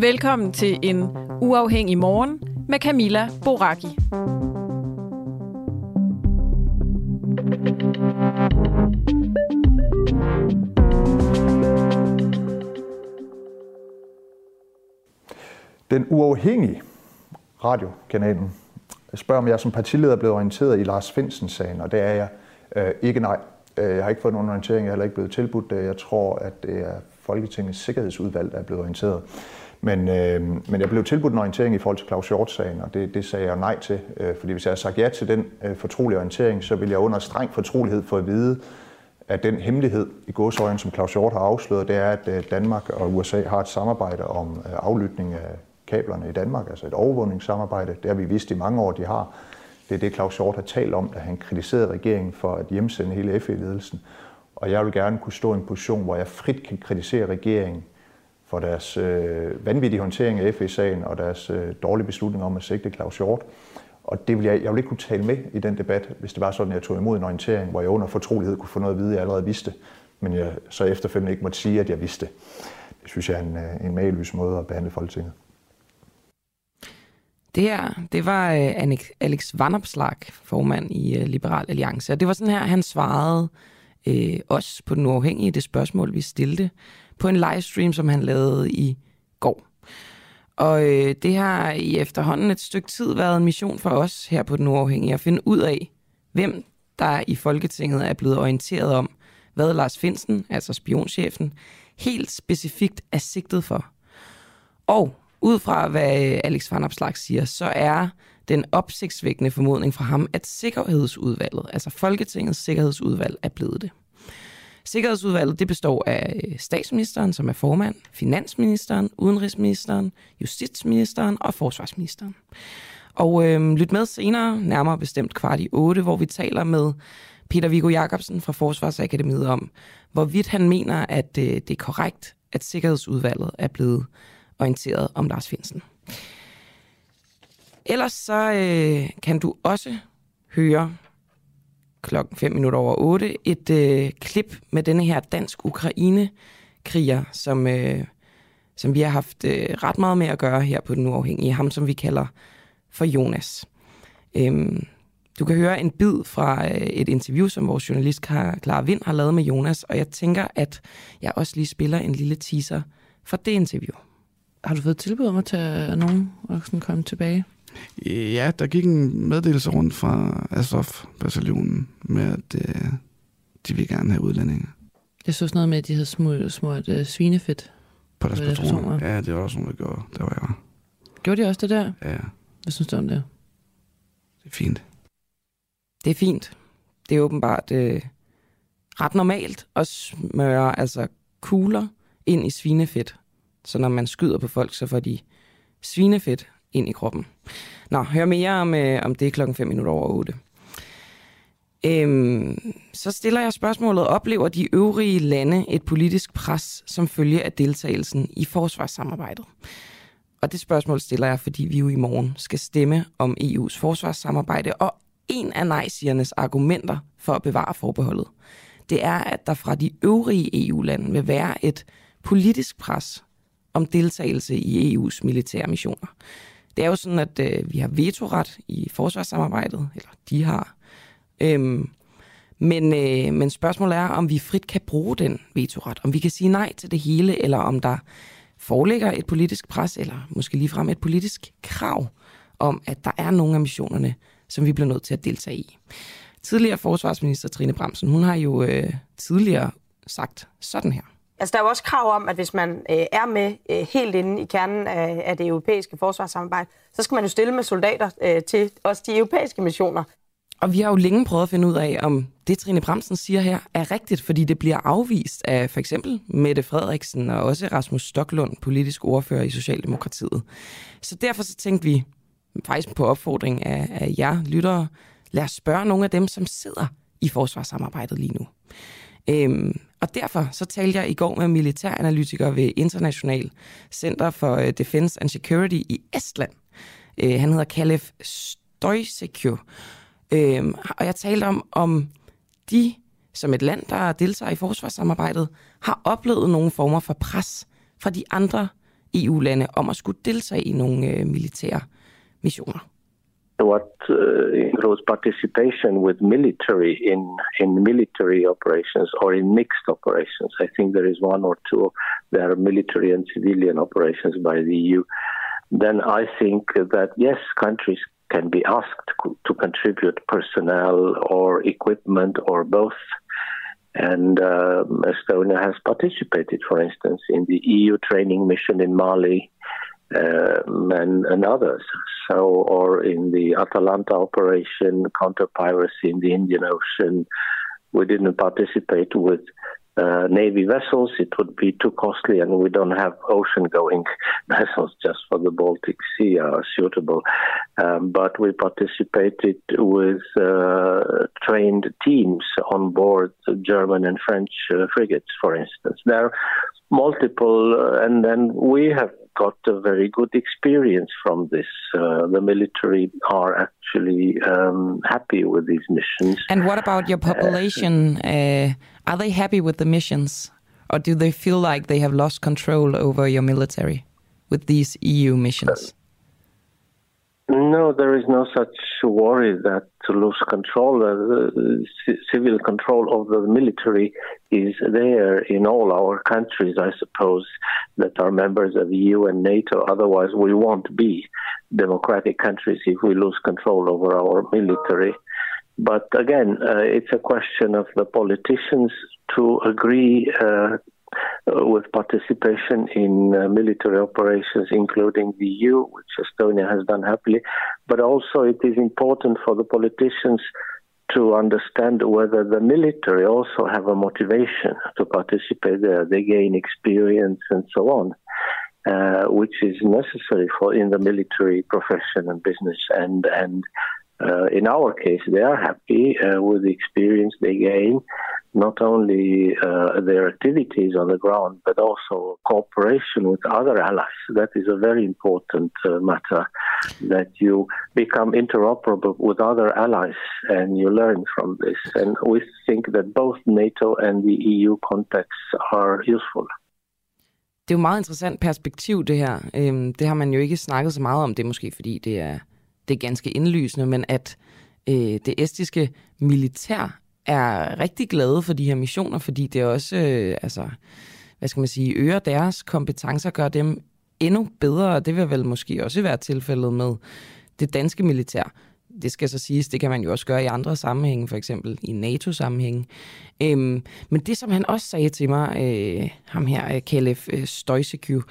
Velkommen til en uafhængig morgen med Camilla Boraki. Den uafhængige radiokanalen spørger, om jeg som partileder er blevet orienteret i Lars Finsen-sagen, og det er jeg øh, ikke nej. Øh, jeg har ikke fået nogen orientering, jeg er heller ikke blevet tilbudt det. Jeg tror, at det er Folketingets Sikkerhedsudvalg, der er blevet orienteret. Men, øh, men jeg blev tilbudt en orientering i forhold til Claus Hjort-sagen, og det, det sagde jeg nej til. Øh, fordi hvis jeg havde sagt ja til den øh, fortrolige orientering, så ville jeg under streng fortrolighed få at vide, at den hemmelighed i godsøjen, som Claus Hjort har afsløret, det er, at øh, Danmark og USA har et samarbejde om øh, aflytning af kablerne i Danmark, altså et overvågningssamarbejde. Det har vi vidst i mange år, de har. Det er det, Claus Hjort har talt om, da han kritiserede regeringen for at hjemsende hele FE-ledelsen. Og jeg vil gerne kunne stå i en position, hvor jeg frit kan kritisere regeringen for deres øh, vanvittige håndtering af FE-sagen og deres øh, dårlige beslutning om at sigte Claus Hjort. Og det vil jeg, jeg vil ikke kunne tale med i den debat, hvis det var sådan, at jeg tog imod en orientering, hvor jeg under fortrolighed kunne få noget at vide, jeg allerede vidste, men jeg så efterfølgende ikke måtte sige, at jeg vidste. Det synes jeg er en, øh, en mageløs måde at behandle Folketinget. Det her, det var uh, Alex Vanopslag, formand i uh, Liberal Alliance. Og det var sådan her, han svarede uh, os på den uafhængige det spørgsmål, vi stillede på en livestream, som han lavede i går. Og øh, det har i efterhånden et stykke tid været en mission for os her på den uafhængige at finde ud af, hvem der i Folketinget er blevet orienteret om, hvad Lars Finsen, altså spionchefen, helt specifikt er sigtet for. Og ud fra hvad øh, Alex van Opslag siger, så er den opsigtsvækkende formodning fra ham, at Sikkerhedsudvalget, altså Folketingets Sikkerhedsudvalg, er blevet det. Sikkerhedsudvalget det består af øh, statsministeren, som er formand, finansministeren, udenrigsministeren, justitsministeren og forsvarsministeren. Og øh, lyt med senere, nærmere bestemt kvart i 8, hvor vi taler med Peter Viggo Jacobsen fra Forsvarsakademiet om, hvorvidt han mener, at øh, det er korrekt, at Sikkerhedsudvalget er blevet orienteret om Lars Finsen. Ellers så øh, kan du også høre klokken 5 minutter over 8 et øh, klip med denne her dansk-Ukraine-kriger, som, øh, som vi har haft øh, ret meget med at gøre her på Den Uafhængige. Ham, som vi kalder for Jonas. Øhm, du kan høre en bid fra øh, et interview, som vores journalist Clara Vind har lavet med Jonas, og jeg tænker, at jeg også lige spiller en lille teaser fra det interview. Har du fået tilbud om at tage nogen og sådan komme tilbage? Ja, der gik en meddelelse rundt fra Azov-bataljonen med, at øh, de vil gerne have udlændinge. Jeg så sådan noget med, at de havde smurt, smurt uh, svinefedt på deres patroner. Ja, det var også nogen, der gjorde, der var jeg var. Gjorde de også det der? Ja. Hvad synes du om det? Det er fint. Det er fint. Det er åbenbart øh, ret normalt at smøre altså kugler ind i svinefedt. Så når man skyder på folk, så får de svinefedt ind i kroppen. Nå, hør mere om, øh, om det klokken 5 minutter over 8. Øhm, så stiller jeg spørgsmålet, oplever de øvrige lande et politisk pres som følge af deltagelsen i forsvarssamarbejdet? Og det spørgsmål stiller jeg, fordi vi jo i morgen skal stemme om EU's forsvarssamarbejde, og en af nej-sigernes argumenter for at bevare forbeholdet, det er, at der fra de øvrige EU-lande vil være et politisk pres om deltagelse i EU's militære missioner. Det er jo sådan, at øh, vi har vetoret i forsvarssamarbejdet, eller de har, Øhm, men, øh, men spørgsmålet er, om vi frit kan bruge den vetoret. Om vi kan sige nej til det hele, eller om der foreligger et politisk pres, eller måske ligefrem et politisk krav om, at der er nogle af missionerne, som vi bliver nødt til at deltage i. Tidligere forsvarsminister Trine Bremsen, hun har jo øh, tidligere sagt sådan her. Altså, der er jo også krav om, at hvis man øh, er med øh, helt inde i kernen af, af det europæiske forsvarssamarbejde, så skal man jo stille med soldater øh, til også de europæiske missioner. Og vi har jo længe prøvet at finde ud af, om det Trine Bremsen siger her er rigtigt, fordi det bliver afvist af for eksempel Mette Frederiksen og også Rasmus Stoklund, politisk ordfører i Socialdemokratiet. Så derfor så tænkte vi, faktisk på opfordring af, af jer lyttere, lad os spørge nogle af dem, som sidder i forsvarssamarbejdet lige nu. Øhm, og derfor så talte jeg i går med militæranalytiker ved International Center for øh, Defense and Security i Estland. Øh, han hedder Kalef Stoisekjo. Øhm, og jeg talte om, om de, som et land, der deltager i forsvarssamarbejdet, har oplevet nogle former for pres fra de andre EU-lande om at skulle deltage i nogle øh, militære missioner. What uh, includes participation with military in in military operations or in mixed operations. I think there is one or two. There are military and civilian operations by the EU. Then I think that yes, countries can be asked to contribute personnel or equipment or both. And um, Estonia has participated, for instance, in the EU training mission in Mali and, and, others. So, or in the Atalanta operation, counter piracy in the Indian Ocean, we didn't participate with uh, Navy vessels. It would be too costly, and we don't have ocean going vessels just for the Baltic Sea are suitable. Um, but we participated with uh, trained teams on board German and French uh, frigates, for instance. There are multiple, uh, and then we have got a very good experience from this. Uh, the military are actually um, happy with these missions. And what about your population? Uh, are they happy with the missions? Or do they feel like they have lost control over your military with these EU missions? No, there is no such worry that to lose control. Uh, civil control of the military is there in all our countries, I suppose, that are members of the EU and NATO. Otherwise, we won't be democratic countries if we lose control over our military. But again, uh, it's a question of the politicians to agree uh, with participation in uh, military operations, including the EU, which Estonia has done happily. But also, it is important for the politicians to understand whether the military also have a motivation to participate there. They gain experience and so on. Uh, which is necessary for in the military profession and business and and uh, in our case they are happy uh, with the experience they gain not only uh, their activities on the ground, but also cooperation with other allies. That is a very important uh, matter that you become interoperable with other allies and you learn from this. And we think that both NATO and the EU contexts are useful. Det er jo meget interessant perspektiv, det her. Øhm, det har man jo ikke snakket så meget om. Det er måske, fordi det er, det er ganske indlysende, men at øh, det estiske militær er rigtig glade for de her missioner, fordi det også, øh, altså, hvad skal man sige, øger deres kompetencer, gør dem endnu bedre, og det vil vel måske også være tilfældet med det danske militær. Det skal så siges, det kan man jo også gøre i andre sammenhænge, for eksempel i NATO-sammenhænge. Øhm, men det, som han også sagde til mig, øh, ham her, Kalef øh, Stoisekju,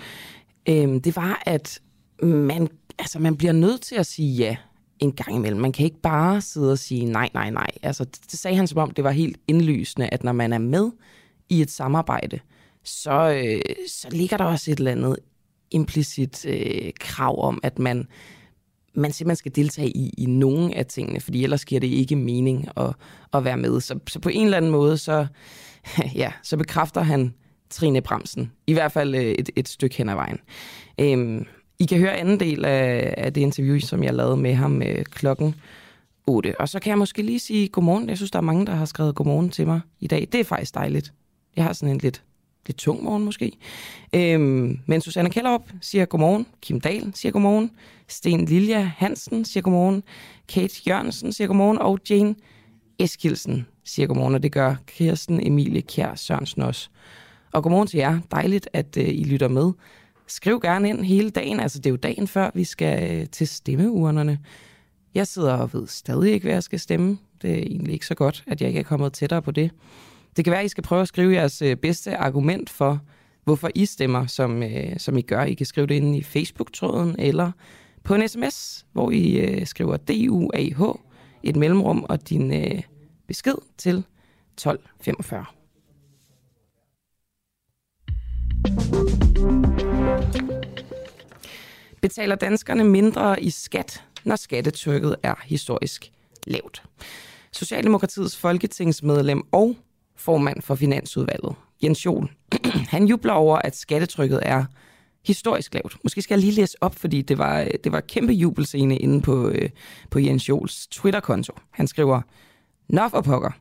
øh, øhm, det var, at man, altså, man bliver nødt til at sige ja en gang imellem. Man kan ikke bare sidde og sige nej, nej, nej. Altså, det, det sagde han som om, det var helt indlysende, at når man er med i et samarbejde, så, øh, så ligger der også et eller andet implicit øh, krav om, at man, man simpelthen skal deltage i, i nogle af tingene, fordi ellers giver det ikke mening at, at være med. Så, så på en eller anden måde, så, ja, så bekræfter han Trine Bremsen, i hvert fald øh, et, et stykke hen ad vejen. Øhm, i kan høre anden del af, af det interview, som jeg lavede med ham øh, klokken 8. Og så kan jeg måske lige sige godmorgen. Jeg synes, der er mange, der har skrevet godmorgen til mig i dag. Det er faktisk dejligt. Jeg har sådan en lidt, lidt tung morgen måske. Øhm, men Susanne Kellerup siger godmorgen. Kim Dahl siger godmorgen. Sten Lilja Hansen siger godmorgen. Kate Jørgensen siger godmorgen. Og Jane Eskilsen siger godmorgen, og det gør Kirsten Emilie Kjær Sørensen også. Og godmorgen til jer. Dejligt, at øh, I lytter med. Skriv gerne ind hele dagen. Altså, det er jo dagen før, vi skal øh, til stemmeurnerne. Jeg sidder og ved stadig ikke, hvad jeg skal stemme. Det er egentlig ikke så godt, at jeg ikke er kommet tættere på det. Det kan være, at I skal prøve at skrive jeres øh, bedste argument for, hvorfor I stemmer, som, øh, som I gør. I kan skrive det inde i Facebook-tråden eller på en sms, hvor I øh, skriver DUAH, et mellemrum og din øh, besked til 1245. Betaler danskerne mindre i skat, når skattetrykket er historisk lavt? Socialdemokratiets folketingsmedlem og formand for Finansudvalget, Jens Jol, han jubler over, at skattetrykket er historisk lavt. Måske skal jeg lige læse op, fordi det var, det var kæmpe jubelscene inde på, øh, på Jens Jols Twitter-konto. Han skriver, Nå for pokker,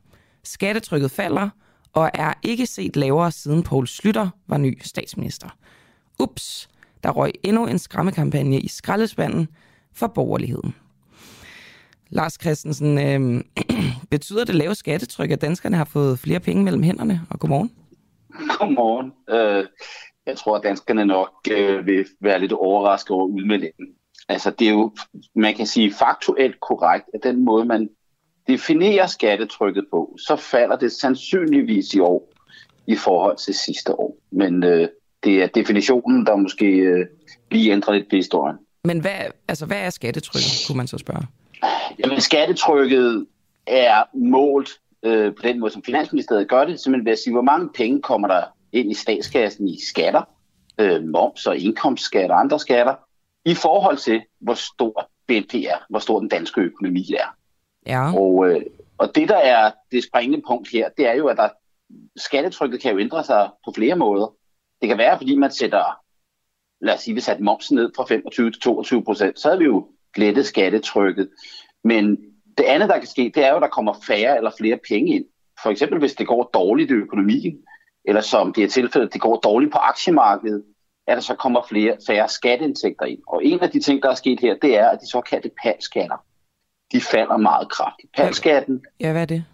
skattetrykket falder, og er ikke set lavere siden Poul Slytter var ny statsminister. Ups, der røg endnu en skræmmekampagne i skraldespanden for borgerligheden. Lars Christensen, øh, betyder det lave skattetryk, at danskerne har fået flere penge mellem hænderne? Og godmorgen. Godmorgen. Øh, jeg tror, at danskerne nok øh, vil være lidt overrasket over udmeldingen. Altså, det er jo, man kan sige faktuelt korrekt, at den måde, man definerer skattetrykket på, så falder det sandsynligvis i år i forhold til sidste år. Men øh, det er definitionen, der måske øh, lige ændrer lidt på historien. Men hvad, altså, hvad er skattetrykket, kunne man så spørge? Jamen, skattetrykket er målt øh, på den måde, som Finansministeriet gør det, simpelthen ved at sige, hvor mange penge kommer der ind i statskassen i skatter, øh, moms og indkomstskat og andre skatter, i forhold til, hvor stor BNP er, hvor stor den danske økonomi er. Ja. Og, øh, og det, der er det springende punkt her, det er jo, at der, skattetrykket kan jo ændre sig på flere måder. Det kan være, fordi man sætter, lad os sige, vi satte momsen ned fra 25 til 22 procent, så er vi jo lettet skattetrykket. Men det andet, der kan ske, det er jo, at der kommer færre eller flere penge ind. For eksempel, hvis det går dårligt i økonomien, eller som det er tilfældet, det går dårligt på aktiemarkedet, at der så kommer flere, færre skatteindtægter ind. Og en af de ting, der er sket her, det er, at de såkaldte palskatter, de falder meget kraftigt. Palskatten, Ja, hvad er det?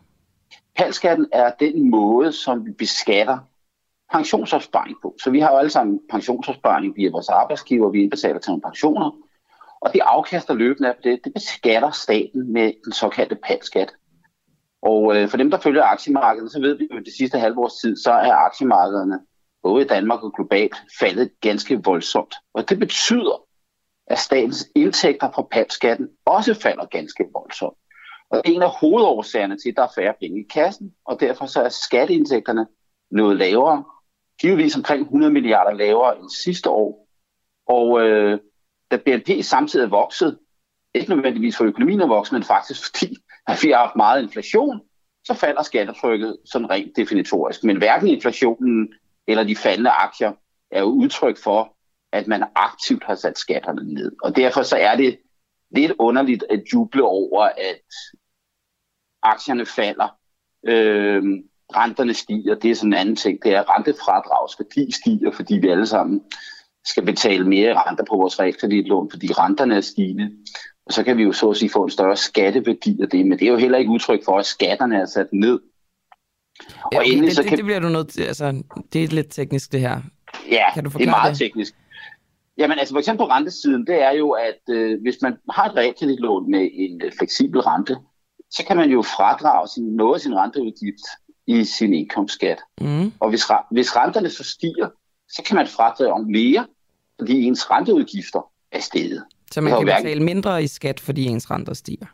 palskatten er den måde, som vi beskatter pensionsopsparing på. Så vi har jo alle sammen pensionsopsparing via vores arbejdsgiver, vi indbetaler til nogle pensioner, og det afkaster løbende af det, det beskatter staten med den såkaldte palskat. Og øh, for dem, der følger aktiemarkedet, så ved vi jo, at det sidste halve års tid, så er aktiemarkederne, både i Danmark og globalt, faldet ganske voldsomt. Og det betyder, at statens indtægter fra palskatten også falder ganske voldsomt. Og det er en af hovedårsagerne til, at der er færre penge i kassen, og derfor så er skatteindtægterne noget lavere, givetvis omkring 100 milliarder lavere end sidste år. Og øh, da BNP samtidig er vokset, ikke nødvendigvis for økonomien er vokset, men faktisk fordi at vi har haft meget inflation, så falder skattetrykket sådan rent definitorisk. Men hverken inflationen eller de faldende aktier er jo udtryk for, at man aktivt har sat skatterne ned. Og derfor så er det lidt underligt at juble over, at aktierne falder, øh, renterne stiger. Det er sådan en anden ting. Det er rentefradrags værdi stiger, fordi vi alle sammen skal betale mere renter på vores realkreditlån, fordi renterne er stigende. Og så kan vi jo så at sige få en større skatteværdi af det, men det er jo heller ikke udtryk for, at skatterne er sat ned. Ja, okay, det, det, det bliver du nødt til, altså, det er lidt teknisk det her. Ja, Kan du det er meget det? teknisk. Jamen altså for eksempel på rentesiden, det er jo, at øh, hvis man har et realkreditlån med en øh, fleksibel rente, så kan man jo fradrage sin, noget af sin renteudgift i sin indkomstskat. Mm. Og hvis, hvis renterne så stiger, så kan man fradrage om mere, fordi ens renteudgifter er steget. Så man kan hverken- betale mindre i skat, fordi ens renter stiger.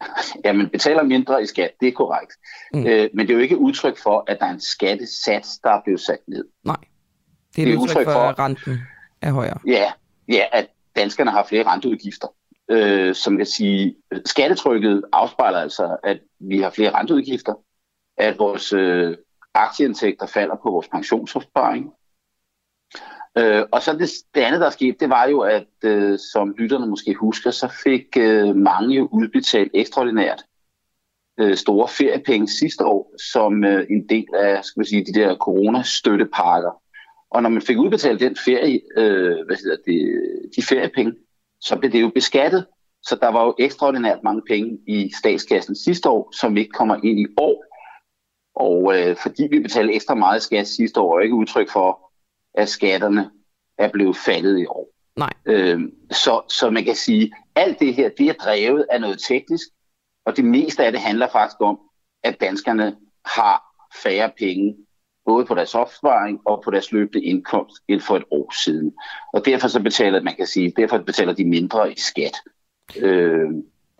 Ja, man betaler mindre i skat, det er korrekt. Mm. Øh, men det er jo ikke udtryk for, at der er en skattesats, der er blevet sat ned. Nej. Det er Det et er udtryk udtryk for, for- at renten er højere. Ja, ja at danskerne har flere renteudgifter. Øh, som jeg sige, skattetrykket afspejler altså, at vi har flere renteudgifter, at vores øh, aktieindtægter falder på vores pensionsopsparing. Øh, og så det, det andet, der er sket, det var jo, at øh, som lytterne måske husker, så fik øh, mange jo udbetalt ekstraordinært øh, store feriepenge sidste år, som øh, en del af skal man sige, de der coronastøttepakker. Og når man fik udbetalt den ferie, øh, hvad hedder det, de feriepenge, så blev det jo beskattet. Så der var jo ekstraordinært mange penge i statskassen sidste år, som ikke kommer ind i år. Og øh, fordi vi betalte ekstra meget skat sidste år, er ikke udtryk for, at skatterne er blevet faldet i år. Nej. Øh, så, så man kan sige, at alt det her, det er drevet af noget teknisk, og det meste af det handler faktisk om, at danskerne har færre penge, både på deres opsparing og på deres løbende indkomst, end for et år siden. Og derfor så betaler, man kan sige, derfor betaler de mindre i skat. Øh,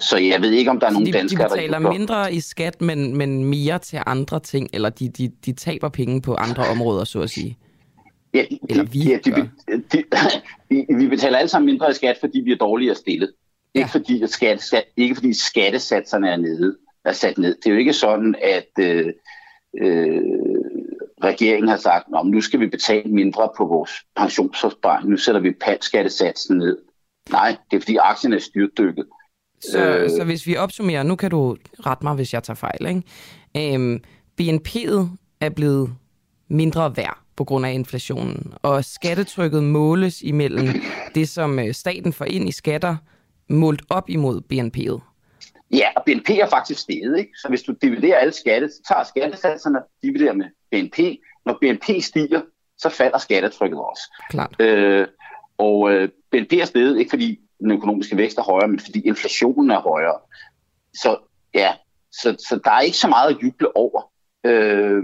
så jeg ved ikke, om der er nogle de, danskere, de betaler der mindre i skat, men, men mere til andre ting, eller de, de, de taber penge på andre områder, så at sige. Ja, de, Eller vi ja, de, de, de, vi betaler alle sammen mindre i skat, fordi vi er dårligere stillet. Ja. Ikke, fordi, at skatte, ikke fordi skattesatserne er, nede, er sat ned. Det er jo ikke sådan, at øh, øh, regeringen har sagt, at nu skal vi betale mindre på vores pensionsopsparing. Nu sætter vi skattesatsen ned. Nej, det er fordi aktien er styrtdykket. Så, Øh. så hvis vi opsummerer, nu kan du rette mig, hvis jeg tager fejl, ikke? Øhm, BNP'et er blevet mindre værd på grund af inflationen, og skattetrykket måles imellem det, som øh, staten får ind i skatter, målt op imod BNP'et. Ja, og BNP er faktisk steget. Ikke? Så hvis du dividerer alle skatte, så tager skattesatserne, dividerer med BNP. Når BNP stiger, så falder skattetrykket også. Klart. Øh, og øh, BNP er steget, ikke fordi den økonomiske vækst er højere, men fordi inflationen er højere. Så ja, så, så der er ikke så meget at juble over. Øh,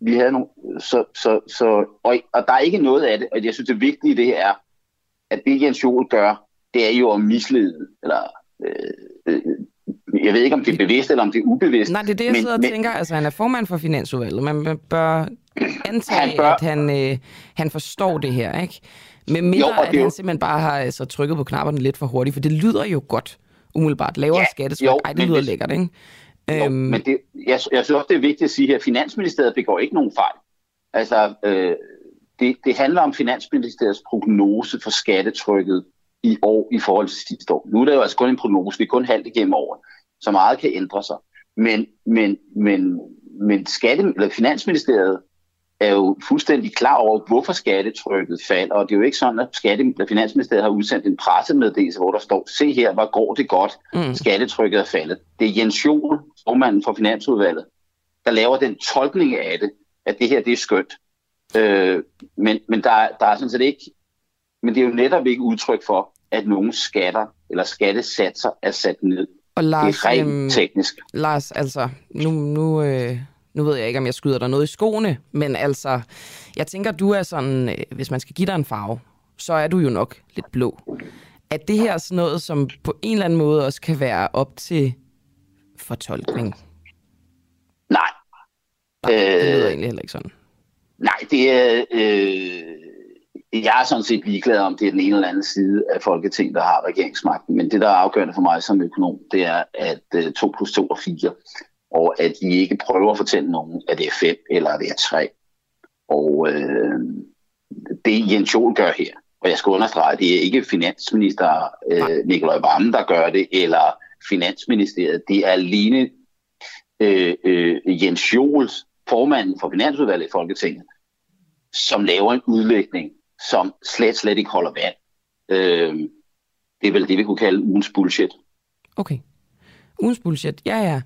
vi havde nogle, så, så, så, og, og der er ikke noget af det, og jeg synes det vigtige i det er, at det Jens Jol gør, det er jo at mislede, eller øh, øh, jeg ved ikke, om det er bevidst, eller om det er ubevidst. Nej, det er det, jeg men, sidder og men, tænker. Altså, han er formand for Finansudvalget. Man bør antage, Han bør... at han, øh, han forstår det her, ikke? Men mindre, Jo, at det han jo- simpelthen bare har altså, trykket på knapperne lidt for hurtigt, for det lyder jo godt, umiddelbart. Lavere Ja, skattetryk, jo, ej, det lyder hvis- lækkert, ikke? Jo, Øhm, men det, jeg, jeg synes også, det er vigtigt at sige her, at Finansministeriet begår ikke nogen fejl. Altså, øh, det, det handler om Finansministeriets prognose for skattetrykket i år i forhold til sidste år. Nu er det jo altså kun en prognose, vi er kun halvt igennem året, så meget kan ændre sig. Men, men, men, men skatte, eller Finansministeriet er jo fuldstændig klar over, hvorfor skattetrykket falder, og det er jo ikke sådan, at skatte, eller Finansministeriet har udsendt en pressemeddelelse, hvor der står, se her, hvor går det godt, mm. skattetrykket er faldet. Det er Jens Jol, formanden for Finansudvalget, der laver den tolkning af det, at det her det er skønt. Øh, men men der, der er sådan set ikke, men det er jo netop ikke udtryk for, at nogle skatter eller skattesatser er sat ned. og Det Lars, er rent øhm, teknisk. Lars, altså, nu, nu, øh, nu ved jeg ikke, om jeg skyder dig noget i skoene, men altså, jeg tænker, du er sådan, øh, hvis man skal give dig en farve, så er du jo nok lidt blå. Er det her sådan noget, som på en eller anden måde også kan være op til fortolkning? Nej, Nej, det lyder Øh, egentlig heller ikke sådan. nej, det er... Øh, jeg er sådan set ligeglad om, det er den ene eller anden side af Folketinget, der har regeringsmagten. Men det, der er afgørende for mig som økonom, det er, at øh, 2 plus 2 er 4. Og at de ikke prøver at fortælle nogen, at det er 5 eller at det er 3. Og øh, det Jens Jol gør her, og jeg skal understrege, det er ikke finansminister øh, Nikolaj Vammen, der gør det, eller Finansministeriet. Det er alene øh, øh, Jens Jols, formanden for Finansudvalget i Folketinget, som laver en udlægning, som slet, slet ikke holder vand. Øh, det er vel det, vi kunne kalde ugens bullshit. Okay. Ugens bullshit, ja ja.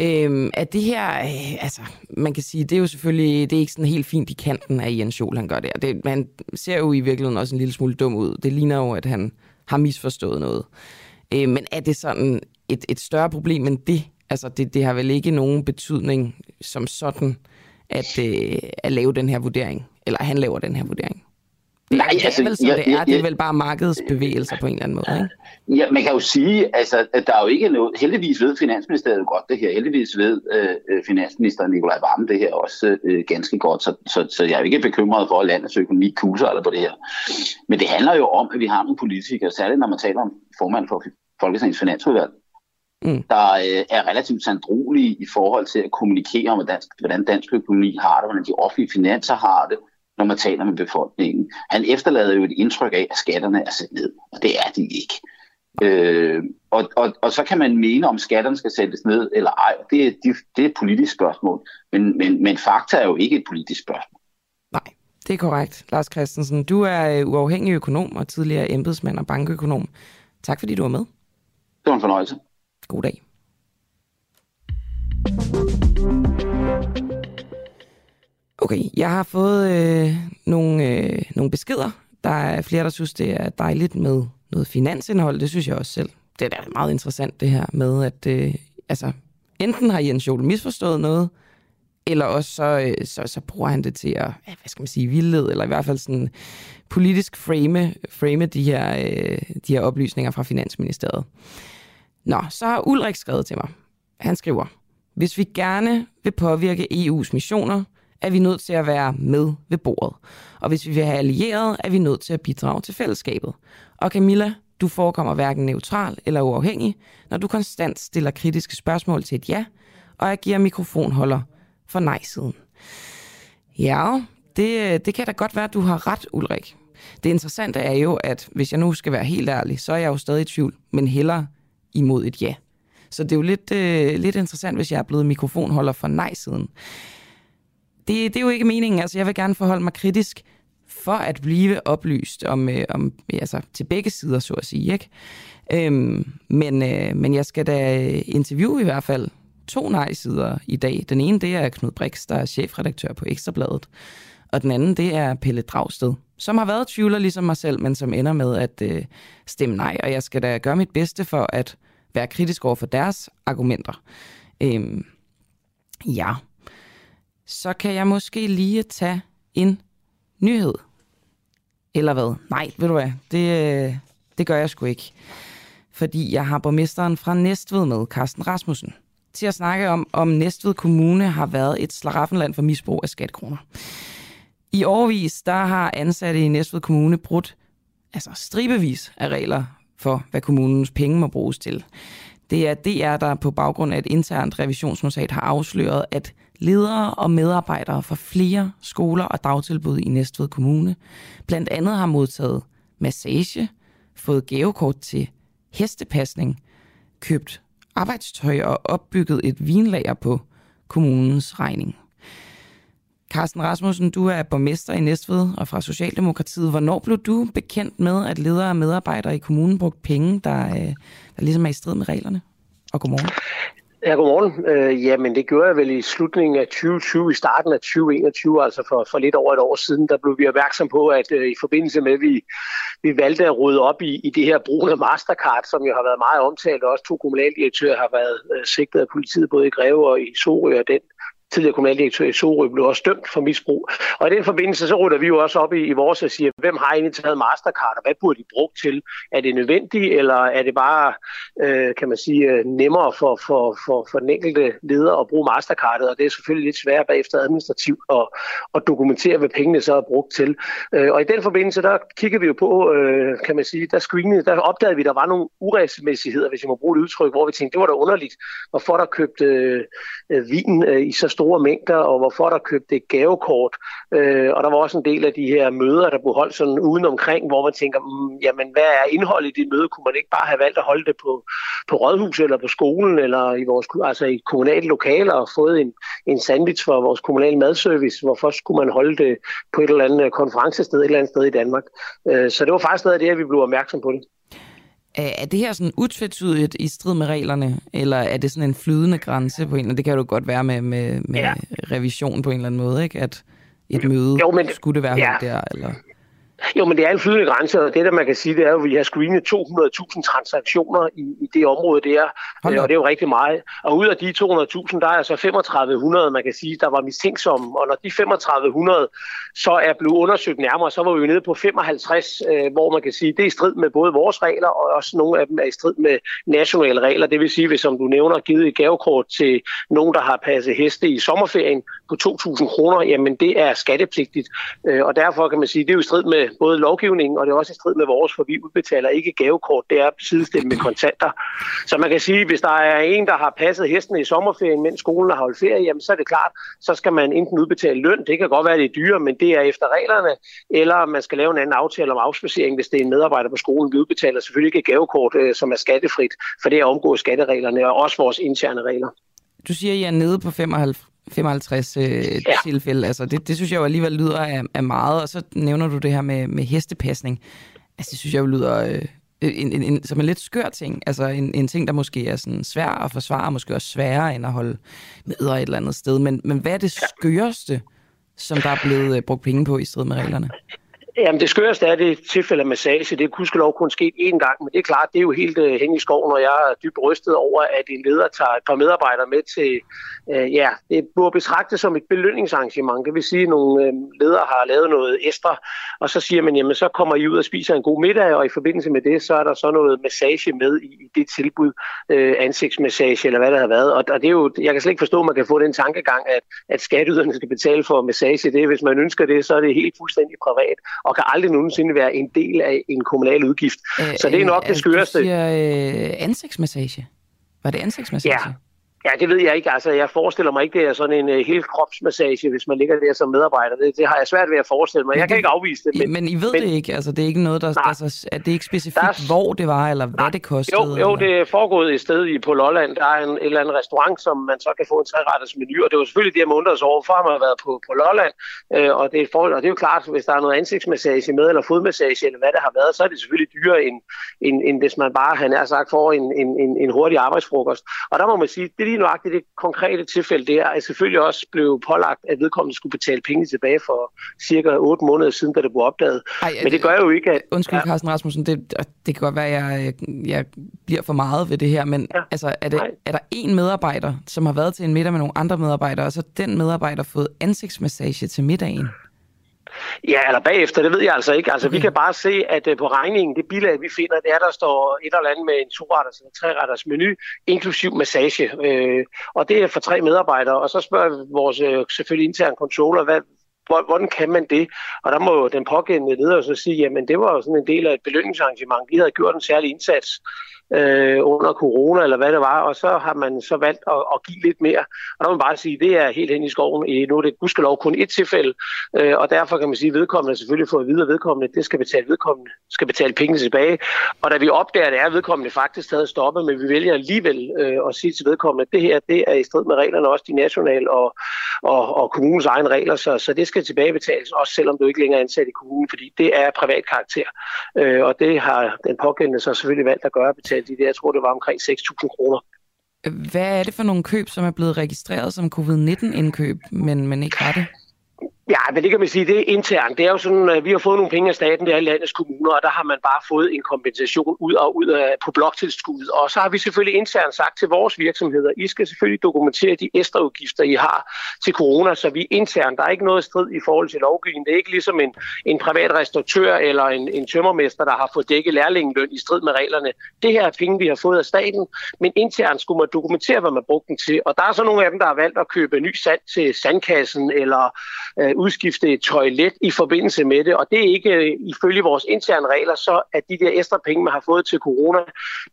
Øhm, at det her, øh, altså, man kan sige, det er jo selvfølgelig, det er ikke sådan helt fint i kanten af Jens Jol, han gør der. Det, man ser jo i virkeligheden også en lille smule dum ud. Det ligner jo, at han har misforstået noget. Øh, men er det sådan et, et større problem end det? Altså, det, det har vel ikke nogen betydning som sådan, at, øh, at lave den her vurdering? Eller at han laver den her vurdering? Det er, Nej, det er altså, vel, som jeg- det er. jeg- Det er vel bare markedets bevægelser på en eller anden måde, ikke? Ja, man kan jo sige, altså, at der er jo ikke noget... Heldigvis ved Finansministeriet godt det her. Heldigvis ved øh, Finansminister Nikolaj Vammen det her også øh, ganske godt. Så, så, så jeg er jo ikke bekymret for, at landets økonomi kuser eller på det her. Men det handler jo om, at vi har nogle politikere, særligt når man taler om formand for Folketingets Finansudvalg, Mm. der øh, er relativt sandrolige i forhold til at kommunikere om, hvordan dansk, hvordan dansk økonomi har det, hvordan de offentlige finanser har det, når man taler med befolkningen. Han efterlader jo et indtryk af, at skatterne er sat ned, og det er de ikke. Øh, og, og, og så kan man mene, om skatterne skal sættes ned eller ej. Det, er- det, det er et politisk spørgsmål. Men, men, men fakta er jo ikke et politisk spørgsmål. Nej, det er korrekt. Lars Christensen, du er øh, uafhængig økonom og tidligere embedsmand og bankøkonom. Tak fordi du var med. Det var en fornøjelse. God dag. Okay, jeg har fået øh, nogle, øh, nogle beskeder. Der er flere, der synes, det er dejligt med noget finansindhold. Det synes jeg også selv. Det er da meget interessant, det her med, at øh, altså, enten har Jens Jol misforstået noget, eller også så, øh, så, så bruger han det til at, hvad skal man sige, vildlede, eller i hvert fald sådan politisk frame, frame de, her, øh, de her oplysninger fra Finansministeriet. Nå, så har Ulrik skrevet til mig. Han skriver, hvis vi gerne vil påvirke EU's missioner, er vi nødt til at være med ved bordet. Og hvis vi vil have allieret, er vi nødt til at bidrage til fællesskabet. Og Camilla, du forekommer hverken neutral eller uafhængig, når du konstant stiller kritiske spørgsmål til et ja, og jeg giver mikrofonholder for nej-siden. Ja, det, det kan da godt være, at du har ret, Ulrik. Det interessante er jo, at hvis jeg nu skal være helt ærlig, så er jeg jo stadig i tvivl, men heller imod et ja. Så det er jo lidt, øh, lidt interessant, hvis jeg er blevet mikrofonholder for nej-siden. Det, det er jo ikke meningen. Altså, jeg vil gerne forholde mig kritisk for at blive oplyst om, øh, om altså, til begge sider, så at sige. Ikke? Øhm, men, øh, men jeg skal da interviewe i hvert fald to nej-sider i dag. Den ene, det er Knud Brix, der er chefredaktør på Ekstrabladet. Og den anden, det er Pelle Dragsted, som har været tvivler ligesom mig selv, men som ender med at øh, stemme nej. Og jeg skal da gøre mit bedste for at være kritisk over for deres argumenter. Øhm, ja, så kan jeg måske lige tage en nyhed. Eller hvad? Nej, ved du hvad? Det, øh, det gør jeg sgu ikke. Fordi jeg har borgmesteren fra Næstved med, Carsten Rasmussen, til at snakke om, om Næstved Kommune har været et slaraffenland for misbrug af skattekroner. I årvis, der har ansatte i Næstved Kommune brudt altså stribevis af regler for, hvad kommunens penge må bruges til. Det er DR, der på baggrund af et internt revisionsnotat har afsløret, at ledere og medarbejdere fra flere skoler og dagtilbud i Næstved Kommune blandt andet har modtaget massage, fået gavekort til hestepasning, købt arbejdstøj og opbygget et vinlager på kommunens regning. Carsten Rasmussen, du er borgmester i Næstved og fra Socialdemokratiet. Hvornår blev du bekendt med, at ledere og medarbejdere i kommunen brugte penge, der, øh, der ligesom er i strid med reglerne? Og godmorgen. Ja, godmorgen. Øh, jamen, det gjorde jeg vel i slutningen af 2020, i starten af 2021, altså for, for lidt over et år siden, der blev vi opmærksom på, at øh, i forbindelse med, at vi, vi valgte at rydde op i, i det her brune Mastercard, som jo har været meget omtalt, og også to kommunaldirektører har været øh, sigtet af politiet, både i Greve og i Sorø, og den tidligere kommunaldirektør i Sorø blev også dømt for misbrug. Og i den forbindelse så rutter vi jo også op i, i vores og siger, hvem har egentlig taget Mastercard, og hvad burde de brugt til? Er det nødvendigt, eller er det bare, øh, kan man sige, øh, nemmere for, for, for, for den enkelte leder at bruge Mastercardet, og det er selvfølgelig lidt sværere bagefter administrativt at, at dokumentere, hvad pengene så er brugt til. Øh, og i den forbindelse, der kigger vi jo på, øh, kan man sige, der screenede, der opdagede vi, at der var nogle uregelmæssigheder, hvis jeg må bruge et udtryk, hvor vi tænkte, det var da underligt, hvorfor der købte øh, vin øh, i så store mængder, og hvorfor der købte et gavekort. Øh, og der var også en del af de her møder, der blev holdt sådan uden omkring, hvor man tænker, mm, jamen hvad er indholdet i det møde? Kunne man ikke bare have valgt at holde det på, på rådhuset eller på skolen eller i vores altså i kommunale lokaler og fået en, en sandwich for vores kommunale madservice? Hvorfor skulle man holde det på et eller andet konferencested et eller andet sted i Danmark? Øh, så det var faktisk noget af det, at vi blev opmærksom på det. Er det her sådan utvetydigt i strid med reglerne, eller er det sådan en flydende grænse på en eller Det kan jo godt være med, med, med ja. revision på en eller anden måde, ikke? At et møde, jo, men, skulle det være ja. der, eller... Jo, men det er en flydende grænse, og det, der man kan sige, det er jo, at vi har screenet 200.000 transaktioner i, i det område der, Hold og det er jo rigtig meget. Og ud af de 200.000, der er så 3500, man kan sige, der var mistænksomme, og når de 3500 så er blevet undersøgt nærmere, så var vi jo nede på 55, øh, hvor man kan sige, det er i strid med både vores regler, og også nogle af dem er i strid med nationale regler. Det vil sige, hvis som du nævner, givet et gavekort til nogen, der har passet heste i sommerferien på 2.000 kroner, jamen det er skattepligtigt, øh, og derfor kan man sige, det er jo i strid med både lovgivningen, og det er også i strid med vores, for vi udbetaler ikke gavekort, det er sidestillet med kontanter. Så man kan sige, hvis der er en, der har passet hesten i sommerferien, mens skolen har holdt ferie, jamen så er det klart, så skal man enten udbetale løn, det kan godt være, det er dyre, men det er efter reglerne, eller man skal lave en anden aftale om afspacering, hvis det er en medarbejder på skolen. Vi udbetaler selvfølgelig ikke gavekort, øh, som er skattefrit, for det er omgået skattereglerne og også vores interne regler. Du siger, at I er nede på 55 55 øh, ja. tilfælde. Altså, det, det synes jeg jo alligevel lyder af, af meget. Og så nævner du det her med, med hestepasning. Altså, det synes jeg jo lyder øh, en, en, en, som en lidt skør ting. Altså en, en ting, der måske er sådan svær at forsvare, måske også sværere end at holde møder et eller andet sted. Men, men hvad er det skøreste, som der er blevet øh, brugt penge på i strid med reglerne? Jamen det skøreste er det tilfælde af massage. Det kunne lov kun ske én gang, men det er klart, det er jo helt øh, uh, hænge i skoven, og jeg er dybt rystet over, at en leder tager et par medarbejdere med til, uh, ja, det burde betragtes som et belønningsarrangement. Det vil sige, at nogle uh, ledere har lavet noget ekstra, og så siger man, jamen så kommer I ud og spiser en god middag, og i forbindelse med det, så er der så noget massage med i, i det tilbud, uh, ansigtsmassage eller hvad der har været. Og, og det er jo, jeg kan slet ikke forstå, at man kan få den tankegang, at, at skatteyderne skal betale for massage. Det, hvis man ønsker det, så er det helt fuldstændig privat og kan aldrig nogensinde være en del af en kommunal udgift. Øh, så det er nok øh, det skøreste. Du siger øh, ansigtsmassage. Var det ansigtsmassage? Ja. Ja, det ved jeg ikke. Altså, jeg forestiller mig ikke, det er sådan en uh, hel kropsmassage, hvis man ligger der som medarbejder. Det, det har jeg svært ved at forestille mig. Jeg kan ikke afvise det. Men, men I ved men, det ikke? Altså, det er ikke noget, der... Nej, altså, er det ikke specifikt, der, hvor det var, eller nej, hvad det kostede? Jo, jo det er foregået et sted i, på Lolland. Der er en, en eller anden restaurant, som man så kan få en træretters menu. Og det var selvfølgelig det, jeg undret sig over, for man har været på, på Lolland. Øh, og, det er for, og det er jo klart, hvis der er noget ansigtsmassage med, eller fodmassage, eller hvad det har været, så er det selvfølgelig dyrere, end, end, end hvis man bare, han er sagt, får en, en, en, en hurtig arbejdsfrokost. Og der må man sige, det er lige nøjagtigt det konkrete tilfælde der er selvfølgelig også blev pålagt, at vedkommende skulle betale penge tilbage for cirka 8 måneder siden, da det blev opdaget. Ej, Men det gør jo ikke, at... Undskyld, ja. Carsten Rasmussen, det, det kan godt være, at jeg, jeg bliver for meget ved det her, men ja. altså, er, det, er der en medarbejder, som har været til en middag med nogle andre medarbejdere, og så den medarbejder fået ansigtsmassage til middagen? Ja, eller bagefter, det ved jeg altså ikke. Altså, okay. vi kan bare se, at uh, på regningen, det bilag, vi finder, det er, der står et eller andet med en to-retters eller tre-retters menu, inklusiv massage. Uh, og det er for tre medarbejdere. Og så spørger vores uh, selvfølgelig interne controller, hvad, hvordan kan man det? Og der må den pågældende leder så sige, jamen det var jo sådan en del af et belønningsarrangement. Vi havde gjort en særlig indsats øh, under corona, eller hvad det var, og så har man så valgt at, at give lidt mere. Og der må man bare sige, det er helt hen i skoven. I, nu er det gudskelov kun et tilfælde, øh, og derfor kan man sige, at vedkommende selvfølgelig får at vide, at vedkommende det skal betale, vedkommende skal betale penge tilbage. Og da vi opdager, at det er, vedkommende faktisk havde stoppet, men vi vælger alligevel øh, at sige til vedkommende, at det her det er i strid med reglerne, også de nationale og, og, og kommunens egne regler, så, så det skal tilbagebetales, også selvom du ikke længere er ansat i kommunen, fordi det er privat karakter. Øh, og det har den pågældende så selvfølgelig valgt at gøre, betalt de der, jeg tror det var omkring 6.000 kroner. Hvad er det for nogle køb, som er blevet registreret som covid-19-indkøb, men, men ikke var det? Ja, men det kan man sige, det er internt. Det er jo sådan, at vi har fået nogle penge af staten, der er i landets kommuner, og der har man bare fået en kompensation ud og ud af, på bloktilskuddet. Og så har vi selvfølgelig internt sagt til vores virksomheder, I skal selvfølgelig dokumentere de ekstra udgifter, I har til corona, så vi internt, der er ikke noget strid i forhold til lovgivningen. Det er ikke ligesom en, en privat restauratør eller en, en tømmermester, der har fået dækket lærlingeløn i strid med reglerne. Det her er penge, vi har fået af staten, men internt skulle man dokumentere, hvad man brugte den til. Og der er så nogle af dem, der har valgt at købe ny sand til sandkassen eller øh, Øh, udskifte et toilet i forbindelse med det, og det er ikke øh, ifølge vores interne regler, så at de der ekstra penge, man har fået til corona,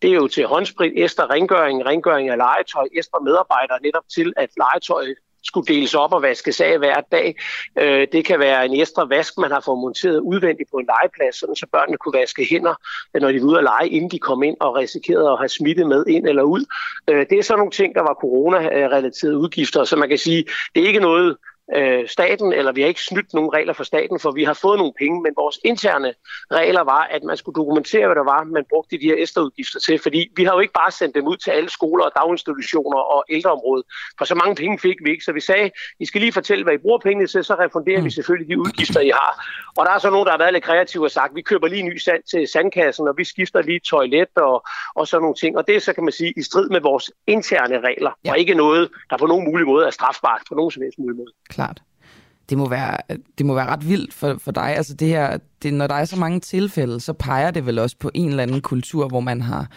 det er jo til håndsprit, ekstra rengøring, rengøring af legetøj, ekstra medarbejdere netop til, at legetøjet skulle deles op og vaskes af hver dag. Øh, det kan være en ekstra vask, man har fået monteret udvendigt på en legeplads, sådan så børnene kunne vaske hænder, øh, når de var ude at lege, inden de kom ind og risikerede at have smitte med ind eller ud. Øh, det er sådan nogle ting, der var corona-relaterede udgifter, så man kan sige, det er ikke noget, øh, staten, eller vi har ikke snydt nogen regler for staten, for vi har fået nogle penge, men vores interne regler var, at man skulle dokumentere, hvad der var, man brugte de her ekstraudgifter til, fordi vi har jo ikke bare sendt dem ud til alle skoler og daginstitutioner og ældreområdet, for så mange penge fik vi ikke, så vi sagde, I skal lige fortælle, hvad I bruger pengene til, så refunderer vi mm. selvfølgelig de udgifter, I har. Og der er så nogen, der har været lidt kreative og sagt, vi køber lige ny sand til sandkassen, og vi skifter lige toilet og, og sådan nogle ting, og det er så, kan man sige, i strid med vores interne regler, ja. og ikke noget, der på nogen mulig måde er strafbart på nogen som helst mulig måde klart. Det må være, det må være ret vildt for, for dig. Altså det her, det, når der er så mange tilfælde, så peger det vel også på en eller anden kultur, hvor man har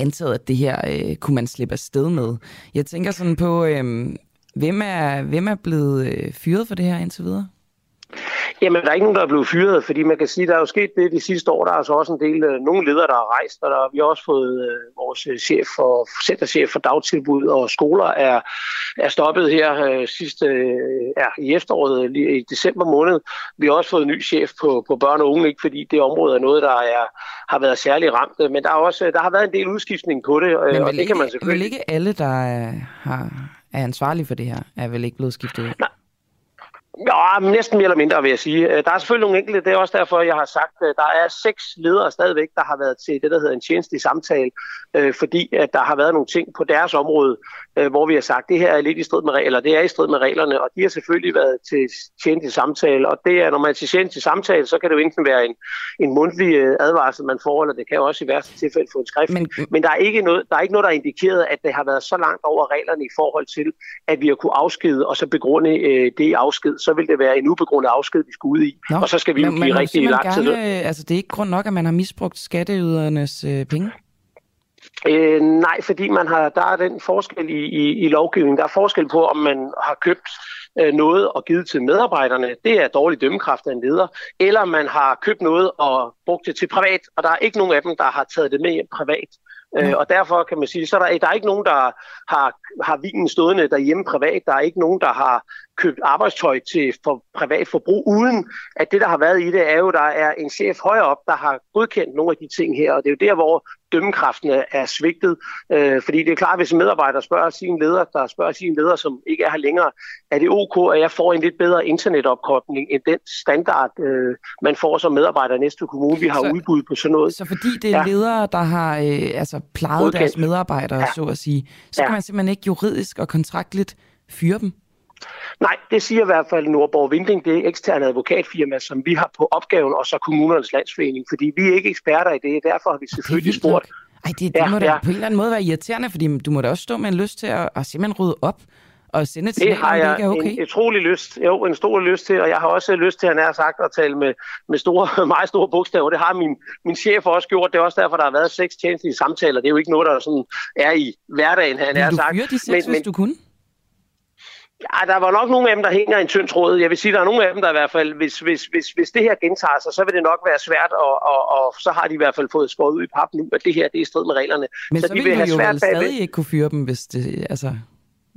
antaget, at det her øh, kunne man slippe afsted med. Jeg tænker sådan på, øh, hvem, er, hvem er blevet øh, fyret for det her indtil videre? Jamen, der er ikke nogen, der er blevet fyret, fordi man kan sige, der er jo sket det de sidste år. Der er altså også en del, øh, nogle ledere, der har rejst, og der, vi har også fået øh, vores øh, chef for, centerchef for dagtilbud og skoler er, er stoppet her øh, sidste, øh, ja, i efteråret, lige i december måned. Vi har også fået en ny chef på, på børn og unge, ikke fordi det område er noget, der er, har været særlig ramt, men der, er også, der har været en del udskiftning på det, men og det ikke, kan man selvfølgelig... Men ikke alle, der er, har, er ansvarlige for det her, er vel ikke blevet skiftet? Nej. Ja, næsten mere eller mindre, vil jeg sige. Øh, der er selvfølgelig nogle enkelte, det er også derfor, jeg har sagt, at der er seks ledere stadigvæk, der har været til det, der hedder en tjenestelig samtale, øh, fordi at der har været nogle ting på deres område, øh, hvor vi har sagt, at det her er lidt i strid med regler, det er i strid med reglerne, og de har selvfølgelig været til tjenestelig samtale, og det er, når man er til tjenestelig samtale, så kan det jo enten være en, en mundtlig advarsel, man får, eller det kan også i værste tilfælde få en skrift. Men, Men der, er ikke noget, der er ikke noget, der har indikeret, at det har været så langt over reglerne i forhold til, at vi har kunne afskede og så begrunde øh, det afsked så vil det være en ubegrundet afsked, vi skal ud i. Nå, og så skal vi jo blive rigtig lang tid. Altså, det er ikke grund nok, at man har misbrugt skatteydernes øh, penge? Øh, nej, fordi man har, der er den forskel i, i, i lovgivningen. Der er forskel på, om man har købt øh, noget og givet til medarbejderne. Det er dårlig dømmekraft af en leder. Eller man har købt noget og brugt det til privat, og der er ikke nogen af dem, der har taget det med hjem privat. Øh, og derfor kan man sige, så der, der er ikke nogen, der har, har vinen stående derhjemme privat. Der er ikke nogen, der har købt arbejdstøj til for privat forbrug, uden at det, der har været i det, er jo, der er en chef højere op, der har godkendt nogle af de ting her. Og det er jo der, hvor dømmekraften er svigtet. Øh, fordi det er klart, hvis en medarbejder spørger sin leder, der spørger sin leder, som ikke er her længere, er det ok, at jeg får en lidt bedre internetopkobling end den standard, øh, man får som medarbejder i næste kommune. Vi har så, udbud på sådan noget. Så fordi det er ja. ledere, der har øh, altså plejet Godkendt. deres medarbejdere, ja. så at sige, så ja. kan man simpelthen ikke juridisk og kontraktligt fyre dem? Nej, det siger i hvert fald Nordborg Vinding, det er eksterne advokatfirma, som vi har på opgaven, og så kommunernes landsforening, fordi vi er ikke eksperter i det, derfor har vi selvfølgelig spurgt. Ej, det, det ja, må da ja. på en eller anden måde være irriterende, fordi du må da også stå med en lyst til at, at simpelthen rydde op og sende til det har jeg det ikke er okay. en utrolig lyst, jo, en stor lyst til, og jeg har også lyst til, at han har sagt, at tale med, med store, meget store bogstaver. Det har min, min chef også gjort. Det er også derfor, der har været seks tjenestlige samtaler. Det er jo ikke noget, der sådan er i hverdagen, han har sagt. Men du de seks, men, hvis du kunne? Ja, der var nok nogle af dem, der hænger i en tynd tråd. Jeg vil sige, der er nogle af dem, der i hvert fald, hvis, hvis, hvis, hvis det her gentager sig, så vil det nok være svært, og, og, og så har de i hvert fald fået skåret ud i pap nu, at det her det er i strid med reglerne. Men så, så de vil, have jo svært stadig ikke kunne fyre dem, hvis det, altså...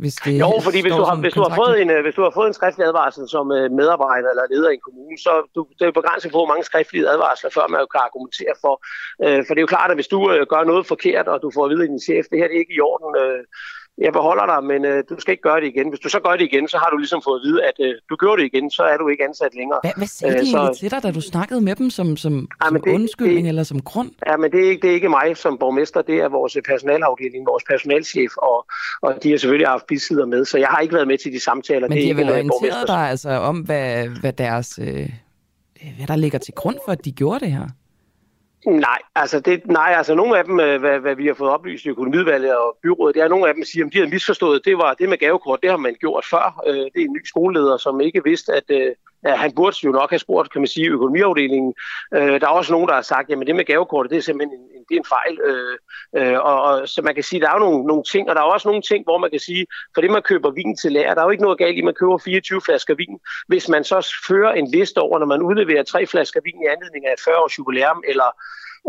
Hvis det jo, fordi hvis du, har, hvis, du har fået en, øh, hvis du har fået en skriftlig advarsel som øh, medarbejder eller leder i en kommune, så du, det er begrænset på, hvor mange skriftlige advarsler, før man kan argumentere for. Øh, for det er jo klart, at hvis du gør noget forkert, og du får at vide af din chef, det her det er ikke i orden, jeg beholder dig, men øh, du skal ikke gøre det igen. Hvis du så gør det igen, så har du ligesom fået at vide, at øh, du gjorde det igen, så er du ikke ansat længere. Hvad, hvad sagde de så... til dig, da du snakkede med dem som, som, ja, som det, undskyldning det, eller som grund? Ja, men det er, ikke, det er ikke mig som borgmester, det er vores personalafdeling, vores personalchef, og, og de har selvfølgelig haft bisider med, så jeg har ikke været med til de samtaler. Men de har vel orienteret dig altså om, hvad, hvad, deres, øh, hvad der ligger til grund for, at de gjorde det her? Nej, altså, det, nej, altså nogle af dem, øh, hvad, hvad vi har fået oplyst i økonomivalget og byrådet, det er nogle af dem, siger, at de har misforstået. Det var det med gavekort, det har man gjort før. Øh, det er en ny skoleleder, som ikke vidste, at, øh, Ja, han burde jo nok have spurgt, kan man sige, økonomiafdelingen. Øh, der er også nogen, der har sagt, jamen det med gavekortet, det er simpelthen en, en, det er en fejl. Øh, øh, og, og, så man kan sige, der er jo nogle, nogle ting, og der er også nogle ting, hvor man kan sige, for det man køber vin til lærer, der er jo ikke noget galt i, at man køber 24 flasker vin. Hvis man så fører en liste over, når man udleverer tre flasker vin i anledning af et 40-års jubilæum, eller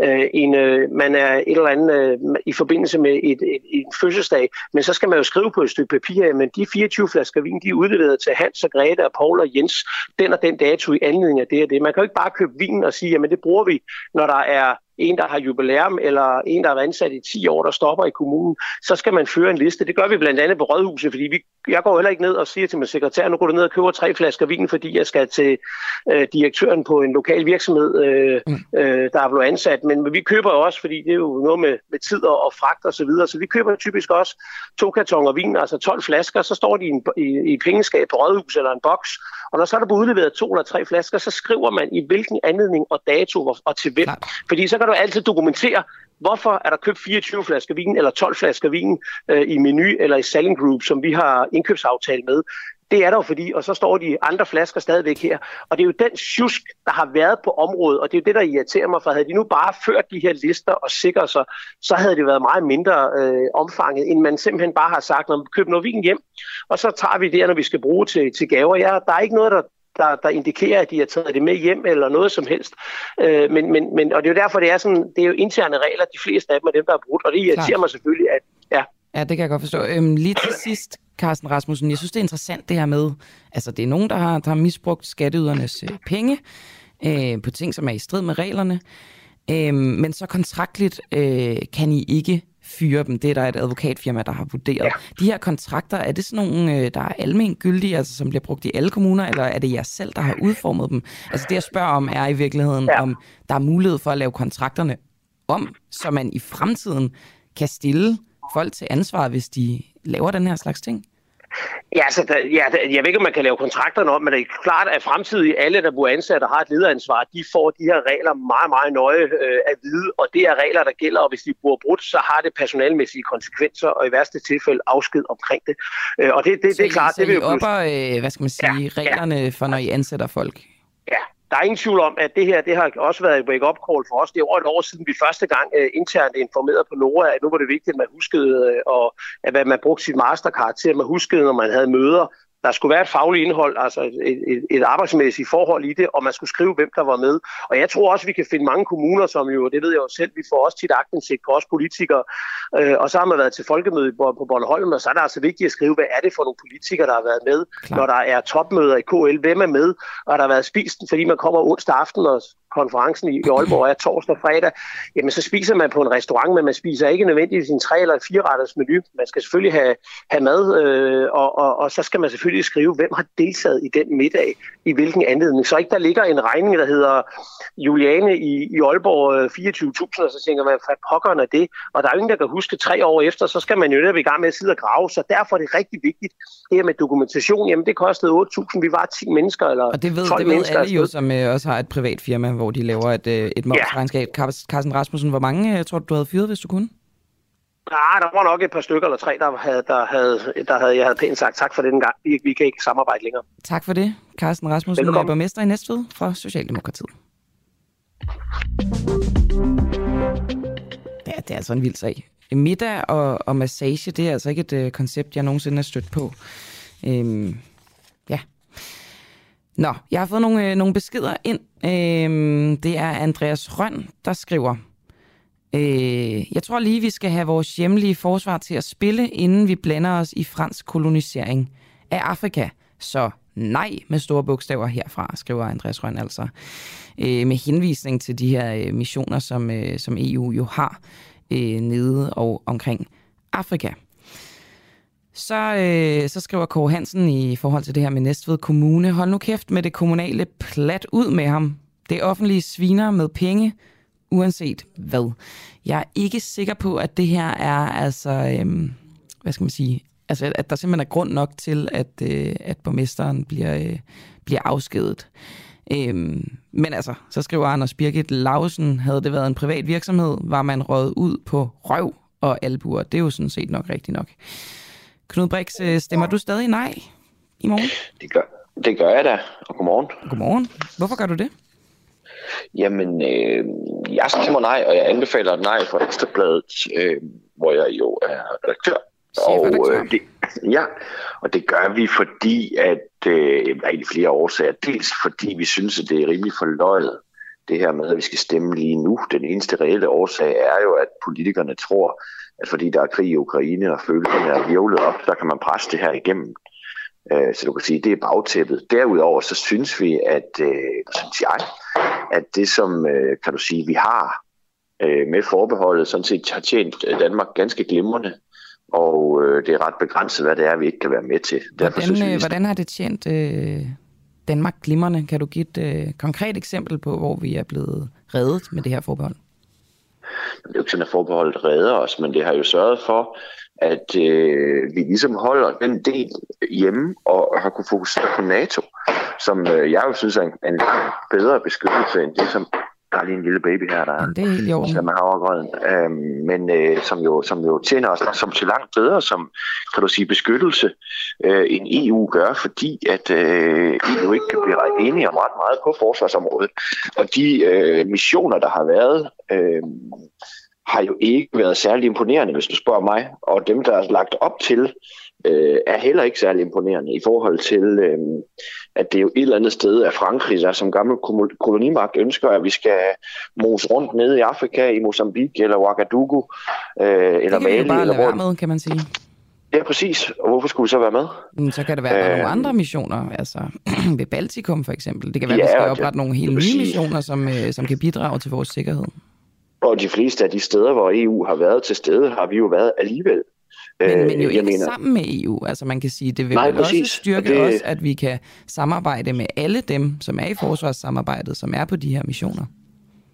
øh, en, øh, man er et eller andet øh, i forbindelse med et, et, et fødselsdag, men så skal man jo skrive på et stykke papir, men de 24 flasker vin, de er udleveret til Hans og Grete og Paul og Jens, den og den dato i anledning af det og det. Man kan jo ikke bare købe vin og sige, jamen det bruger vi, når der er en, der har jubilæum, eller en, der har været ansat i 10 år, der stopper i kommunen, så skal man føre en liste. Det gør vi blandt andet på Rådhuset, fordi vi, jeg går heller ikke ned og siger til min sekretær, nu går du ned og køber tre flasker vin, fordi jeg skal til øh, direktøren på en lokal virksomhed, øh, mm. øh, der er blevet ansat. Men, men vi køber også, fordi det er jo noget med, med tid og, og fragt og så videre, så vi køber typisk også to kartonger vin, altså 12 flasker, så står de i, en, i, i pengeskab på Rådhuset eller en boks, og når så er der blevet udleveret to eller tre flasker, så skriver man i hvilken anledning og dato og til hvem. Fordi så kan du altid dokumentere, hvorfor er der købt 24 flasker vin eller 12 flasker vin øh, i Menu eller i Selling Group, som vi har indkøbsaftale med. Det er der jo fordi, og så står de andre flasker stadigvæk her. Og det er jo den tjusk, der har været på området, og det er jo det, der irriterer mig, for havde de nu bare ført de her lister og sikret sig, så havde det været meget mindre øh, omfanget, end man simpelthen bare har sagt, når man køber noget vin hjem, og så tager vi det, når vi skal bruge til, til gaver. Ja, der er ikke noget, der der, der indikerer, at de har taget det med hjem eller noget som helst. Øh, men, men, men, og det er jo derfor, det er, sådan, det er jo interne regler, de fleste af dem er dem, der er brudt, og det irriterer Klart. mig selvfølgelig, at ja. Ja, det kan jeg godt forstå. Øhm, lige til sidst, Carsten Rasmussen, jeg synes, det er interessant det her med, altså det er nogen, der har, der har misbrugt skatteydernes øh, penge øh, på ting, som er i strid med reglerne, øh, men så kontraktligt øh, kan I ikke fyre dem. Det er der et advokatfirma, der har vurderet. Ja. De her kontrakter, er det sådan nogle, øh, der er almen gyldige, altså som bliver brugt i alle kommuner, eller er det jer selv, der har udformet dem? Altså det, jeg spørger om, er i virkeligheden, ja. om der er mulighed for at lave kontrakterne om, så man i fremtiden kan stille folk til ansvar, hvis de laver den her slags ting? Ja, altså, der, ja, der, jeg ved ikke, om man kan lave kontrakterne om, men det er klart, at fremtidig alle, der bliver ansat og har et lederansvar, de får de her regler meget, meget nøje øh, at vide, og det er regler, der gælder, og hvis de bliver brudt, så har det personalmæssige konsekvenser, og i værste tilfælde afsked omkring det. Øh, og det, det, det er klart, så det vil jo opper, øh, hvad skal man sige, ja, reglerne ja. for, når I ansætter folk? Ja, der er ingen tvivl om, at det her det har også været et wake-up call for os. Det er over et år siden, vi første gang uh, internt informerede på Nora, at nu var det vigtigt, at man huskede, uh, og, at man brugte sit mastercard til, at man huskede, når man havde møder, der skulle være et fagligt indhold, altså et, et, et arbejdsmæssigt forhold i det, og man skulle skrive, hvem der var med. Og jeg tror også, vi kan finde mange kommuner, som jo, det ved jeg jo selv, vi får også tit agtindsigt på os politikere, øh, og så har man været til folkemøde på Bornholm, og så er det altså vigtigt at skrive, hvad er det for nogle politikere, der har været med, Klar. når der er topmøder i KL, hvem er med, og der har været spist, fordi man kommer onsdag aften og konferencen i Aalborg er torsdag og fredag, jamen så spiser man på en restaurant, men man spiser ikke nødvendigvis en tre- eller fire retters menu. Man skal selvfølgelig have, have mad, øh, og, og, og så skal man selvfølgelig skrive, hvem har deltaget i den middag, i hvilken anledning. Så ikke der ligger en regning, der hedder Juliane i, i Aalborg 24.000, og så tænker man, hvad pokkeren er det? Og der er ingen, der kan huske tre år efter, så skal man jo netop i gang med at sidde og grave. Så derfor er det rigtig vigtigt, det her med dokumentation, jamen det kostede 8.000, vi var 10 mennesker, eller Og det ved, 12 det ved mennesker. alle jo, som øh, også har et privat firma, hvor de laver et, øh, et momsregnskab. Ja. Carsten Rasmussen, hvor mange øh, tror du, du havde fyret, hvis du kunne? Nej, der var nok et par stykker eller tre, der havde, der havde, der havde jeg havde pænt sagt tak for den gang. Vi, vi kan ikke samarbejde længere. Tak for det, Carsten Rasmussen, Velkommen. borgmester i Næstved fra Socialdemokratiet. Ja, det er altså en vild sag. Middag og, og massage, det er altså ikke et øh, koncept, jeg nogensinde har stødt på. Øhm. Nå, jeg har fået nogle, øh, nogle beskeder ind. Øh, det er Andreas Røn, der skriver... Øh, jeg tror lige, vi skal have vores hjemlige forsvar til at spille, inden vi blander os i fransk kolonisering af Afrika. Så nej med store bogstaver herfra, skriver Andreas Røn altså. Øh, med henvisning til de her øh, missioner, som, øh, som EU jo har øh, nede og omkring Afrika. Så, øh, så skriver Kåre Hansen i forhold til det her med Næstved Kommune. Hold nu kæft med det kommunale plat ud med ham. Det offentlige sviner med penge, uanset hvad. Jeg er ikke sikker på, at det her er, altså, øh, hvad skal man sige, altså, at der simpelthen er grund nok til, at, øh, at borgmesteren bliver, øh, bliver afskedet. Øhm, men altså, så skriver Anders Birgit Lausen, havde det været en privat virksomhed, var man røget ud på røv og albuer. Det er jo sådan set nok rigtigt nok. Knud Brix, øh, stemmer du stadig nej i morgen? Det gør, det gør jeg da, og godmorgen. Godmorgen. Hvorfor gør du det? Jamen, øh, jeg stemmer nej, og jeg anbefaler nej for Ekstrabladet, øh, hvor jeg jo er redaktør. Og, øh, det, ja, og det gør vi, fordi at, øh, der er egentlig flere årsager. Dels fordi vi synes, at det er rimelig forløjet, det her med, at vi skal stemme lige nu. Den eneste reelle årsag er jo, at politikerne tror, at fordi der er krig i Ukraine, og følelserne er virvlet op, så kan man presse det her igennem. Øh, Så du kan sige, det er bagtæppet. Derudover så synes vi, at, øh, synes jeg, at det som, øh, kan du sige, vi har øh, med forbeholdet, sådan set har tjent øh, Danmark ganske glimrende. Og øh, det er ret begrænset, hvad det er, vi ikke kan være med til. Derfor synes Hvordan, vi, øh, vi hvordan har det tjent øh, Danmark glimrende? Kan du give et øh, konkret eksempel på, hvor vi er blevet reddet med det her forbehold? Det er jo ikke sådan, at forbeholdet redder os, men det har jo sørget for, at øh, vi ligesom holder den del hjemme og har kunne fokusere på NATO, som øh, jeg jo synes er en, en bedre beskyttelse end det, som der er lige en lille baby her, der Ja, det er helt som er øhm, men øh, som, jo, som jo tjener os som til langt bedre som, kan du sige, beskyttelse, øh, end EU gør, fordi at øh, EU ikke kan blive ret enige om ret meget på forsvarsområdet. Og de øh, missioner, der har været, øh, har jo ikke været særlig imponerende, hvis du spørger mig. Og dem, der er lagt op til, øh, er heller ikke særlig imponerende i forhold til, øh, at det jo et eller andet sted er Frankrig, der som gammel kolo- kolonimagt ønsker, at vi skal mose rundt nede i Afrika, i Mozambique eller Ouagadougou, øh, eller Det kan vi Mali. jo bare eller lade hvor... være med, kan man sige. Ja, præcis. Og hvorfor skulle vi så være med? Men Så kan det være, at der er nogle Øh, andre missioner, altså ved Baltikum for eksempel. Det kan være, Ja, at vi skal oprette nogle helt nye missioner, som, øh, som kan bidrage til vores sikkerhed. Og de fleste af de steder, hvor EU har været til stede, har vi jo været alligevel. Men, men jo Øh, ikke jeg mener, sammen med EU. Altså man kan sige, det vil Nej, vel også præcis. styrke Og det- os, at vi kan samarbejde med alle dem, som er i forsvarssamarbejdet, som er på de her missioner.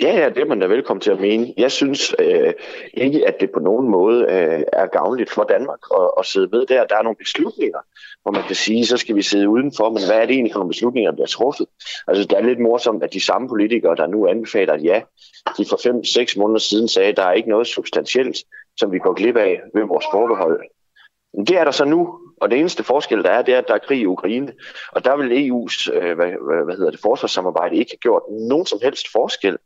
Ja, ja, det er man da velkommen til at mene. Jeg synes øh, ikke, at det på nogen måde øh, er gavnligt for Danmark at, at sidde med der. Der er nogle beslutninger, hvor man kan sige, så skal vi sidde udenfor, men hvad er det egentlig for nogle beslutninger, der bliver truffet? Altså, det er lidt morsomt, at de samme politikere, der nu anbefaler, at ja, de for 5-6 måneder siden sagde, at der er ikke noget substantielt, som vi går glip af ved vores forbehold. Men det er der så nu, og det eneste forskel, der er, det er, at der er krig i Ukraine. Og der vil EU's øh, hvad, hvad, hvad hedder det, forsvarssamarbejde ikke have gjort nogen som helst forskel.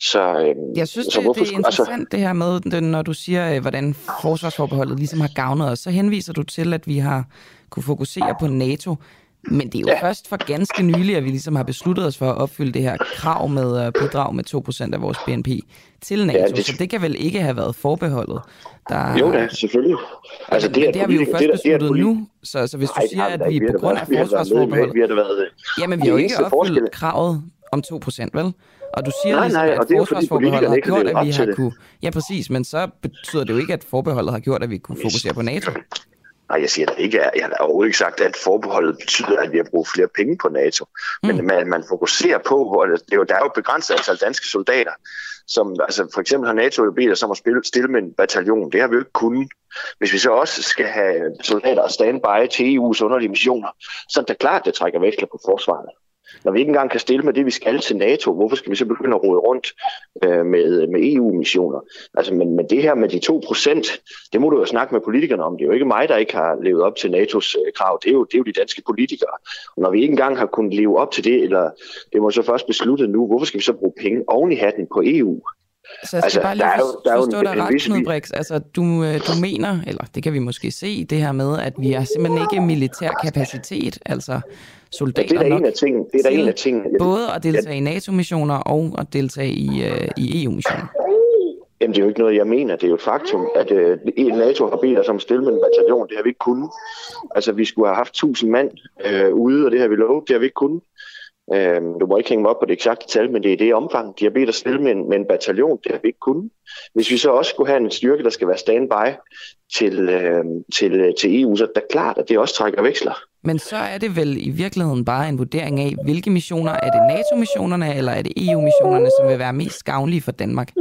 Så, øh, Jeg synes, så det, det er altså, interessant det her med, det, når du siger, øh, hvordan forsvarsforbeholdet ligesom har gavnet os, så henviser du til, at vi har kunne fokusere på NATO. Men det er jo ja. først for ganske nylig, at vi ligesom har besluttet os for at opfylde det her krav med at bidrage med 2% af vores BNP til NATO. Ja, det- det... Så det kan vel ikke have været forbeholdet. Der... Jo da, selvfølgelig. Altså, men, men det har vi jo først det det besluttet politi- nu, så, så hvis du Nej, siger, nej, at vi på grund af da været forsvarsforbeholdet... Vi har da været... Jamen, vi Det har jo ikke opfyldt kravet om 2%, vel? Og du siger Nej, ligesom, nej, at og forsvarsforbeholdet har gjort, at vi har kunne... Ja, præcis, men så betyder det jo ikke, at forbeholdet har gjort, at vi kunne fokusere på NATO. Nej, jeg siger da ikke, jeg har overhovedet ikke sagt, at forbeholdet betyder, at vi har brugt flere penge på NATO. Men Mm. man, man fokuserer på, hvor det, er jo, der er jo et begrænset antal danske soldater, som altså for eksempel har NATO jo bedt os om at spille, stille med en bataljon. Det har vi jo ikke kunnet. Hvis vi så også skal have soldater standby til EU's underlige missioner, så er det klart, at det trækker veksler på forsvaret. Når vi ikke engang kan stille med det, vi skal til NATO, hvorfor skal vi så begynde at rode rundt øh, med, med EU-missioner? Altså, men, men det her med de 2 procent, det må du jo snakke med politikerne om. Det er jo ikke mig, der ikke har levet op til NATO's øh, krav. Det er, jo, det er jo de danske politikere. Og når vi ikke engang har kunnet leve op til det, eller det må så først besluttet nu, hvorfor skal vi så bruge penge oven i hatten på EU? Så jeg skal Altså, bare lige der er jo- der er forstå dig ret, Knud Brix. Altså, du, øh, du mener, eller det kan vi måske se, det her med, at vi har simpelthen ikke militær kapacitet, altså soldater Det er nok en af tingene. Det er til en af tingene. både at deltage i NATO-missioner og at deltage i, øh, i EU-missioner. Jamen, det er jo ikke noget, jeg mener. Det er jo et faktum, at øh, NATO har bedt os om at stille med en bataljon. Det har vi ikke kunnet. Altså, vi skulle have haft 1000 mand øh, ude, og det har vi lovet. Det har vi ikke kunnet. Øh, du må ikke hænge mig op på det eksakte tal, men det er det omfang. De har bedt os stille med en, med en bataljon. Det har vi ikke kunnet. Hvis vi så også skulle have en styrke, der skal være standby til, øhm, øh, til, til EU, så er det klart, at det også trækker veksler. Men så er det vel i virkeligheden bare en vurdering af, hvilke missioner er det NATO-missionerne, eller er det EU-missionerne, som vil være mest gavnlige for Danmark?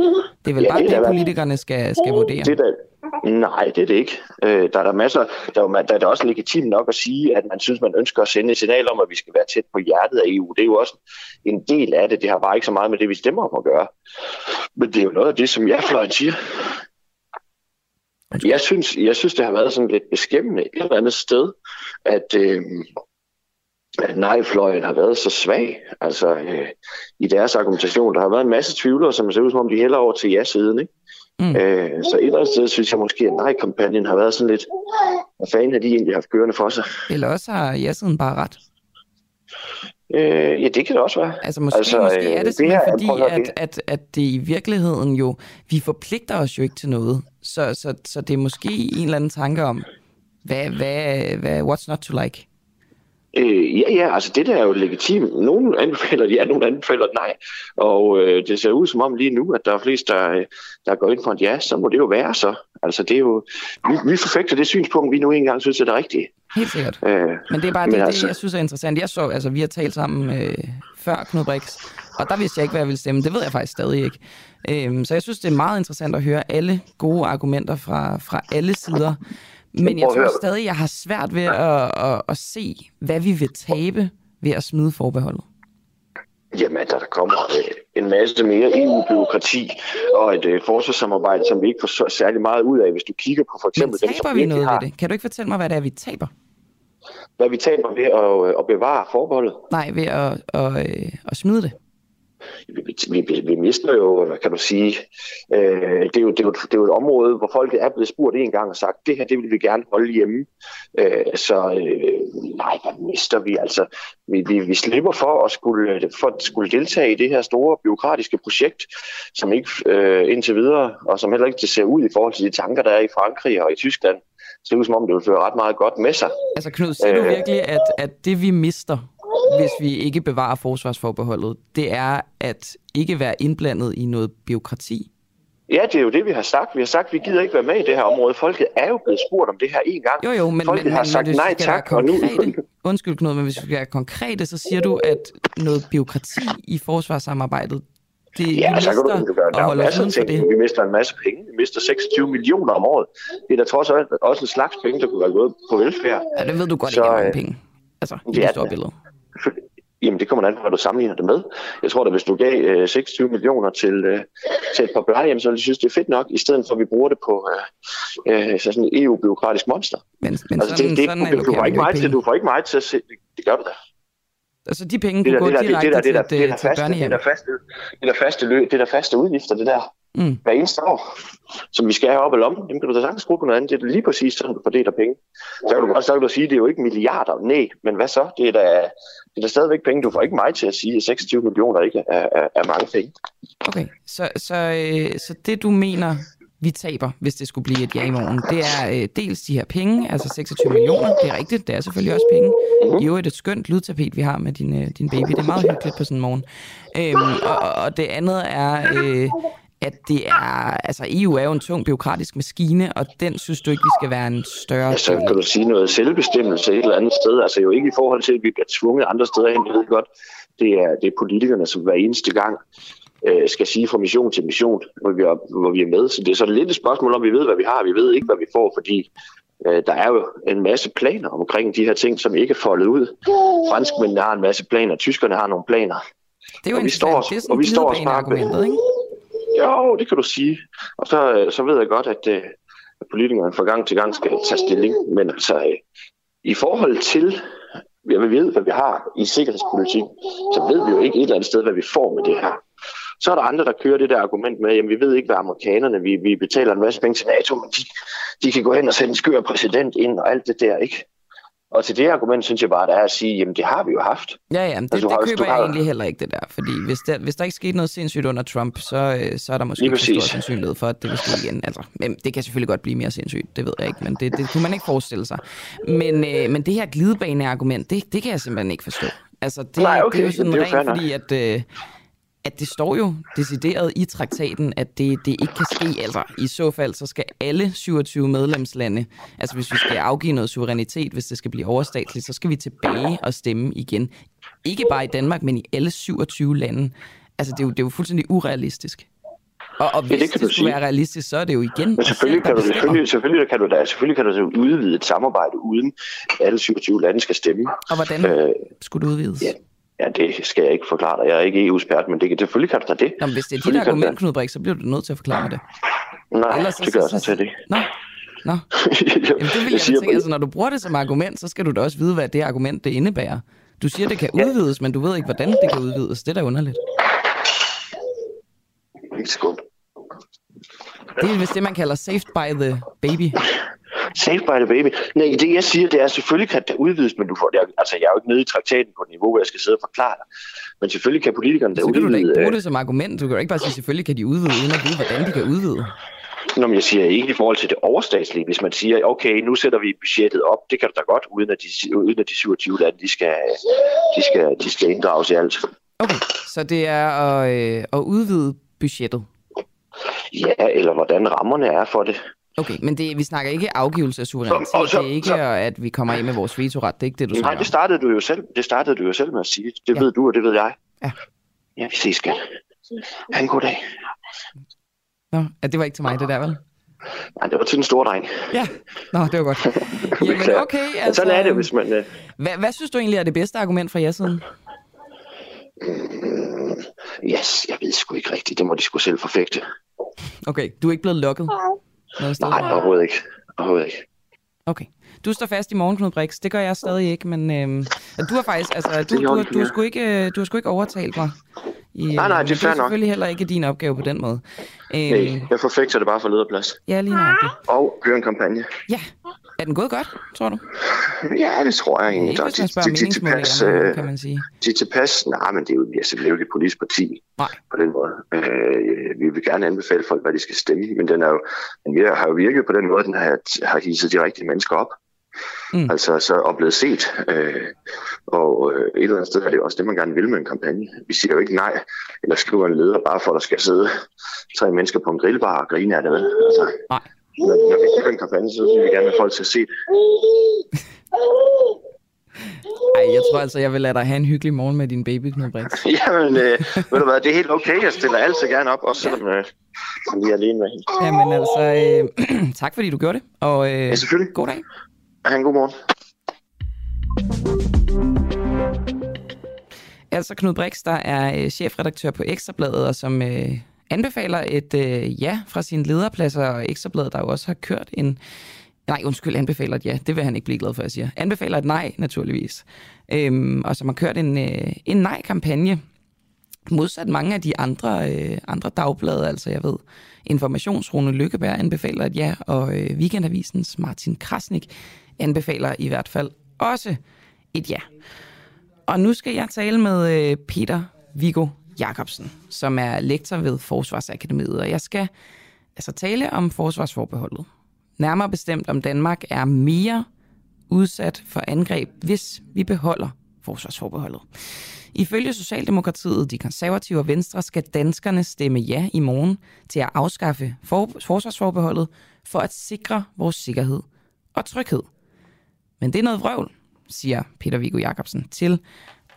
Det er vel Ja, bare det det, politikerne skal, skal vurdere. Det er da, nej, det er det ikke. Øh, der er der masser, der er, der er da også legitimt nok at sige, at man synes, man ønsker at sende et signal om, at vi skal være tæt på hjertet af EU. Det er jo også en del af det. Det har bare ikke så meget med det, vi stemmer om at gøre. Men det er jo noget af det, som jeg fløjen siger. Jeg synes, jeg synes, det har været sådan lidt beskæmmende et eller andet sted, at, øh, at nej-fløjen har været så svag altså, øh, i deres argumentation. Der har været en masse tvivlere, som ser ud som om, de hælder over til ja-siden. Ikke? Mm. Øh, så et eller andet sted synes jeg måske, at nej-kampagnen har været sådan lidt, hvad fanden har de egentlig haft kørende for sig? Eller også har ja-siden bare ret. Øh, ja, det kan det også være. Altså måske, altså, måske er øh, det simpelthen her- fordi, at at, at, at det i virkeligheden jo, vi forpligter os jo ikke til noget. Så, så, så det er måske en eller anden tanke om, hvad, hvad, hvad, what's not to like? Øh, ja, ja, altså det der er jo legitimt. Nogle anbefaler ja, nogle anbefaler nej. Og øh, det ser ud som om lige nu, at der er flest, der, der går ind for et ja, så må det jo være så. Altså det er jo, vi, vi forfægter det synspunkt, vi nu engang synes er det rigtige. Helt sikkert. Øh, Men det er bare det, altså- det, jeg synes er interessant. Jeg så, altså vi har talt sammen øh, før Knud Brix, og der vidste jeg ikke, hvad jeg ville stemme. Det ved jeg faktisk stadig ikke. Øhm, så jeg synes, det er meget interessant at høre alle gode argumenter fra, fra alle sider. Men jeg at tror stadig, jeg har svært ved at, at, at se, hvad vi vil tabe ved at smide forbeholdet. Jamen, at der kommer øh, en masse mere EU-byråkrati og et øh, forsvarssamarbejde, som vi ikke får så særlig meget ud af. Hvis du kigger på for Men eksempel dem, taber som vi noget har, ved det? Kan du ikke fortælle mig, hvad det er, vi taber? hvad vi taber ved at, øh, at bevare forbeholdet. Nej, ved at, at, øh, at smide det. Vi, vi, vi, mister jo, hvad kan du sige, øh, det, er jo, det, er jo, det er jo et område, hvor folk er blevet spurgt en gang og sagt, det her, det vil vi gerne holde hjemme. Øh, så øh, nej, hvad mister vi? Altså, vi, vi, vi slipper for at skulle, for at skulle deltage i det her store byråkratiske projekt, som ikke øh, indtil videre, og som heller ikke ser ud i forhold til de tanker, der er i Frankrig og i Tyskland, ser ud som om, det vil føre ret meget godt med sig. Altså Knud, siger du Øh. virkelig, at, at det vi mister, hvis vi ikke bevarer forsvarsforbeholdet, det er at ikke være indblandet i noget byråkrati? Ja, det er jo det, vi har sagt. Vi har sagt, at vi gider ikke være med i det her område. Folket er jo blevet spurgt om det her en gang. Jo, jo, men, Folket men, har men, sagt nej tak, og nu... undskyld Knud, men hvis vi skal være konkrete, så siger du, at noget byråkrati i forsvarssamarbejdet, det Ja, så kan du, du gøre, der er masser af ting. det. Vi mister en masse penge. Vi mister 26 millioner om året. Det er da trods alt også en slags penge, der kunne være gået på velfærd. Ja, det ved du godt Så, ikke er mange øh, penge. Altså, i det er det store billede. Jamen, det kommer an på, hvad du sammenligner det med. Jeg tror da, hvis du gav øh, 26 millioner til, øh, til et par plejehjem, så ville de synes, det er fedt nok, i stedet for, at vi bruger det på øh, øh, så sådan et EU-byråkratisk monster. Men, men altså, sådan, det, det, sådan du, du, får ikke meget til, du får ikke meget til at se. Det, det gør du da. Altså, de penge kunne der, gå direkte til, børnehjem. det det der faste udgifter, det der, Mm. hver eneste år, som vi skal have op i lommen, dem kan du da sagtens bruge på noget andet. Det er lige præcis sådan, du fordeler penge. Så kan du godt så kan du sige, at det er jo ikke milliarder. Nej, men hvad så? Det er da, det er da stadigvæk penge. Du får ikke mig til at sige, at 26 millioner ikke er, er, er mange penge. Okay, så, så, øh, så det du mener, vi taber, hvis det skulle blive et ja i morgen, det er øh, dels de her penge, altså 26 millioner, det er rigtigt, det er selvfølgelig også penge. Mhm. I øvrigt et skønt lydtapet, vi har med din, øh, din baby, det er meget hyggeligt på sådan en morgen. Øhm, og, og- og det andet er, øh, at det er, altså EU er jo en tung byråkratisk maskine, og den synes du ikke, vi skal være en større Ja, så del af. kan du sige noget selvbestemmelse et eller andet sted. Altså jo ikke i forhold til, at vi bliver tvunget andre steder hen. Jeg ved godt, det er, det er politikerne, som hver eneste gang øh, skal sige fra mission til mission, hvor vi, er, hvor vi er med. Så det er så lidt et spørgsmål om, vi ved, hvad vi har, vi ved ikke, hvad vi får, fordi øh, der er jo en masse planer omkring de her ting, som ikke er foldet ud. Franskmændene har en masse planer, tyskerne har nogle planer. Det er jo og vi står, det er sådan og vi står og snakker ikke? Jo, det kan du sige. Og så, øh, så ved jeg godt, at, øh, at politikerne fra gang til gang skal tage stilling. Men altså, øh, i forhold til, hvad vi ved, hvad vi har i sikkerhedspolitik, så ved vi jo ikke et eller andet sted, hvad vi får med det her. Så er der andre, der kører det der argument med, at vi ved ikke, hvad amerikanerne, vi, vi betaler en masse penge til NATO, men de, de kan gå hen og sætte en skør præsident ind og alt det der, ikke? Og til det argument synes jeg bare, der er at sige, jamen det har vi jo haft. Ja, ja, det, Altså, det køber jeg har- egentlig heller ikke, det der. Fordi hvis der, hvis der ikke skete noget sindssygt under Trump, så, øh, så er der måske ikke stor sandsynlighed for, at det vil ske igen. Altså, men det kan selvfølgelig godt blive mere sindssygt, det ved jeg ikke, men det, det kunne man ikke forestille sig. Men, øh, men det her glidebaneargument, det, det kan jeg simpelthen ikke forstå. Altså, det, Nej, okay, det er jo sådan det er jo fair rent fordi, at... Øh, at det står jo decideret i traktaten, at det, det ikke kan ske. Altså, i så fald, så skal alle 27 medlemslande, altså hvis vi skal afgive noget suverænitet, hvis det skal blive overstatsligt, så skal vi tilbage og stemme igen. Ikke bare i Danmark, men i alle 27 lande. Altså, det er jo, det er jo fuldstændig urealistisk. Og, og hvis det det, kan det du skulle sige. være realistisk, så er det jo igen Men selvfølgelig selv, kan, du, selvfølgelig, selvfølgelig, kan du da, selvfølgelig kan du så udvide et samarbejde, uden alle 27 lande skal stemme. Og hvordan Øh, skulle det udvides? ja, ja, det skal jeg ikke forklare dig. Jeg er ikke EU-ekspert, men det, kan- selvfølgelig kan du da det. Nå, men hvis det er dit argument, Knud Brix, så bliver du nødt til at forklare det. Nej, Ellers så- det gør jeg så- sådan set ikke. Nå, nå. Jamen, det vil jeg, jeg tænke, altså når du bruger det som argument, så skal du da også vide, hvad det argument det indebærer. Du siger, det kan udvides, men du ved ikke, hvordan det kan udvides. Det er da underligt. Et sekund. Det er vist det, man kalder saved by the baby. Save by the baby. Nej, det jeg siger, det er, selvfølgelig kan det udvides, men du får det. Altså, jeg er jo ikke nede i traktaten på et niveau, hvor jeg skal sidde og forklare dig. Men selvfølgelig kan politikerne da Så kan du da udvide. ikke bruge øh, det som argument. Du kan jo ikke bare sige, selvfølgelig kan de udvide, uden at vide, hvordan de kan udvide. Nå, men jeg siger ikke i forhold til det overstatslige. Hvis man siger, okay, nu sætter vi budgettet op, det kan du da godt, uden at de, uden at de 27 lande, de skal, de skal, de skal inddrages i alt. Okay, så det er at, øh, at udvide budgettet. Ja, eller hvordan rammerne er for det. Okay, men det, vi snakker ikke afgivelse af suverænitet. Og så- Det er ikke, så- at vi kommer ind med vores vetoret. Det er ikke det, du Nej, snakker det startede du jo selv, det startede du jo selv med at sige. Det Ja. ved du, og det ved jeg. Ja. Ja, vi ses, skat. Ha' en god dag. Nå, ja, det var ikke til mig, det der, vel? Nej, det var til den store dreng. Ja, Nå, det var godt. Jamen okay, altså... sådan er det, hvis man... Øh, Hvad, hvad synes du egentlig er det bedste argument fra jeres side? mm, yes, jeg ved sgu ikke rigtigt. Det må de sgu selv forfægte. Okay, du er ikke blevet lukket noget? Nej, overhovedet ikke. Overhovedet ikke. Okay. Du står fast i morgen, Knud Brix. Det gør jeg stadig ikke, men øhm, du har faktisk, altså, du, du, du, du, sgu ikke, øh, du har sgu ikke overtalt mig. I, Nej, nej, øh, det er fair det er nok. selvfølgelig heller ikke din opgave på den måde. Øhm, Nej, jeg forfægter det bare for lederplads. ja, lige nøjagtigt. Og kører en kampagne. Ja, er den gået godt, tror du? Ja, det tror jeg egentlig. Ikke hvis man De- spørger de- de er tilpas, meningsmålingerne, øh, kan man sige. De er tilpas, nej, men det er jo, er selvfølgelig jo ikke et politisk parti Nej. på den måde. Øh, vi vil gerne anbefale folk, hvad de skal stemme, men den er jo, den har jo virket på den måde, den har, har hisset de rigtige mennesker op. Mm. Altså, så og blevet set. Øh, og øh, et eller andet sted er det også det, man gerne vil med en kampagne. Vi siger jo ikke nej, eller skriver en leder, bare for at der skal sidde tre mennesker på en grillbar og grine af det. Altså, nej. Når, når vi skriver en kampagne, så vil vi gerne have folk til at se det. Ej, jeg tror altså, jeg vil lade dig have en hyggelig morgen med din baby, Knud Brix. Jamen, øh, ved du hvad, det er helt okay. Jeg stiller altid gerne op, også selvom øh, jeg lige er alene med hende. Jamen altså, øh, tak fordi du gjorde det. Og, øh, ja, selvfølgelig. God dag. Ha' en god morgen. Altså Knud Brix, der er øh, chefredaktør på Ekstrabladet, og som øh, anbefaler et øh, ja fra sine lederpladser, og Ekstrabladet, der jo også har kørt en Nej, undskyld, anbefaler et ja. Det vil han ikke blive glad for, at jeg siger. Anbefaler et nej, naturligvis. Øhm, og som har kørt en, øh, en nej-kampagne, modsat mange af de andre, øh, andre dagblade, altså jeg ved, Informationsrune Lykkeberg anbefaler et ja, og øh, Weekendavisens Martin Krasnik anbefaler i hvert fald også et ja. Og nu skal jeg tale med øh, Peter Vigo Jacobsen, som er lektor ved Forsvarsakademiet, og jeg skal altså tale om forsvarsforbeholdet. Nærmere bestemt om Danmark er mere udsat for angreb, hvis vi beholder forsvarsforbeholdet. Ifølge Socialdemokratiet, de konservative og Venstre skal danskerne stemme ja i morgen til at afskaffe for- forsvarsforbeholdet for at sikre vores sikkerhed og tryghed. Men det er noget vrøvl, siger Peter Viggo Jacobsen til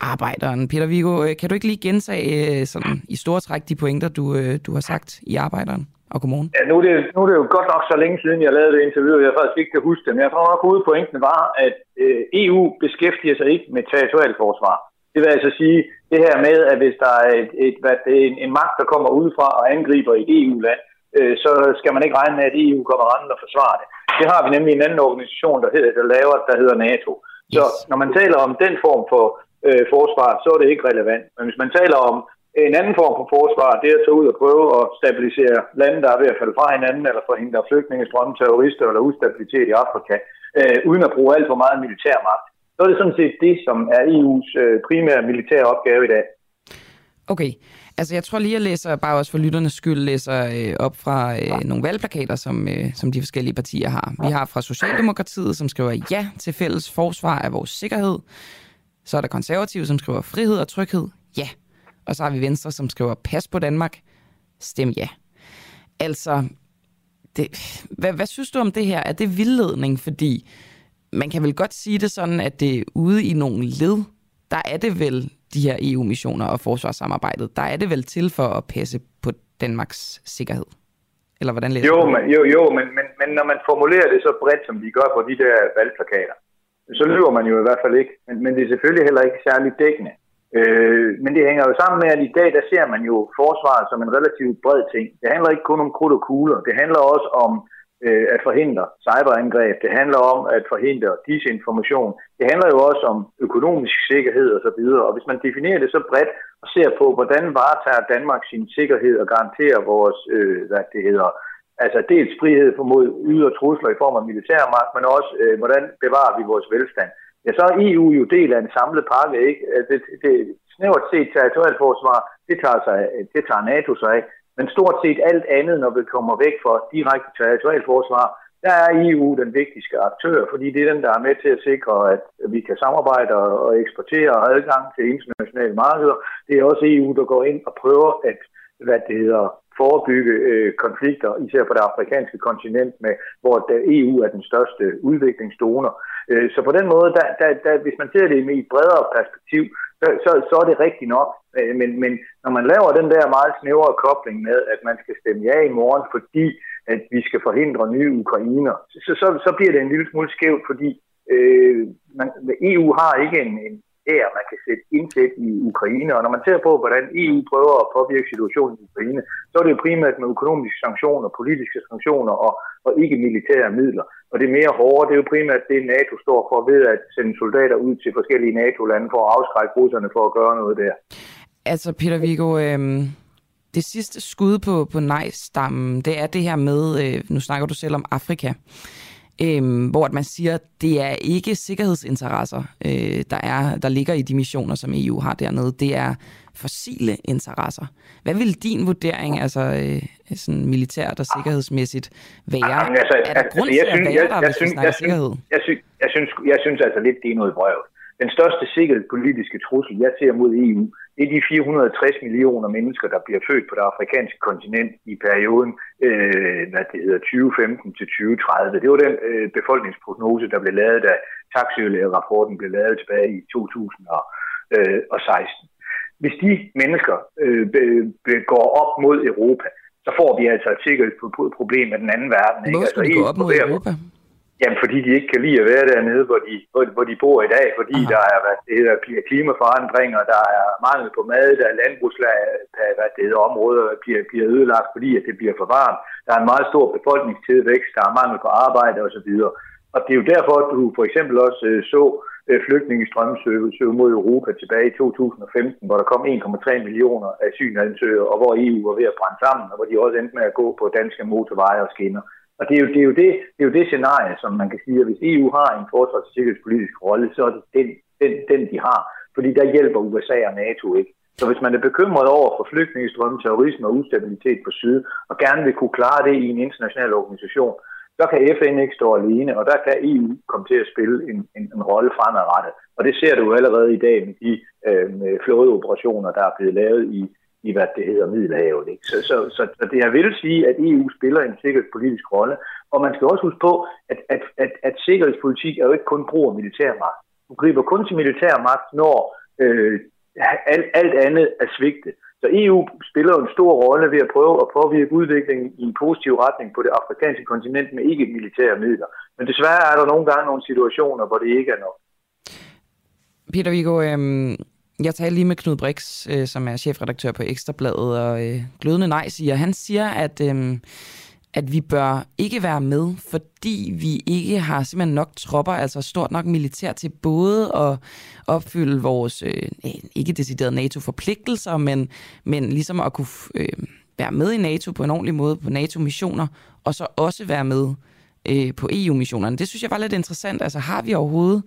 arbejderen. Peter Viggo, øh, kan du ikke lige gentage øh, sådan, i store træk de pointer, du, øh, du har sagt i arbejderen? og godmorgen. Ja, nu er, det, nu er det jo godt nok så længe siden, jeg lavede det interview, jeg faktisk ikke kan huske det, men jeg tror nok, at pointen var, at øh, EU beskæftiger sig ikke med territorialforsvar. Det vil altså sige det her med, at hvis der er et, et, hvad, en, en magt, der kommer udefra og angriber et EU-land, øh, så skal man ikke regne med, at EU kommer rende og forsvare det. Det har vi nemlig en anden organisation, der, hedder, der laver, der hedder NATO. Så når man taler om den form for øh, forsvar, så er det ikke relevant. Men hvis man taler om en anden form for forsvar, det er at tage ud og prøve at stabilisere lande, der er ved at falde fra hinanden, eller forhindre flygtningestrømme, terrorister eller ustabilitet i Afrika, øh, uden at bruge alt for meget militærmagt. Så er det sådan set det, som er EU's øh, primære militære opgave i dag. Okay, altså jeg tror lige, jeg læser, bare også for lytternes skyld, læser øh, op fra øh, nogle valgplakater, som, øh, som de forskellige partier har. Vi har fra Socialdemokratiet, som skriver ja til fælles forsvar af vores sikkerhed. Så er der konservative, som skriver frihed og tryghed. Ja. Og så har vi Venstre, som skriver, pas på Danmark, stem ja. Altså, det, hvad, hvad synes du om det her? Er det vildledning? Fordi man kan vel godt sige det sådan, at det ude i nogle led, der er det vel de her EU-missioner og forsvarssamarbejdet, der er det vel til for at passe på Danmarks sikkerhed? Eller hvordan læser jo, men, jo, jo men, men, men når man formulerer det så bredt, som de gør på de der valgplakater, så lyver man jo i hvert fald ikke. Men, men det er selvfølgelig heller ikke særlig dækkende. Øh, men det hænger jo sammen med, at i dag, der ser man jo forsvaret som en relativt bred ting. Det handler ikke kun om krudt og kugler. Det handler også om øh, at forhindre cyberangreb. Det handler om at forhindre disinformation. Det handler jo også om økonomisk sikkerhed osv. Og, og hvis man definerer det så bredt og ser på, hvordan varetager Danmark sin sikkerhed og garanterer vores, øh, hvad det hedder, altså dels frihed mod ydre trusler i form af militærmagt, men også øh, hvordan bevarer vi vores velstand ja, så er EU jo del af en samlet pakke, ikke? Øh, det, det, snævert set territorialforsvar, det tager, sig, det tager NATO sig af, men stort set alt andet, når vi kommer væk fra direkte territorialforsvar, der er EU den vigtigste aktør, fordi det er den, der er med til at sikre, at vi kan samarbejde og eksportere og adgang til internationale markeder. Det er også EU, der går ind og prøver at hvad det hedder, forebygge øh, konflikter, især på det afrikanske kontinent, med, hvor EU er den største udviklingsdonor. Øh, så på den måde, der, der, der, hvis man ser det i et bredere perspektiv, så, så, så er det rigtigt nok. Øh, men, men når man laver den der meget snævre kobling med, at man skal stemme ja i morgen, fordi at vi skal forhindre nye ukrainer, så, så, så bliver det en lille smule skævt, fordi øh, man, EU har ikke en, en her, man kan sætte indsæt i Ukraine. Og når man ser på, hvordan EU prøver at påvirke situationen i Ukraine, så er det jo primært med økonomiske sanktioner, politiske sanktioner og, og ikke militære midler. Og det mere hårde, det er jo primært det, NATO står for ved at sende soldater ud til forskellige NATO-lande for at afskrække russerne for at gøre noget der. Altså, Peter Viggo, øh, det sidste skud på, på nej-stammen, det er det her med, øh, nu snakker du selv om Afrika, øhm, hvor man siger, at det er ikke sikkerhedsinteresser, øh, der, er, der ligger i de missioner, som EU har dernede. Det er fossile interesser. Hvad vil din vurdering, altså øh, sådan militært og sikkerhedsmæssigt, være? Jamen, altså, er der altså, grund jeg til at synes- være jeg- der, jeg hvis vi synes- snakker jeg synes- sikkerhed? Jeg synes, jeg synes, jeg synes altså lidt, det er noget vrøvl. Den største sikkerhedspolitiske trussel, jeg ser mod EU, det er de 460 millioner mennesker, der bliver født på det afrikanske kontinent i perioden øh, hvad det hedder, 2015 til 2030. Det var den øh, befolkningsprognose, der blev lavet, da taxiøl-rapporten blev lavet tilbage i 2016. Hvis de mennesker øh, går op mod Europa, så får vi altså et sikkerhedsproblem med den anden verden. ikke? Hvorfor Altså, de gå EU op mod Europa? Jamen, fordi de ikke kan lide at være dernede, hvor de, hvor, hvor de bor i dag, fordi Aha. der er hvad det hedder, klimaforandringer, der er mangel på mad, der er landbrugslag, hvad det hedder, områder bliver, bliver ødelagt, fordi at det bliver for varmt. Der er en meget stor befolkningstilvækst, der er mangel på arbejde osv. Og det er jo derfor, at du for eksempel også øh, så øh, søge mod Europa tilbage i 2015, hvor der kom 1,3 millioner asylansøgere, og hvor EU var ved at brænde sammen, og hvor de også endte med at gå på danske motorveje og skinner. Og det er, jo, det, er jo det, det er jo det scenarie, som man kan sige, at hvis EU har en forsvars- og sikkerhedspolitisk rolle, så er det den, den, den, de har. Fordi der hjælper USA og NATO ikke. Så hvis man er bekymret over for flygtningestrømme, terrorisme og ustabilitet på syd, og gerne vil kunne klare det i en international organisation, så kan FN ikke stå alene, og der kan EU komme til at spille en, en, en rolle fremadrettet. Og det ser du jo allerede i dag med de øh, flådeoperationer, der er blevet lavet i, i hvad det hedder Middelhavet. Ikke? Så, så, så, så det jeg vil sige, at EU spiller en sikkerhedspolitisk rolle, og man skal også huske på, at, at, at, at sikkerhedspolitik er jo ikke kun brug af militærmagt. Du griber kun til militærmagt, når øh, alt, alt andet er svigtet. Så EU spiller en stor rolle ved at prøve at påvirke udviklingen i en positiv retning på det afrikanske kontinent med ikke militære midler. Men desværre er der nogle gange nogle situationer, hvor det ikke er nok. Peter Viggo, øhm, jeg talte lige med Knud Brix, øh, som er chefredaktør på Ekstrabladet, og øh, Glødende Nej siger, han siger, at, øhm, at vi bør ikke være med, fordi vi ikke har simpelthen nok tropper, altså stort nok militær til både at opfylde vores, øh, ikke decideret NATO-forpligtelser, men, men ligesom at kunne øh, være med i NATO på en ordentlig måde, på NATO-missioner, og så også være med øh, på EU-missionerne. Det synes jeg var lidt interessant. Altså har vi overhovedet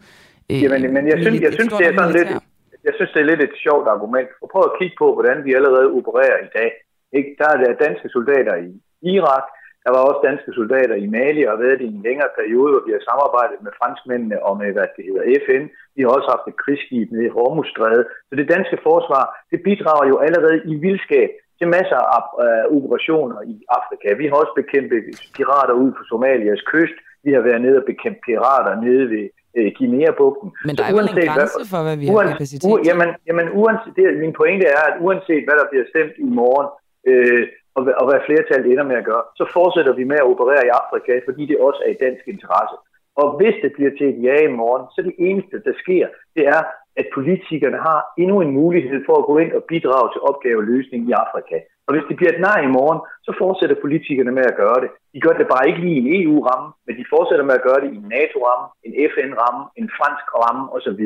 øh, Jamen, men jeg synes, jeg synes, det er sådan lidt? Jeg synes, det er lidt et sjovt argument. Og prøv at kigge på, hvordan vi allerede opererer i dag. Ikke? Der er der danske soldater i Irak, der var også danske soldater i Mali, og har været i en længere periode, hvor vi har samarbejdet med franskmændene og med, hvad det hedder, FN. Vi har også haft et krigsskib nede i Hormuzstræde. Så det danske forsvar, det bidrager jo allerede i vildskab til masser af øh, operationer i Afrika. Vi har også bekæmpet pirater ud på Somalias kyst. Vi har været nede og bekæmpet pirater nede ved øh, Guinea-bugten. Men der er vel en uanset grænse for, hvad vi har uans- kapacitet u- jamen, jamen uanset, det, min pointe er, at uanset hvad der bliver stemt i morgen, øh, og, hvad- og hvad flertallet ender med at gøre, så fortsætter vi med at operere i Afrika, fordi det også er i dansk interesse. Og hvis det bliver til et ja i morgen, så det eneste, der sker, det er, at politikerne har endnu en mulighed for at gå ind og bidrage til opgaveløsning i Afrika. Og hvis det bliver et nej i morgen, så fortsætter politikerne med at gøre det. De gør det bare ikke lige i en EU-ramme, men de fortsætter med at gøre det i en NATO-ramme, en FN-ramme, en fransk ramme osv.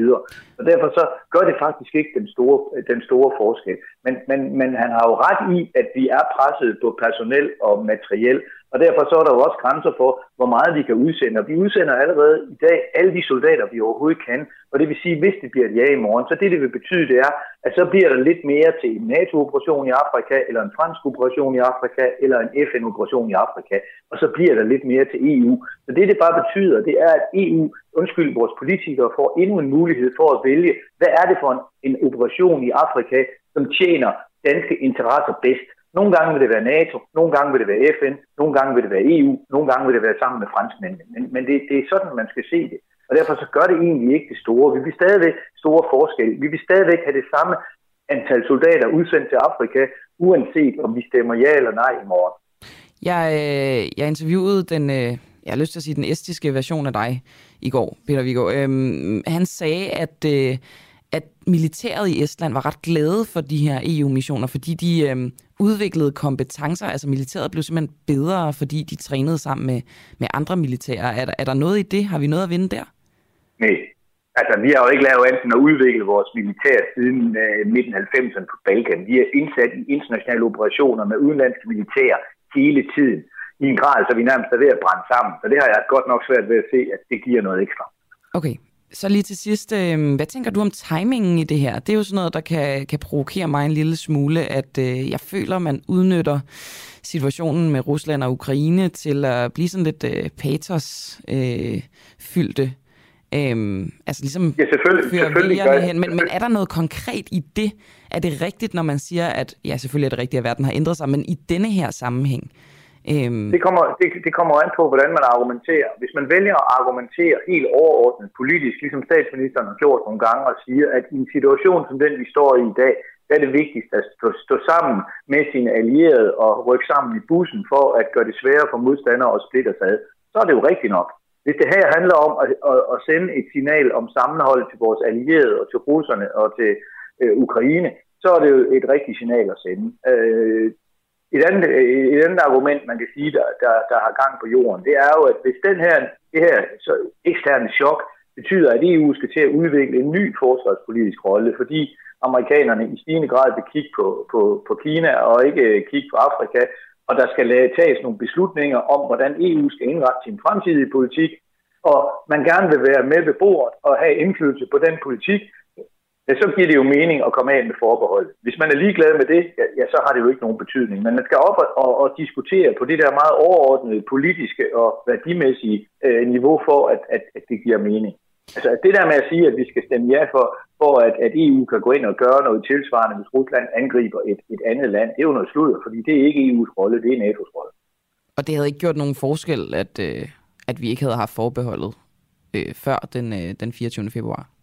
Og derfor så gør det faktisk ikke den store, den store forskel. Men, men, men han har jo ret i, at vi er presset på personel og materiel, og derfor så er der jo også grænser for, hvor meget vi kan udsende. Og vi udsender allerede i dag alle de soldater, vi overhovedet kan. Og det vil sige, hvis det bliver et ja i morgen, så det, det vil betyde, det er, at så bliver der lidt mere til en NATO-operation i Afrika, eller en fransk operation i Afrika, eller en FN-operation i Afrika. Og så bliver der lidt mere til EU. Så det, det bare betyder, det er, at EU, undskyld, vores politikere får endnu en mulighed for at vælge, hvad er det for en, en operation i Afrika, som tjener danske interesser bedst. Nogle gange vil det være NATO, nogle gange vil det være FN, nogle gange vil det være EU, nogle gange vil det være sammen med franskmændene. Men, men det, det er sådan, man skal se det. Og derfor så gør det egentlig ikke det store. Vi vil stadigvæk store forskelle. Vi vil stadigvæk have det samme antal soldater udsendt til Afrika, uanset om vi stemmer ja eller nej i morgen. Jeg, øh, jeg interviewede den, øh, jeg har lyst til at sige den estiske version af dig i går, Peter Viggo. Øhm, han sagde, at, øh, at militæret i Estland var ret glade for de her EU-missioner, fordi de øh, udviklede kompetencer. Altså militæret blev simpelthen bedre, fordi de trænede sammen med, med andre militære. Er der, er der noget i det? Har vi noget at vinde der? Nej. Altså, vi har jo ikke lavet andet end at udvikle vores militær siden øh, midten af 90'erne på Balkan. Vi er indsat i internationale operationer med udenlandske militær hele tiden. i en grad, så vi nærmest er ved at brænde sammen. Så det har jeg godt nok svært ved at se, at det giver noget ekstra. Okay, så lige til sidst, øh, hvad tænker du om timingen i det her? Det er jo sådan noget, der kan, kan provokere mig en lille smule, at øh, jeg føler, man udnytter situationen med Rusland og Ukraine til at blive sådan lidt øh, patos-fyldte. Øh, Øhm, altså ligesom ja, selvfølgelig, selvfølgelig gør hen. Men, men er der noget konkret i det? Er det rigtigt, når man siger, at ja, selvfølgelig er det rigtigt, at verden har ændret sig, men i denne her sammenhæng, Øhm... Det, kommer, det, det kommer an på, hvordan man argumenterer. Hvis man vælger at argumentere helt overordnet politisk, ligesom statsministeren har gjort nogle gange, og siger, at i en situation som den, vi står i i dag, der er det vigtigst at stå, stå sammen med sine allierede og rykke sammen i bussen for at gøre det sværere for modstandere at splitte os ad, så er det jo rigtigt nok. Hvis det her handler om at, at, at sende et signal om sammenhold til vores allierede og til russerne og til øh, Ukraine, så er det jo et rigtigt signal at sende. Øh, et andet, øh, et andet argument, man kan sige, der, der, der har gang på jorden, det er jo, at hvis den her, det her så eksterne chok betyder, at EU skal til at udvikle en ny forsvarspolitisk rolle, fordi amerikanerne i stigende grad vil kigge på, på, på Kina og ikke øh, kigge på Afrika, og der skal tages nogle beslutninger om, hvordan EU skal indrette sin fremtidige politik, og man gerne vil være med ved bordet og have indflydelse på den politik, ja, så giver det jo mening at komme af med forbehold. Hvis man er ligeglad med det, ja, ja så har det jo ikke nogen betydning. Men man skal op og, og, og diskutere på det der meget overordnede politiske og værdimæssige øh, niveau for, at, at, at det giver mening. Altså det der med at sige, at vi skal stemme ja for, for at, at EU kan gå ind og gøre noget tilsvarende, hvis Rusland angriber et, et andet land, det er jo noget sludder, fordi det er ikke EU's rolle, det er NATO's rolle. Og det havde ikke gjort nogen forskel, at, øh, at vi ikke havde haft forbeholdet øh, før den, øh, den 24. februar?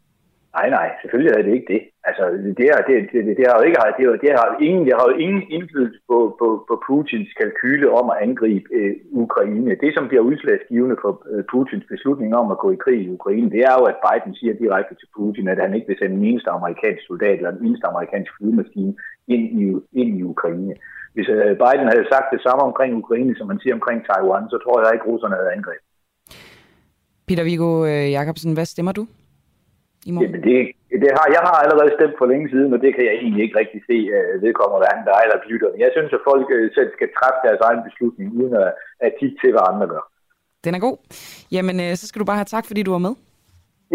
Nej, nej, selvfølgelig er det ikke det. Altså, det, er, det, det, det har jo ikke det, har, det har ingen, det har jo ingen indflydelse på, på, på Putins kalkyle om at angribe øh, Ukraine. Det, som bliver udslagsgivende for øh, Putins beslutning om at gå i krig i Ukraine, det er jo, at Biden siger direkte til Putin, at han ikke vil sende en eneste amerikansk soldat eller en eneste amerikansk flyvemaskine ind i, ind i Ukraine. Hvis øh, Biden havde sagt det samme omkring Ukraine, som man siger omkring Taiwan, så tror jeg ikke, russerne havde angrebet. Peter Viggo øh, Jacobsen, hvad stemmer du? I morgen? Jamen det, det har, jeg har allerede stemt for længe siden, og det kan jeg egentlig ikke rigtig se uh, vedkommende hverken dig eller lytterne. Jeg synes, at folk uh, selv skal træffe deres egen beslutning, uden at, at kigge til, hvad andre gør. Den er god. Jamen, uh, så skal du bare have tak, fordi du var med.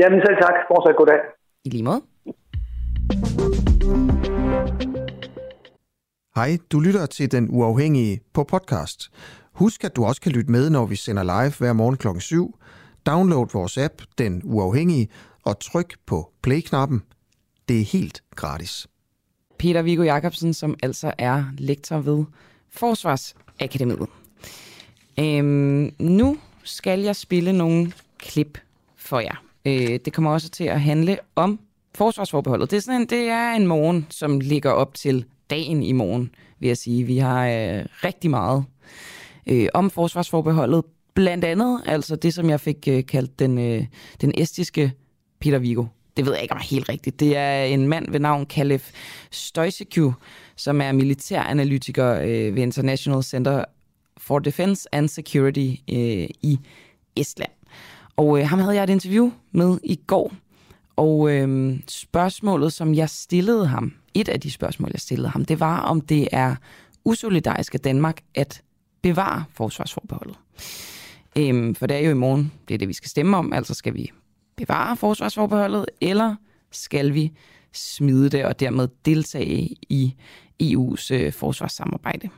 Jamen selv tak. Fortsat god dag. I lige måde. Hej, du lytter til Den Uafhængige på podcast. Husk, at du også kan lytte med, når vi sender live hver morgen kl. 7. Download vores app, Den Uafhængige, og tryk på play-knappen. Det er helt gratis. Peter Viggo Jacobsen, som altså er lektor ved Forsvarsakademiet. Øhm, nu skal jeg spille nogle klip for jer. Øh, det kommer også til at handle om forsvarsforbeholdet. Det er, sådan en, det er en morgen, som ligger op til dagen i morgen, vil jeg sige. Vi har øh, rigtig meget øh, om forsvarsforbeholdet. Blandt andet altså det, som jeg fik øh, kaldt den, øh, den estiske Peter Vigo. Det ved jeg ikke, om er helt rigtigt. Det er en mand ved navn Kalef Stoisikyu, som er militæranalytiker øh, ved International Center for Defense and Security øh, i Estland. Og øh, ham havde jeg et interview med i går. Og øh, spørgsmålet, som jeg stillede ham, et af de spørgsmål, jeg stillede ham, det var, om det er usolidarisk af Danmark at bevare forsvarsforbeholdet. Øh, for det er jo i morgen, det er det, vi skal stemme om, altså skal vi bevare forsvarsforbeholdet, eller skal vi smide det og dermed deltage i EU's øh, forsvarssamarbejde?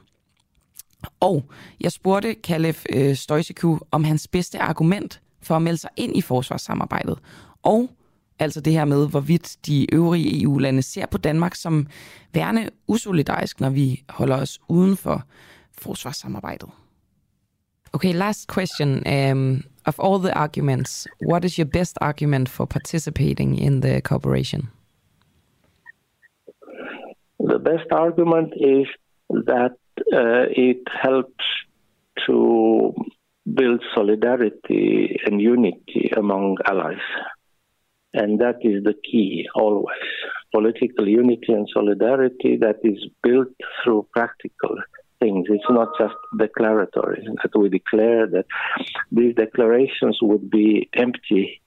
Og jeg spurgte Kalef øh, Stoisiku om hans bedste argument for at melde sig ind i forsvarssamarbejdet, og altså det her med, hvorvidt de øvrige EU-lande ser på Danmark som værende usolidarisk, når vi holder os uden for forsvarssamarbejdet. Okay, last question. Um, of all the arguments, what is your best argument for participating in the cooperation? The best argument is that uh, it helps to build solidarity and unity among allies. And that is the key always. Political unity and solidarity that is built through practical things. It's not just declaratory. That we declare that these declarations would be empty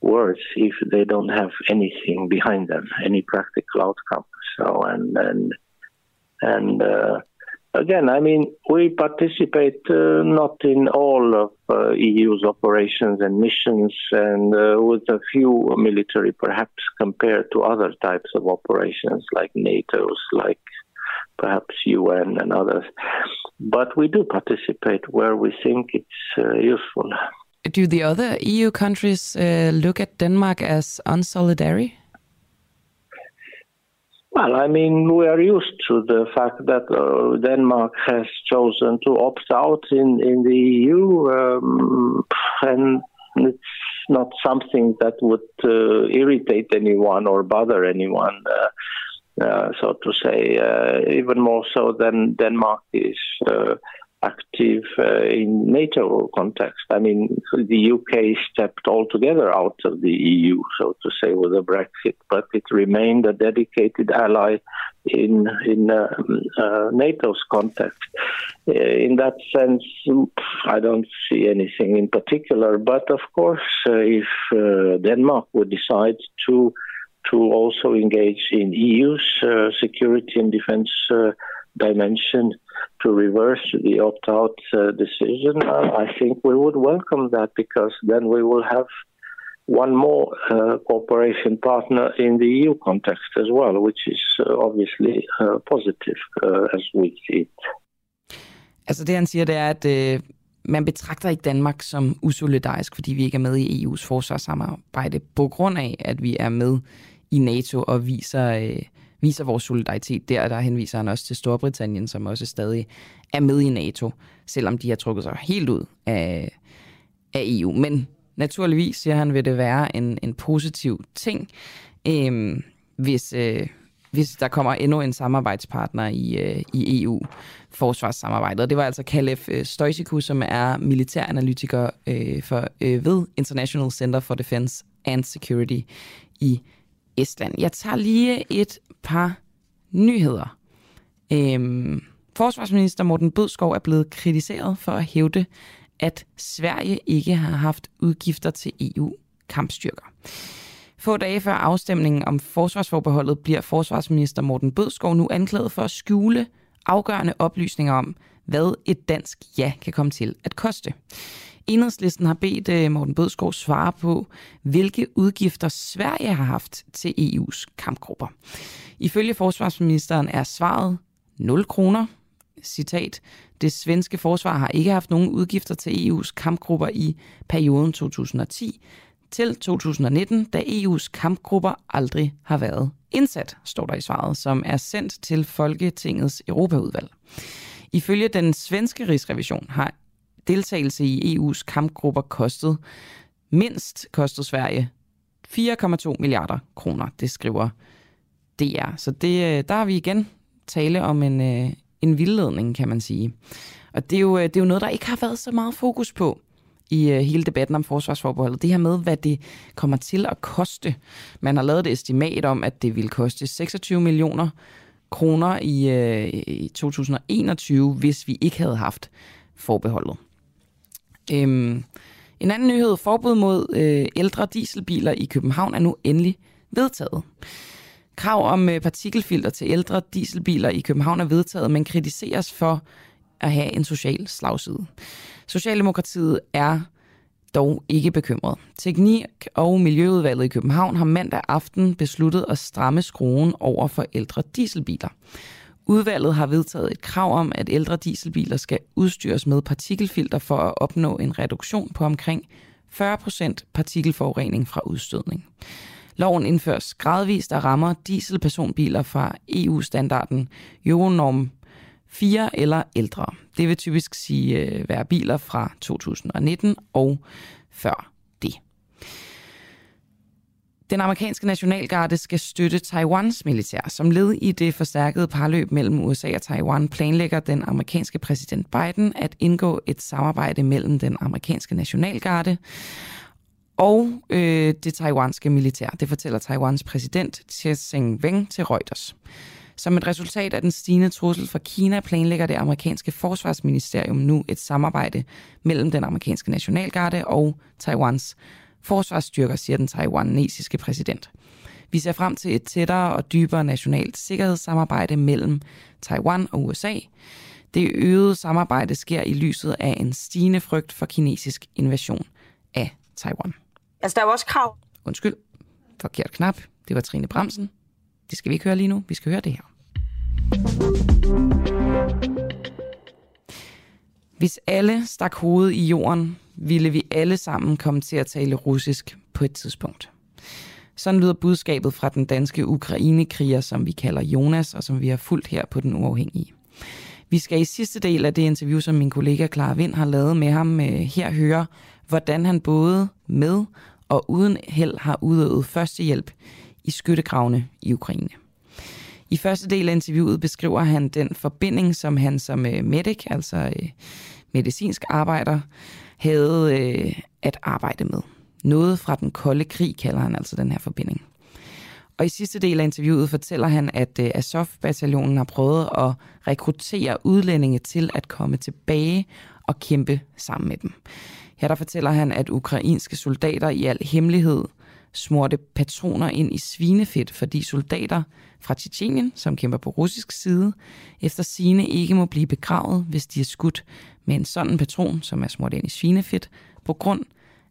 words if they don't have anything behind them, any practical outcome. So and and and uh, again, I mean, we participate uh, not in all of uh, EU's operations and missions, and uh, with a few military, perhaps compared to other types of operations like NATO's, like perhaps UN and others. But we do participate where we think it's uh, useful. Do the other EU countries uh, look at Denmark as unsolidary? Well, I mean, we are used to the fact that uh, Denmark has chosen to opt out in, in the EU, um, and it's not something that would uh, irritate anyone or bother anyone, uh, so to say, uh, even more so than Denmark is uh, active uh, in NATO context. I mean, the UK stepped altogether out of the EU, so to say, with the Brexit, but it remained a dedicated ally in in uh, uh, NATO's context. Uh, in that sense, I don't see anything in particular. But of course, uh, if uh, Denmark would decide to to also engage in EU's security and defence dimension to reverse the opt out uh, decision, uh, I think we would welcome that because then we will have one more uh, cooperation partner in the EU context as well, which is uh, obviously uh, positive uh, as we see it. Altså det han siger, det er, at øh, man betragter ikke Danmark som usolidarisk, fordi vi ikke er med i EU's forsvarssamarbejde, på grund af, at vi er med i NATO og viser øh, viser vores solidaritet der, der henviser han også til Storbritannien, som også stadig er med i NATO, selvom de har trukket sig helt ud af, af EU. Men naturligvis, siger han, vil det være en, en positiv ting, øh, hvis, øh, hvis der kommer endnu en samarbejdspartner i, øh, i EU forsvarssamarbejdet. Og det var altså Kalef øh, Stoisiku, som er militæranalytiker øh, for, øh, ved International Center for Defense and Security i Estland. Jeg tager lige et par nyheder. Øhm, forsvarsminister Morten Bødskov er blevet kritiseret for at hævde, at Sverige ikke har haft udgifter til EU-kampstyrker. Få dage før afstemningen om forsvarsforbeholdet bliver forsvarsminister Morten Bødskov nu anklaget for at skjule afgørende oplysninger om, hvad et dansk ja kan komme til at koste. Enhedslisten har bedt øh, Morten Bødskov svare på, hvilke udgifter Sverige har haft til EU's kampgrupper. Ifølge forsvarsministeren er svaret 0 kroner. Citat, det svenske forsvar har ikke haft nogen udgifter til EU's kampgrupper i perioden 2010 til 2019, da EU's kampgrupper aldrig har været indsat, står der i svaret, som er sendt til Folketingets Europaudvalg. Ifølge den svenske rigsrevision har deltagelse i EU's kampgrupper kostet mindst kostede Sverige 4,2 milliarder kroner, det skriver DR. Så det, øh, der har vi igen tale om en, øh, en vildledning, kan man sige. Og det er, jo, øh, det er jo noget, der ikke har været så meget fokus på i hele debatten om forsvarsforbeholdet. Det her med, hvad det kommer til at koste. Man har lavet et estimat om, at det vil koste 26 millioner kroner i, i 2021, hvis vi ikke havde haft forbeholdet. Øhm, en anden nyhed, forbud mod øh, ældre dieselbiler i København er nu endelig vedtaget. Krav om øh, partikelfilter til ældre dieselbiler i København er vedtaget, men kritiseres for at have en social slagside. Socialdemokratiet er dog ikke bekymret. Teknik- og Miljøudvalget i København har mandag aften besluttet at stramme skruen over for ældre dieselbiler. Udvalget har vedtaget et krav om, at ældre dieselbiler skal udstyres med partikelfilter for at opnå en reduktion på omkring 40% partikelforurening fra udstødning. Loven indføres gradvist og rammer dieselpersonbiler fra EU-standarden Euronorm 4 eller ældre. Det vil typisk sige øh, være biler fra 2019 og før det. Den amerikanske nationalgarde skal støtte Taiwans militær. Som led i det forstærkede parløb mellem USA og Taiwan planlægger den amerikanske præsident Biden at indgå et samarbejde mellem den amerikanske nationalgarde og øh, det taiwanske militær. Det fortæller Taiwans præsident Tseng Sing-weng til Reuters. Som et resultat af den stigende trussel fra Kina planlægger det amerikanske forsvarsministerium nu et samarbejde mellem den amerikanske nationalgarde og Taiwans forsvarsstyrker, siger den taiwanesiske præsident. Vi ser frem til et tættere og dybere nationalt sikkerhedssamarbejde mellem Taiwan og USA. Det øgede samarbejde sker i lyset af en stigende frygt for kinesisk invasion af Taiwan. Altså, der er jo også krav. Undskyld, forkert knap. Det var Trine Bremsen. Det skal vi ikke høre lige nu. Vi skal høre det her. Hvis alle stak hovedet i jorden, ville vi alle sammen komme til at tale russisk på et tidspunkt. Sådan lyder budskabet fra den danske ukrainekriger, som vi kalder Jonas, og som vi har fulgt her på Den Uafhængige. Vi skal i sidste del af det interview, som min kollega Clara Vind har lavet med ham, øh, her høre, hvordan han både med og uden held har udøvet førstehjælp i skyttegravene i Ukraine. I første del af interviewet beskriver han den forbinding, som han som øh, medic, altså øh, medicinsk arbejder, havde øh, at arbejde med. Noget fra den kolde krig kalder han altså den her forbinding. Og i sidste del af interviewet fortæller han, at øh, Azov-bataljonen har prøvet at rekruttere udlændinge til at komme tilbage og kæmpe sammen med dem. Her der fortæller han, at ukrainske soldater i al hemmelighed smurte patroner ind i svinefedt, fordi soldater fra Tjetjenien, som kæmper på russisk side, efter sine ikke må blive begravet, hvis de er skudt med en sådan patron, som er smurt ind i svinefedt, på grund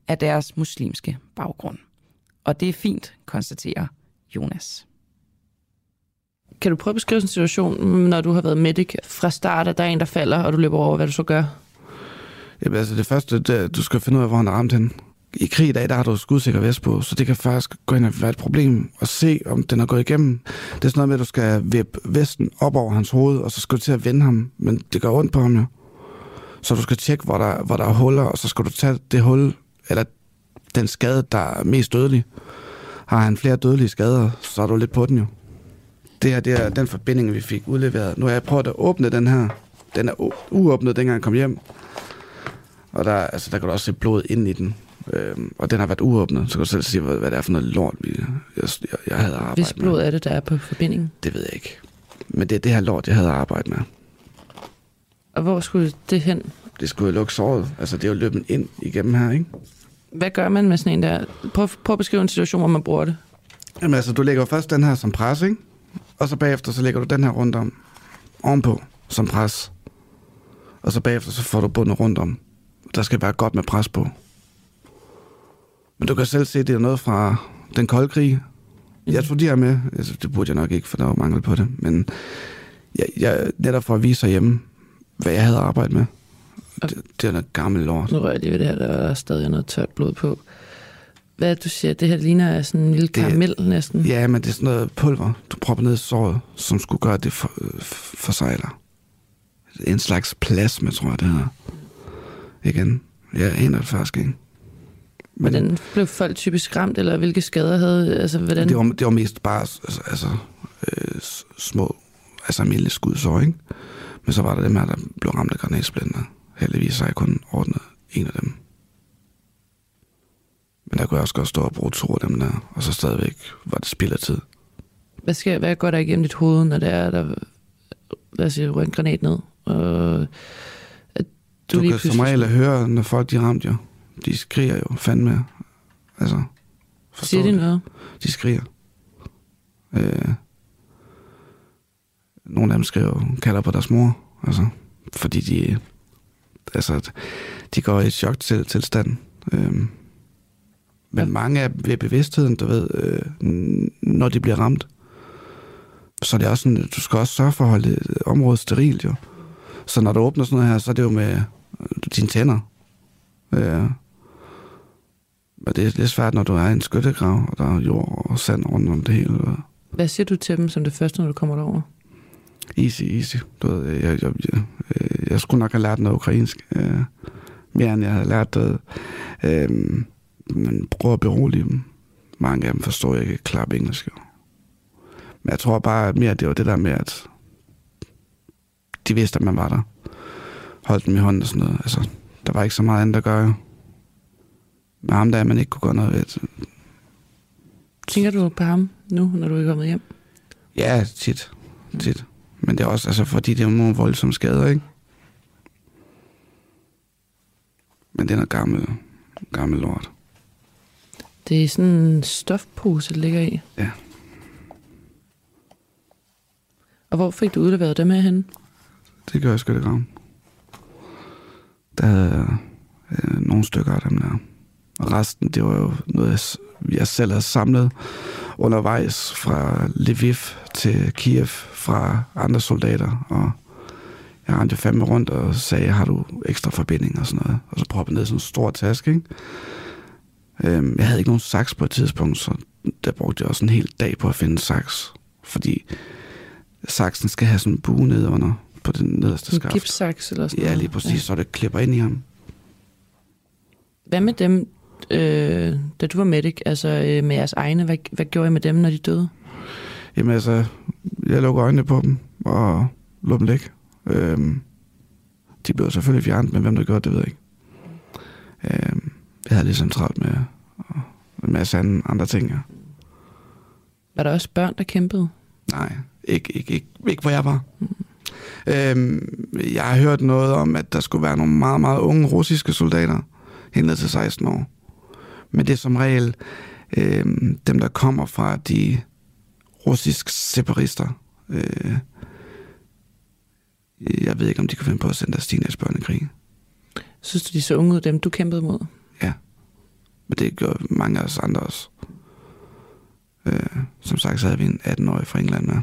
af deres muslimske baggrund. Og det er fint, konstaterer Jonas. Kan du prøve at beskrive en situation, når du har været medic fra start, at der er en, der falder, og du løber over, hvad du så gør? Jamen, altså det første, det, du skal finde ud af, hvor han er ramt hen. I krig i dag, der har du skudsikker vest på, så det kan faktisk gå ind og være et problem og se, om den er gået igennem. Det er sådan noget med, at du skal vippe vesten op over hans hoved, og så skal du til at vende ham, men det gør ondt på ham jo. Så du skal tjekke, hvor der, hvor der er huller, og så skal du tage det hul, eller den skade, der er mest dødelig. Har han flere dødelige skader, så er du lidt på den jo. Det her, det er den forbinding, vi fik udleveret. Nu har jeg prøvet at åbne den her. Den er uåbnet, dengang jeg kom hjem. Og der, altså, der kan du også se blod ind i den. Øhm, og den har været uåbnet, så kan du selv sige, hvad, hvad det er for noget lort, vi, jeg, jeg, jeg havde arbejdet Hvis blod med. er det, der er på forbindingen? Det ved jeg ikke. Men det er det her lort, jeg havde arbejdet med. Og hvor skulle det hen? Det skulle jo lukke såret. Altså, det er jo løbet ind igennem her, ikke? Hvad gør man med sådan en der? Prøv, prøv at beskrive en situation, hvor man bruger det. Jamen altså, du lægger først den her som pres, ikke? Og så bagefter, så lægger du den her rundt om. Ovenpå, som pres. Og så bagefter, så får du bundet rundt om. Der skal være godt med pres på. Men du kan selv se, det er noget fra den kolde krig. Jeg tror, de er med. Altså, det burde jeg nok ikke, for der var mangel på det. Men jeg, jeg, netop for at vise hjemme, hvad jeg havde arbejdet med. Det, det er noget gammelt lort. Nu rører jeg lige ved det her, der er stadig noget tørt blod på. Hvad du siger, det her ligner sådan en lille karamel det, næsten. Ja, men det er sådan noget pulver, du propper ned i såret, som skulle gøre det for, for sejler. En slags plasma, tror jeg, det hedder. Igen. Jeg aner det faktisk ikke. Men, hvordan blev folk typisk ramt, eller hvilke skader havde... Altså, hvordan? Det, var, det var mest bare altså, altså øh, små, altså almindelige skudsår, ikke? Men så var der dem her, der blev ramt af granatsplinter. Heldigvis har jeg kun ordnet en af dem. Men der kunne jeg også godt stå og bruge to af dem der, og så stadigvæk var det spild af tid. Hvad, skal, hvad går der igennem dit hoved, når der er, der, lad os sige, en granat ned? Og, at du, du kan som regel høre, når folk de ramt jo. De skriger jo fandme. Altså, Siger de noget? De skriger. Øh, nogle af dem skriver, kalder på deres mor. Altså, fordi de, altså, de går i chok til tilstand. Øh, men mange er ved bevidstheden, du ved, øh, når de bliver ramt. Så det er også sådan, du skal også sørge for at holde området sterilt, jo. Så når du åbner sådan noget her, så er det jo med dine tænder. Øh, og det er lidt svært, når du er i en skyttegrav, og der er jord og sand rundt om det hele. Hvad siger du til dem som det første, når du kommer derover? Easy, easy. Du ved, jeg, jeg, jeg, jeg skulle nok have lært noget ukrainsk. Øh, mere end jeg havde lært det. Øh, men prøv at berolige dem. Mange af dem forstår jeg ikke klart engelsk. Men jeg tror bare, mere det var det der med, at de vidste, at man var der. Holdt dem i hånden og sådan noget. Altså, der var ikke så meget andet at gøre. Med ham der, man ikke kunne gøre noget ved. Tænker du på ham nu, når du er kommet hjem? Ja, tit. tit. Men det er også, altså, fordi det er nogle voldsomme skader, ikke? Men det er noget gammel, gammel lort. Det er sådan en stofpose, der ligger i. Ja. Og hvor fik du udleveret dem af henne? det gør jeg sgu det. Der havde øh, nogle stykker af dem der. Og resten, det var jo noget, jeg selv havde samlet undervejs fra Lviv til Kiev fra andre soldater. Og jeg rendte fandme rundt og sagde, har du ekstra forbinding og sådan noget. Og så proppede ned sådan en stor taske, ikke? Øhm, jeg havde ikke nogen saks på et tidspunkt, så der brugte jeg også en hel dag på at finde saks. Fordi saksen skal have sådan en bue ned under på den nederste skaft. En gipssaks eller sådan Ja, noget. lige præcis, ja. så det klipper ind i ham. Hvad med dem, øh, da du var medic, altså øh, med jeres egne? Hvad, hvad gjorde I med dem, når de døde? Jamen altså, jeg lukkede øjnene på dem og lå dem ligge. Øhm, de blev selvfølgelig fjernet, men hvem der gjorde det, ved jeg ikke. Øhm, jeg havde ligesom travlt med en masse andre, andre ting. Ja. Var der også børn, der kæmpede? Nej, ikke, ikke, ikke, ikke hvor jeg var. Øhm, jeg har hørt noget om, at der skulle være nogle meget, meget unge russiske soldater, helt ned til 16 år. Men det er som regel øhm, dem, der kommer fra de russiske separatister. Øh, jeg ved ikke, om de kan finde på at sende deres teenagebørn i krig. Synes du, de så unge ud, dem du kæmpede mod? Ja. Men det gør mange af os andre også. Øh, som sagt, så havde vi en 18-årig fra England med.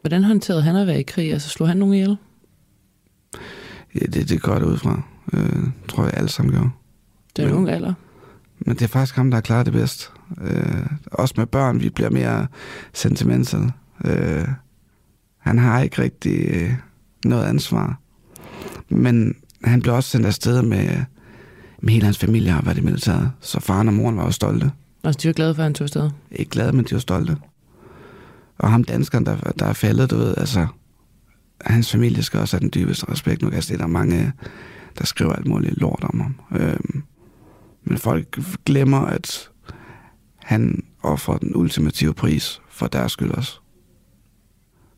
Hvordan håndterede han at være i krig? Altså slog han nogen ihjel? Ja, det, det går det ud fra. Øh, tror jeg alle sammen gjorde. Det er en ung alder. Men det er faktisk ham, der har klaret det bedst. Øh, også med børn, vi bliver mere sentimental. Øh, han har ikke rigtig øh, noget ansvar. Men han blev også sendt afsted med, med hele hans familie har været i militæret. Så faren og moren var også stolte. Altså, de var glade for, at han tog afsted. Ikke glade, men de var stolte. Og ham danskeren, der, der er faldet, du ved, altså, hans familie skal også have den dybeste respekt. Nu kan jeg se, der er mange, der skriver alt muligt lort om ham. Øhm, men folk glemmer, at han offrer den ultimative pris for deres skyld også.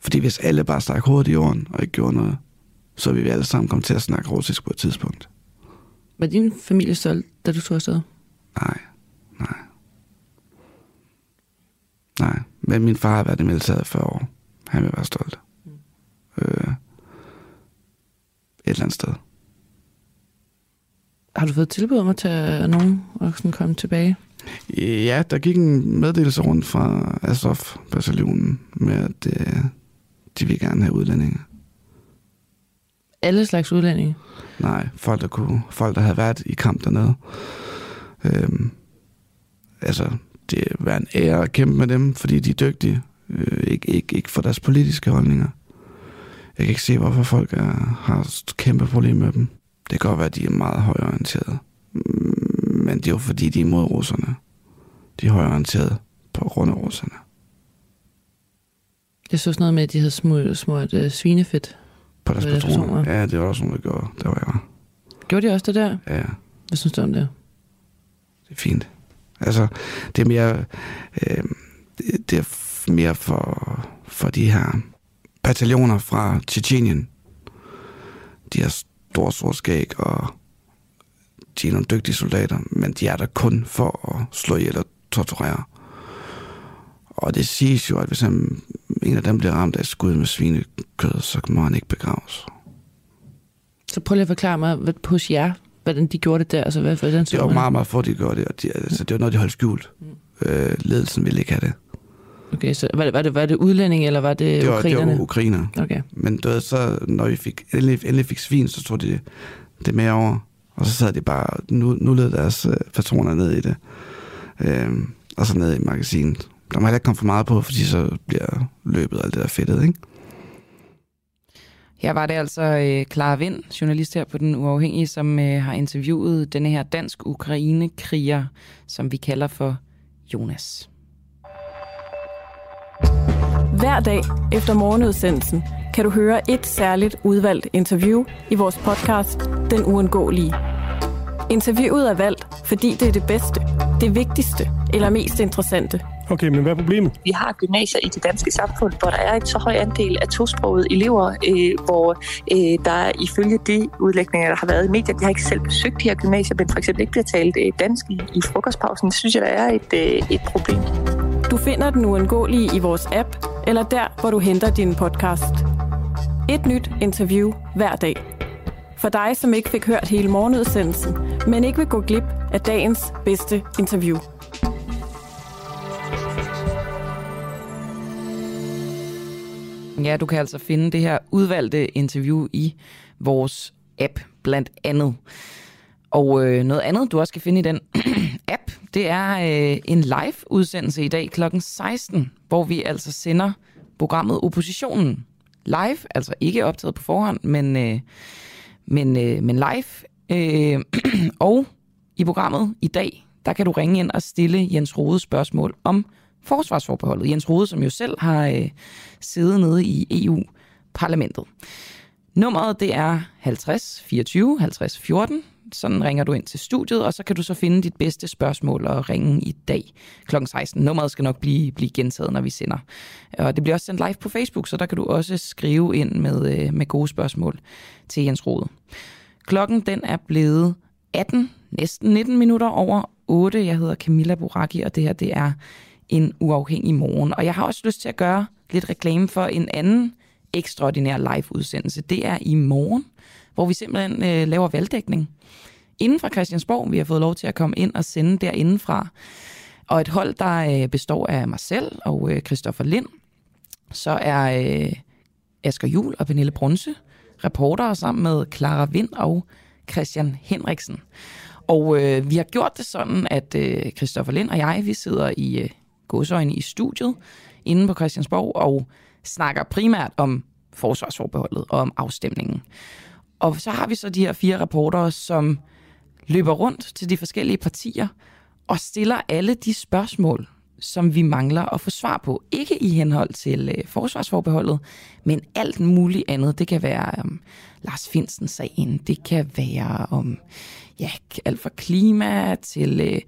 Fordi hvis alle bare stak hovedet i jorden og ikke gjorde noget, så ville vi alle sammen komme til at snakke russisk på et tidspunkt. Var din familie stolt, da du tog afsted? Nej, nej. Nej, men min far har været i militæret i 40 år. Han vil være stolt. Øh, et eller andet sted. Har du fået tilbud om at tage nogen og sådan komme tilbage? Ja, der gik en meddelelse rundt fra Azov-bataljonen med, at øh, de vil gerne have udlændinge. Alle slags udlændinge? Nej, folk der, kunne, folk, der havde været i kamp dernede. Øhm, altså, det være en ære at kæmpe med dem, fordi de er dygtige. Øh, ikke, ikke, ikke for deres politiske holdninger. Jeg kan ikke se, hvorfor folk er, har kæmpe problem med dem. Det kan godt være, at de er meget højorienterede. Men det er jo fordi, de er imod russerne. De er højorienterede på grund af russerne. Jeg så sådan noget med, at de havde smurt, smurt uh, svinefedt. På deres På deres patroner. patroner. Ja, det var også nogen, der gjorde, der var jeg. Gjorde de også det der? Ja. Hvad synes du om det? det er fint. Altså, det er mere, øh, det, er mere for, for de her bataljoner fra Tjetjenien. De har stor, stor skæg, og de er nogle dygtige soldater, men de er der kun for at slå ihjel og torturere. Og det siges jo, at hvis han, en af dem bliver ramt af skud med svinekød, så må han ikke begraves. Så prøv lige at forklare mig hvad, hos jer, hvordan de gjorde det der. Altså, hvad, hvordan Det var meget, meget få, de gjorde det, og de, altså, det var noget, de holdt skjult. Øh, ledelsen ville ikke have det. Okay, så var det, var det, var det udlænding, eller var det, Det var, det ukrainerne? var ukrainer. Okay. Men du ved, så, når vi fik, endelig, endelig fik svin, så tog de det med over. Og så sad de bare nu, nullede deres øh, patroner ned i det. Øhm, og så ned i magasinet. Der må heller ikke komme for meget på, fordi så bliver løbet og alt det der fedtet, ikke? Her var det altså øh, Clara Vind, journalist her på Den Uafhængige, som øh, har interviewet denne her dansk-ukraine-kriger, som vi kalder for Jonas. Hver dag efter morgenudsendelsen kan du høre et særligt udvalgt interview i vores podcast Den Uundgåelige. Interviewet er valgt, fordi det er det bedste, det vigtigste eller mest interessante. Okay, men hvad er problemet? Vi har gymnasier i det danske samfund, hvor der er en så høj andel af tosprogede elever, øh, hvor øh, der ifølge de udlægninger, der har været i medier, de har ikke selv besøgt de her gymnasier, men for eksempel ikke bliver talt øh, dansk i, i frokostpausen. Det synes jeg, der er et, øh, et problem. Du finder Den Uundgåelige i vores app, eller der, hvor du henter din podcast. Et nyt interview hver dag. For dig, som ikke fik hørt hele morgenudsendelsen, men ikke vil gå glip af dagens bedste interview. Ja, du kan altså finde det her udvalgte interview i vores app, blandt andet. Og øh, noget andet, du også kan finde i den app, det er øh, en live-udsendelse i dag kl. 16, hvor vi altså sender programmet Oppositionen live, altså ikke optaget på forhånd, men, øh, men, øh, men live. Øh, og i programmet i dag, der kan du ringe ind og stille Jens Rode spørgsmål om forsvarsforbeholdet. Jens Rode, som jo selv har øh, siddet nede i EU-parlamentet. Nummeret det er 50 24 50 14. Sådan ringer du ind til studiet, og så kan du så finde dit bedste spørgsmål og ringe i dag kl. 16. Nummeret skal nok blive, blive gentaget, når vi sender. Og det bliver også sendt live på Facebook, så der kan du også skrive ind med, øh, med gode spørgsmål til Jens Rode. Klokken den er blevet 18, næsten 19 minutter over 8. Jeg hedder Camilla Boraki, og det her det er en uafhængig morgen. Og jeg har også lyst til at gøre lidt reklame for en anden ekstraordinær live-udsendelse. Det er i morgen, hvor vi simpelthen øh, laver valgdækning. Inden fra Christiansborg, vi har fået lov til at komme ind og sende derindefra. Og et hold, der øh, består af mig selv og øh, Christoffer Lind. Så er øh, Asger Jul og Pernille Brunse reportere sammen med Clara Vind og Christian Henriksen. Og øh, vi har gjort det sådan, at øh, Christoffer Lind og jeg, vi sidder i øh, godsøjne i studiet inde på Christiansborg og snakker primært om forsvarsforbeholdet og om afstemningen. Og så har vi så de her fire rapporter, som løber rundt til de forskellige partier og stiller alle de spørgsmål, som vi mangler at få svar på. Ikke i henhold til øh, forsvarsforbeholdet, men alt muligt andet. Det kan være om Lars Finsen-sagen, det kan være om ja, alt fra klima til øh,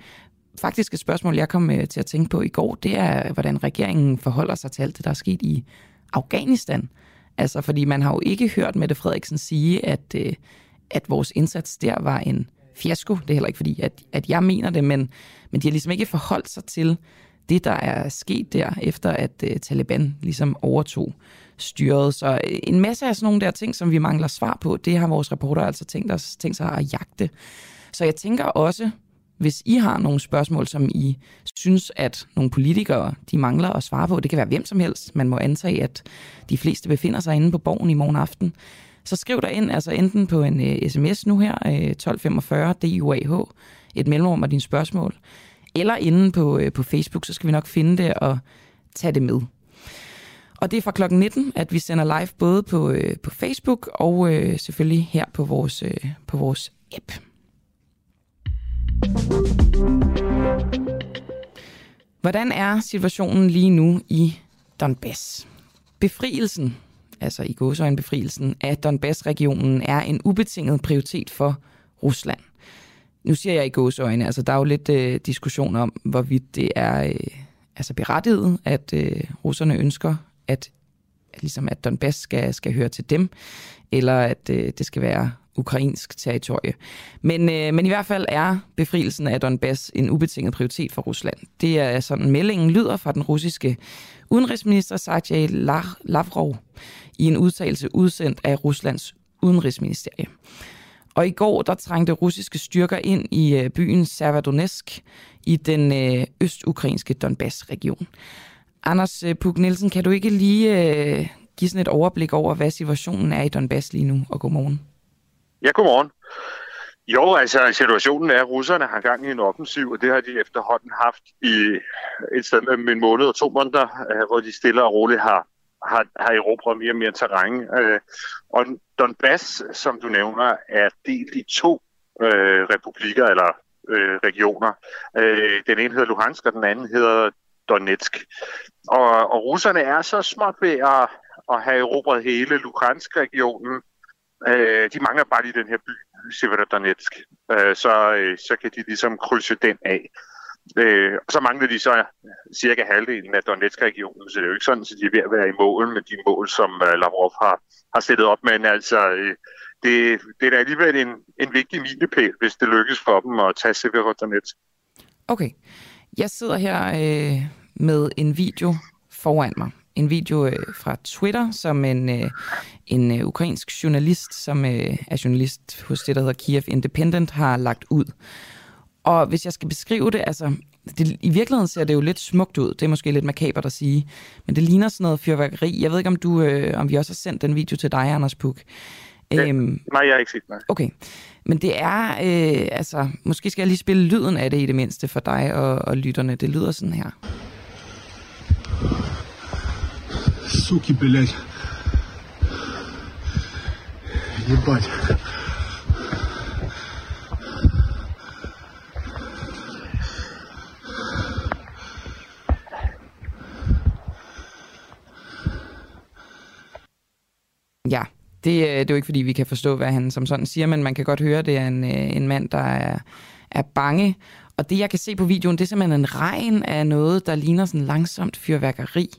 faktisk et spørgsmål, jeg kom øh, til at tænke på i går, det er, hvordan regeringen forholder sig til alt det, der er sket i Afghanistan. Altså, fordi man har jo ikke hørt Mette Frederiksen sige, at, øh, at vores indsats der var en fiasko. Det er heller ikke fordi, at, at jeg mener det, men, men de har ligesom ikke forholdt sig til det, der er sket der, efter at øh, Taliban ligesom overtog styret. Så øh, en masse af sådan nogle der ting, som vi mangler svar på, det har vores reporter altså tænkt, os, tænkt sig at jagte. Så jeg tænker også, hvis I har nogle spørgsmål, som I synes, at nogle politikere de mangler at svare på, det kan være hvem som helst, man må antage, at de fleste befinder sig inde på borgen i morgen aften, så skriv der ind, altså enten på en øh, uh, sms nu her, uh, 1245 DUAH, et mellemrum af dine spørgsmål, eller inde på, uh, på Facebook, så skal vi nok finde det og tage det med. Og det er fra klokken 19, at vi sender live både på, uh, på Facebook og uh, selvfølgelig her på vores, uh, på vores app. Hvordan er situationen lige nu i Donbass? Befrielsen, altså i gåsøjne befrielsen af Donbass-regionen, er en ubetinget prioritet for Rusland. Nu siger jeg i gåsøjne, altså der er jo lidt øh, diskussion om, hvorvidt det er øh, altså berettiget, at øh, russerne ønsker, at, at, ligesom at Donbass skal, skal høre til dem, eller at øh, det skal være ukrainsk territorie. Men, øh, men i hvert fald er befrielsen af Donbass en ubetinget prioritet for Rusland. Det er sådan, meldingen lyder fra den russiske udenrigsminister Sergej Lavrov i en udtalelse udsendt af Ruslands udenrigsministerie. Og i går der trængte russiske styrker ind i øh, byen Severodonetsk i den øh, østukrainske Donbass-region. Anders øh, Puk Nielsen, kan du ikke lige give sådan et overblik over, hvad situationen er i Donbass lige nu, og godmorgen? Ja, godmorgen. Jo, altså situationen er, at russerne har gang i en offensiv, og det har de efterhånden haft i et sted mellem en måned og to måneder, øh, hvor de stille og roligt har, har, har erobret mere og mere terræn. Øh, og Donbass, som du nævner, er delt i to øh, republikker eller øh, regioner. Øh, den ene hedder Luhansk, og den anden hedder Donetsk. Og, og russerne er så småt ved at, at have erobret hele Luhansk-regionen, Øh, de mangler bare lige den her by, Severodonetsk. Øh, så, øh, så kan de ligesom krydse den af. Øh, og så mangler de så cirka halvdelen af Donetsk-regionen, så det er jo ikke sådan, at de er ved at være i mål med de mål, som øh, Lavrov har, har stillet op. Men altså, øh, det, det er da alligevel en, en vigtig milepæl, hvis det lykkes for dem at tage Severodonetsk. Okay. Jeg sidder her øh, med en video foran mig en video øh, fra Twitter, som en, øh, en øh, ukrainsk journalist, som øh, er journalist hos det, der hedder Kiev Independent, har lagt ud. Og hvis jeg skal beskrive det, altså det, i virkeligheden ser det jo lidt smukt ud. Det er måske lidt makabert at sige. Men det ligner sådan noget fyrværkeri. Jeg ved ikke, om, du, øh, om vi også har sendt den video til dig, Anders Puk. Ja, øhm, nej, jeg har ikke set nej. Okay. Men det er, øh, altså, måske skal jeg lige spille lyden af det i det mindste for dig og, og lytterne. Det lyder sådan her Суки, блядь. Ебать. Ja, det, øh, det er jo ikke, fordi vi kan forstå, hvad han som sådan siger, men man kan godt høre, at det er en, øh, en mand, der er, er bange. Og det, jeg kan se på videoen, det er simpelthen en regn af noget, der ligner sådan langsomt fyrværkeri.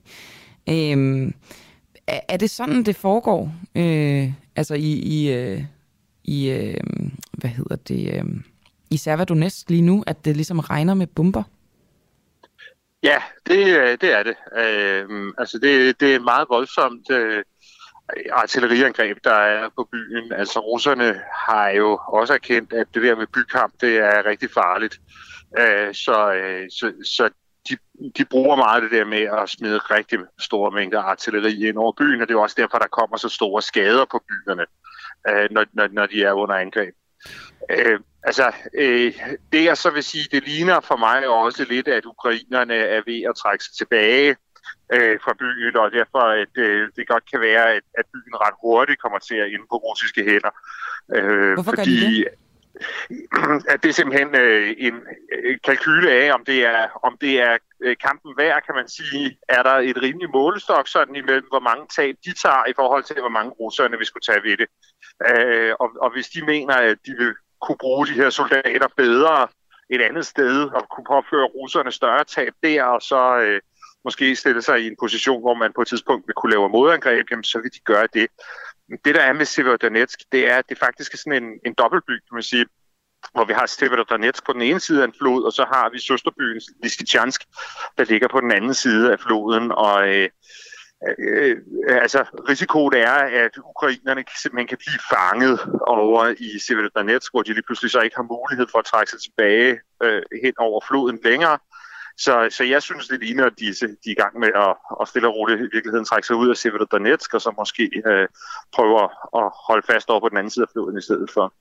Øhm, er, er det sådan, det foregår? Øh, altså i, i, øh, i øh, hvad hedder det, øh, i Servadonetsk lige nu, at det ligesom regner med bomber? Ja, det, øh, det er det. Øh, altså det, det er meget voldsomt. Øh, artilleriangreb, der er på byen. Altså russerne har jo også erkendt, at det der med bykamp, det er rigtig farligt. Øh, så, øh, så, så de, bruger meget det der med at smide rigtig store mængder artilleri ind over byen, og det er også derfor, der kommer så store skader på byerne, øh, når, når, når de er under angreb. Øh, altså, øh, det jeg så vil sige, det ligner for mig også lidt, at ukrainerne er ved at trække sig tilbage øh, fra byen, og derfor at øh, det godt kan være, at, at byen ret hurtigt kommer til at ende på russiske hænder. Øh, Hvorfor fordi, gør de det? at det er simpelthen øh, en øh, kalkyle af, om det er, om det er øh, kampen værd, kan man sige. Er der et rimeligt målestok sådan imellem, hvor mange tab de tager i forhold til, hvor mange russerne vi skulle tage ved det. Øh, og, og hvis de mener, at de vil kunne bruge de her soldater bedre et andet sted, og kunne påføre russerne større tab der, og så øh, måske stille sig i en position, hvor man på et tidspunkt vil kunne lave modangreb, jamen, så vil de gøre det. Det, der er med Severodonetsk, det er, at det faktisk er sådan en, en dobbeltby, kan man sige, hvor vi har Severodonetsk på den ene side af en flod, og så har vi søsterbyen Lysychansk, der ligger på den anden side af floden, og øh, øh, altså risikoen er, at ukrainerne simpelthen kan blive fanget over i Severodonetsk, hvor de lige pludselig så ikke har mulighed for at trække sig tilbage øh, hen over floden længere, så, så jeg synes, det ligner, at de, de er i gang med at, at stille og roligt i virkeligheden trække sig ud af Severodonetsk, og så måske øh, prøver at holde fast over på den anden side af floden i stedet for.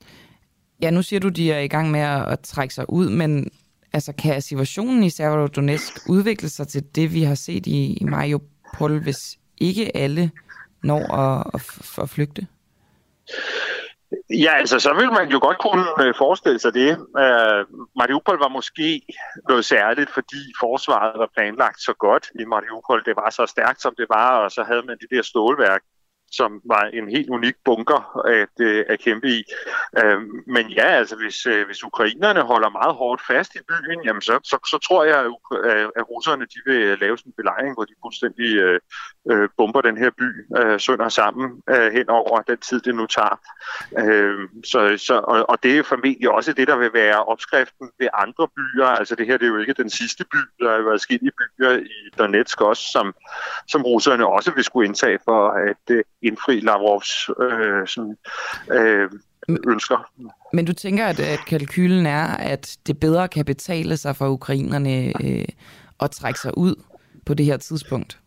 Ja, nu siger du, de er i gang med at, at trække sig ud, men altså, kan situationen i Severodonetsk udvikle sig til det, vi har set i, i Mariupol, hvis ikke alle når at, at, at flygte? Ja, altså så vil man jo godt kunne øh, forestille sig det. Uh, Mariupol var måske noget særligt, fordi forsvaret var planlagt så godt i Mariupol. Det var så stærkt, som det var, og så havde man det der stålværk, som var en helt unik bunker at, øh, at kæmpe i. Øh, men ja, altså hvis, øh, hvis ukrainerne holder meget hårdt fast i byen, jamen så, så, så tror jeg, at, at russerne de vil øh, lave sådan en belejring, hvor de fuldstændig øh, øh, bomber den her by øh, sønder sammen øh, hen over den tid, det nu tager. Øh, så, så, og, og det er formentlig også det, der vil være opskriften ved andre byer. Altså det her det er jo ikke den sidste by. Der er jo i byer i Donetsk også, som, som russerne også vil skulle indtage for at øh, indfri Lavrovs øh, sådan, øh, ønsker. Men du tænker, at, at kalkylen er, at det bedre kan betale sig for ukrainerne øh, at trække sig ud på det her tidspunkt?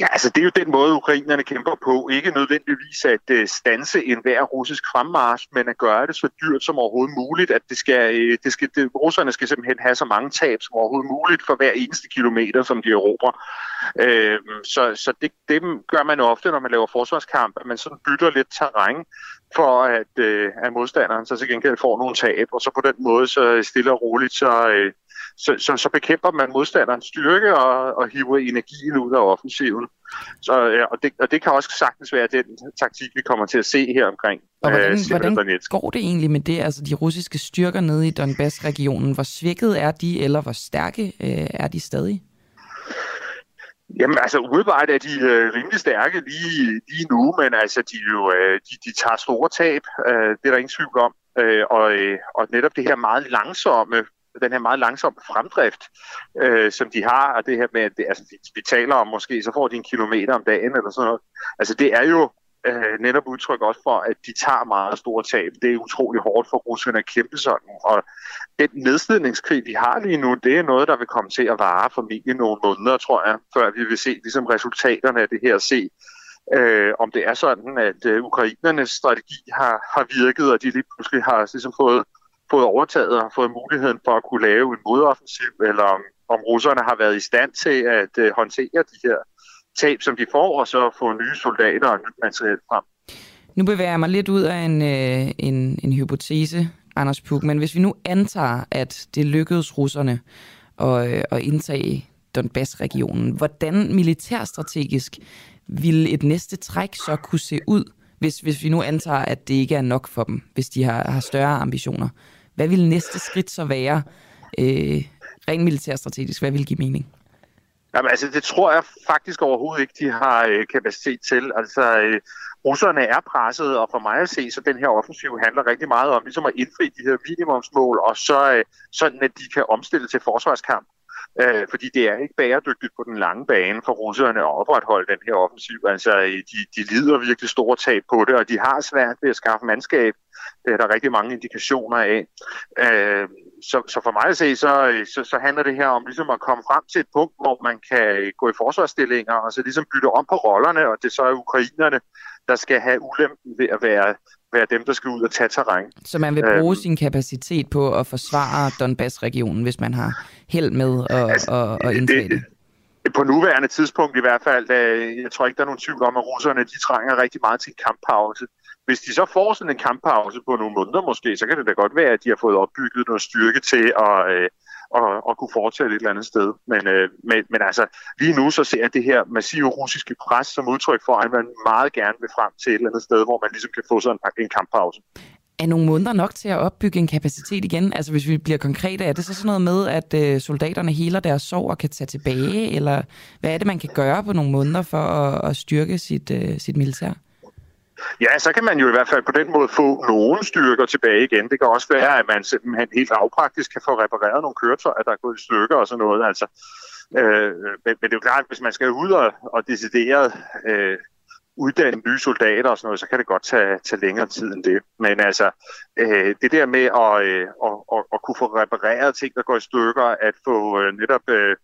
Ja, altså det er jo den måde, ukrainerne kæmper på. Ikke nødvendigvis at uh, stanse enhver russisk fremmarsch, men at gøre det så dyrt som overhovedet muligt. At det skal, uh, det skal, det, russerne skal simpelthen have så mange tab som overhovedet muligt for hver eneste kilometer, som de erobrer. Uh, så så det, det gør man ofte, når man laver forsvarskamp, at man sådan bytter lidt terræn for at, uh, at modstanderen så til gengæld får nogle tab, og så på den måde så stille og roligt, så, uh, så, så, så bekæmper man modstanderens styrke og, og hiver energien ud af offensiven. Så, ja, og, det, og det kan også sagtens være den taktik, vi kommer til at se her omkring. Og hvordan, øh, hvordan går det egentlig med det? Altså de russiske styrker nede i Donbass-regionen, hvor svækket er de, eller hvor stærke øh, er de stadig? Jamen altså, umiddelbart er de øh, rimelig stærke lige, lige nu, men altså, de, jo, øh, de, de tager store tab, øh, det er der ingen tvivl om. Øh, og, øh, og netop det her meget langsomme den her meget langsomme fremdrift, øh, som de har, og det her med, at det, altså, vi, vi taler om måske, så får de en kilometer om dagen eller sådan noget. Altså det er jo øh, netop udtryk også for, at de tager meget store tab. Det er utrolig hårdt for russerne at kæmpe sådan. Og den nedslidningskrig, de har lige nu, det er noget, der vil komme til at vare formentlig nogle måneder, tror jeg, før vi vil se ligesom resultaterne af det her se. Øh, om det er sådan, at øh, ukrainernes strategi har, har virket, og de lige pludselig har ligesom fået, fået overtaget og fået muligheden for at kunne lave en modoffensiv, eller om, om russerne har været i stand til at øh, håndtere de her tab, som de får, og så få nye soldater og nyt materiel frem. Nu bevæger jeg mig lidt ud af en, øh, en, en hypotese, Anders Puk, men hvis vi nu antager, at det lykkedes russerne at, øh, at indtage Donbass-regionen, hvordan militærstrategisk ville et næste træk så kunne se ud, hvis, hvis vi nu antager, at det ikke er nok for dem, hvis de har, har større ambitioner? Hvad vil næste skridt så være, øh, rent militærstrategisk? Hvad vil give mening? Jamen, altså, det tror jeg faktisk overhovedet ikke, de har øh, kapacitet til. Altså, øh, russerne er presset, og for mig at se, så den her offensiv handler rigtig meget om ligesom at indfri de her minimumsmål, og så øh, sådan, at de kan omstille til forsvarskamp. Øh, fordi det er ikke bæredygtigt på den lange bane for russerne at opretholde den her offensiv. Altså, øh, de, de lider virkelig store tab på det, og de har svært ved at skaffe mandskab. Det er der rigtig mange indikationer af. Øh, så, så for mig at se, så, øh, så, så handler det her om ligesom at komme frem til et punkt, hvor man kan gå i forsvarsstillinger og så ligesom bytte om på rollerne, og det så er ukrainerne, der skal have ulempen ved at være, være dem, der skal ud og tage terræn. Så man vil bruge øhm, sin kapacitet på at forsvare Donbass-regionen, hvis man har held med at, altså, at, at indtage det? På nuværende tidspunkt i hvert fald, jeg tror ikke, der er nogen tvivl om, at russerne de trænger rigtig meget til en kamppause. Hvis de så får sådan en kamppause på nogle måneder måske, så kan det da godt være, at de har fået opbygget noget styrke til at, øh, og, og kunne fortsætte et eller andet sted. Men, øh, men, men altså, lige nu så ser jeg det her massive russiske pres som udtryk for, at man meget gerne vil frem til et eller andet sted, hvor man ligesom kan få sådan en, en kamppause. Er nogle måneder nok til at opbygge en kapacitet igen? Altså hvis vi bliver konkrete, er det så sådan noget med, at øh, soldaterne heler deres sorg og kan tage tilbage? Eller hvad er det, man kan gøre på nogle måneder for at, at styrke sit, øh, sit militær? Ja, så kan man jo i hvert fald på den måde få nogle styrker tilbage igen. Det kan også være, at man simpelthen helt lavpraktisk kan få repareret nogle køretøjer, der er gået i stykker og sådan noget. Altså, øh, men, men det er jo klart, at hvis man skal ud og, og decideret øh, uddanne nye soldater og sådan noget, så kan det godt tage, tage længere tid end det. Men altså, øh, det der med at, øh, at, at, at kunne få repareret ting, der går i stykker, at få øh, netop øh,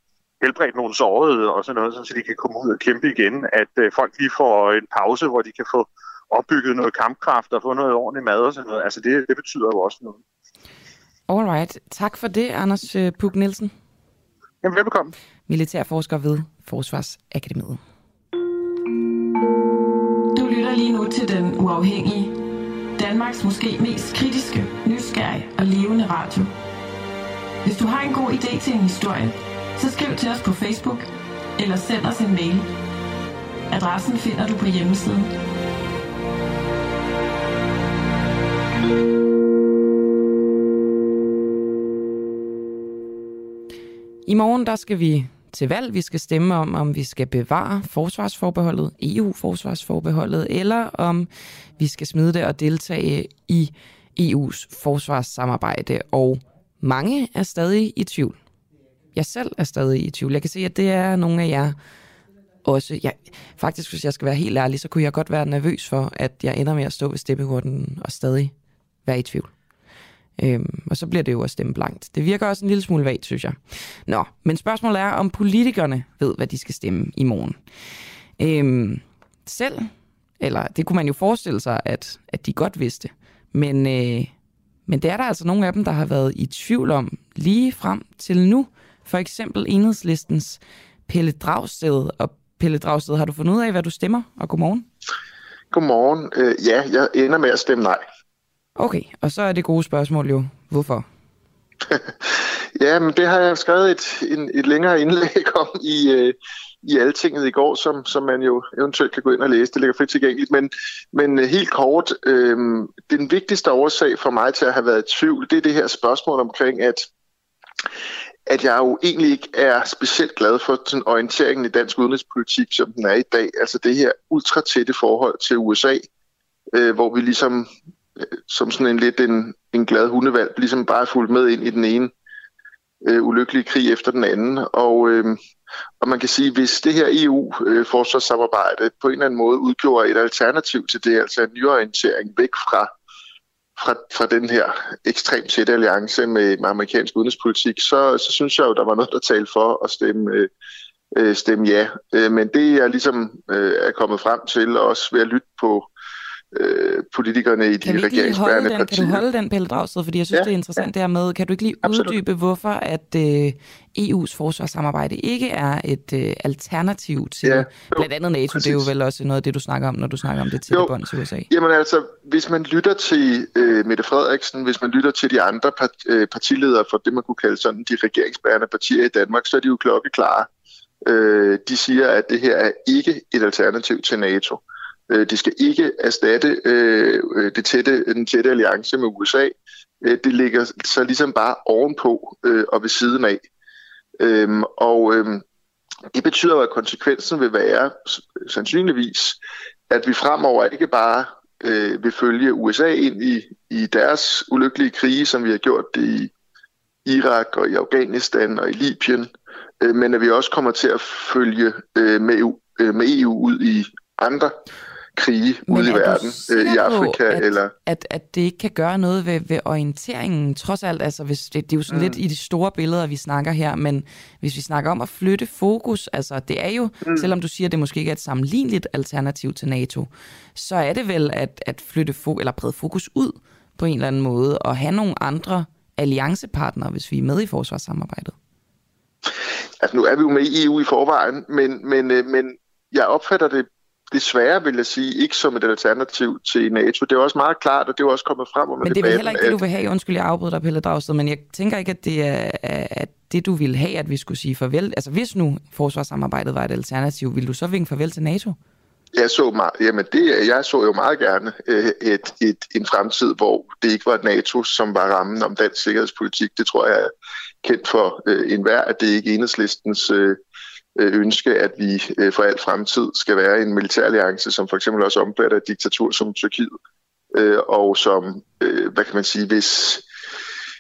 helbredt nogle sårede og sådan noget, så de kan komme ud og kæmpe igen, at øh, folk lige får en pause, hvor de kan få opbygget noget kampkraft og få noget ordentligt mad og sådan noget. Altså det, det betyder jo også noget. Alright. Tak for det, Anders øh, Puk Nielsen. Jamen, velbekomme. Militærforsker ved Forsvarsakademiet. Du lytter lige nu til Den Uafhængige. Danmarks måske mest kritiske, nysgerrige og levende radio. Hvis du har en god idé til en historie, så skriv til os på Facebook eller send os en mail. Adressen finder du på hjemmesiden I morgen der skal vi til valg. Vi skal stemme om, om vi skal bevare forsvarsforbeholdet, EU-forsvarsforbeholdet, eller om vi skal smide det og deltage i EU's forsvarssamarbejde. Og mange er stadig i tvivl. Jeg selv er stadig i tvivl. Jeg kan se, at det er nogle af jer også. Jeg, faktisk, hvis jeg skal være helt ærlig, så kunne jeg godt være nervøs for, at jeg ender med at stå ved stemmehurten og stadig være i tvivl. Øhm, og så bliver det jo at stemme blankt. Det virker også en lille smule vagt, synes jeg. Nå, men spørgsmålet er, om politikerne ved, hvad de skal stemme i morgen. Øhm, selv, eller det kunne man jo forestille sig, at, at de godt vidste. Men, øh, men det er der altså nogle af dem, der har været i tvivl om lige frem til nu. For eksempel enhedslistens Pelle Dragsted. Og Pelle Dragsted, har du fundet ud af, hvad du stemmer? Og godmorgen. Godmorgen. Øh, ja, jeg ender med at stemme nej. Okay, og så er det gode spørgsmål jo, hvorfor? ja, men det har jeg skrevet et, en, et længere indlæg om i, øh, i Altinget i går, som, som man jo eventuelt kan gå ind og læse. Det ligger frit tilgængeligt. Men, men øh, helt kort, øh, den vigtigste årsag for mig til at have været i tvivl, det er det her spørgsmål omkring, at at jeg jo egentlig ikke er specielt glad for sådan orienteringen i dansk udenrigspolitik, som den er i dag. Altså det her ultratætte forhold til USA, øh, hvor vi ligesom Øh, som sådan en lidt en, en glad hundevalg, ligesom bare fulgt med ind i den ene øh, ulykkelige krig efter den anden. Og, øh, og man kan sige, hvis det her EU-forsvarssamarbejde øh, på en eller anden måde udgjorde et alternativ til det, altså en nyorientering væk fra fra, fra den her ekstremt tætte alliance med, med amerikansk udenrigspolitik, så, så synes jeg jo, der var noget, der talte for at stemme, øh, øh stemme ja. Øh, men det jeg ligesom øh, er kommet frem til, også ved at lytte på øh, politikerne i kan de regeringsbærende den, partier. Kan du holde den, Pelle Dragsted? Fordi jeg synes, Ja, det er interessant ja. dermed. Kan du ikke lige Absolut. uddybe, hvorfor at øh, EU's forsvarssamarbejde ikke er et øh, alternativ til Ja, jo, blandt andet NATO? Det er jo præcis. vel også noget af det, du snakker om, når du snakker om det Jo. bånd til USA. Jamen altså, hvis man lytter til øh, Mette Frederiksen, hvis man lytter til de andre part, øh, partiledere for det, man kunne kalde sådan de regeringsbærende partier i Danmark, så er de jo klokkeklare. Øh, de siger, at det her er ikke et alternativ til NATO. Øh, Øh, de skal ikke erstatte øh, øh, det tætte, den tætte alliance med USA. Øh, det ligger så ligesom bare ovenpå øh, og ved siden af. Øhm, og øhm, det betyder at konsekvensen vil være sandsynligvis, at vi fremover ikke bare øh, vil følge USA ind i, i deres ulykkelige krige, som vi har gjort det i Irak og i Afghanistan og i Libyen, øh, men at vi også kommer til at følge øh, med, EU, øh, med EU ud i andre krige Men ude i er verden, øh, i på, Afrika at, eller... At, at det ikke kan gøre noget ved, ved orienteringen, trods alt. Altså, hvis det, det er jo sådan mm. lidt i de store billeder, vi snakker her, men hvis vi snakker om at flytte fokus, altså det er jo, mm. selvom du siger, at det måske ikke er et sammenligneligt alternativ til NATO, så er det vel at, at flytte fo- eller brede fokus ud på en eller anden måde, og have nogle andre alliancepartnere, hvis vi er med i forsvarssamarbejdet. Altså nu er vi jo med i EU i forvejen, men, men, øh, men jeg opfatter det desværre, vil jeg sige, ikke som et alternativ til NATO. Det er også meget klart, og det er også kommet frem under Men det er heller ikke det, du vil have. Undskyld, jeg afbryder dig, Pelle Dragsted, men jeg tænker ikke, at det er at det, du ville have, at vi skulle sige farvel. Altså, hvis nu forsvarssamarbejdet var et alternativ, ville du så vinke farvel til NATO? Jeg så, meget, jamen det, jeg så jo meget gerne øh, et, et, en fremtid, hvor det ikke var NATO, som var rammen om dansk sikkerhedspolitik. Det tror jeg er kendt for øh, enhver, at det ikke er enhedslistens øh, Øh, ønske, at vi øh, for al fremtid skal være en militæralliance, som for eksempel også omfatter et diktatur som Tyrkiet, øh, og som, hvad kan man sige, hvis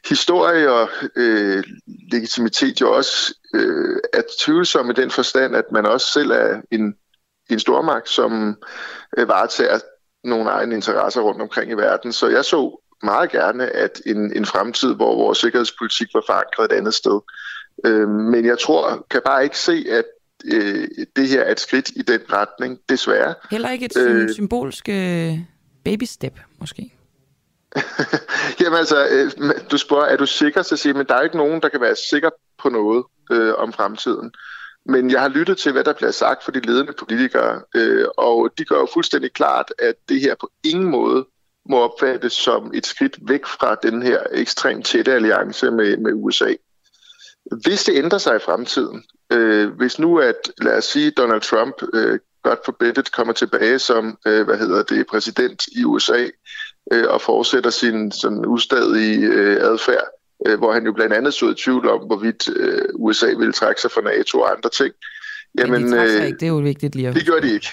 historie og øh, legitimitet jo også øh, er tvivlsomme i den forstand, at man også selv er en en stormagt, som øh, varetager nogle egne interesser rundt omkring i verden. Så jeg så meget gerne, at en, en fremtid, hvor vores sikkerhedspolitik var forankret et andet sted. Øh, men jeg tror, kan bare ikke se, at øh, det her er et skridt i den retning, desværre. Heller ikke et Øh. symbolsk øh, baby step, måske? Jamen altså, øh, du spørger, er du sikker? Så siger men der er ikke nogen, der kan være sikker på noget øh, om fremtiden. Men jeg har lyttet til, hvad der bliver sagt for de ledende politikere, øh, og de gør jo fuldstændig klart, at det her på ingen måde må opfattes som et skridt væk fra den her ekstremt tætte alliance med, med USA. Hvis det ændrer sig i fremtiden, øh, hvis nu at, lad os sige, Donald Trump, øh, godt forbedret, kommer tilbage som, øh, hvad hedder det, præsident i USA, øh, og fortsætter sin sådan ustadige øh, adfærd, øh, hvor han jo blandt andet så i tvivl om, hvorvidt øh, USA ville trække sig fra NATO og andre ting. Jamen, men de sig øh, ikke, det er jo vigtigt lige at det gør de ikke.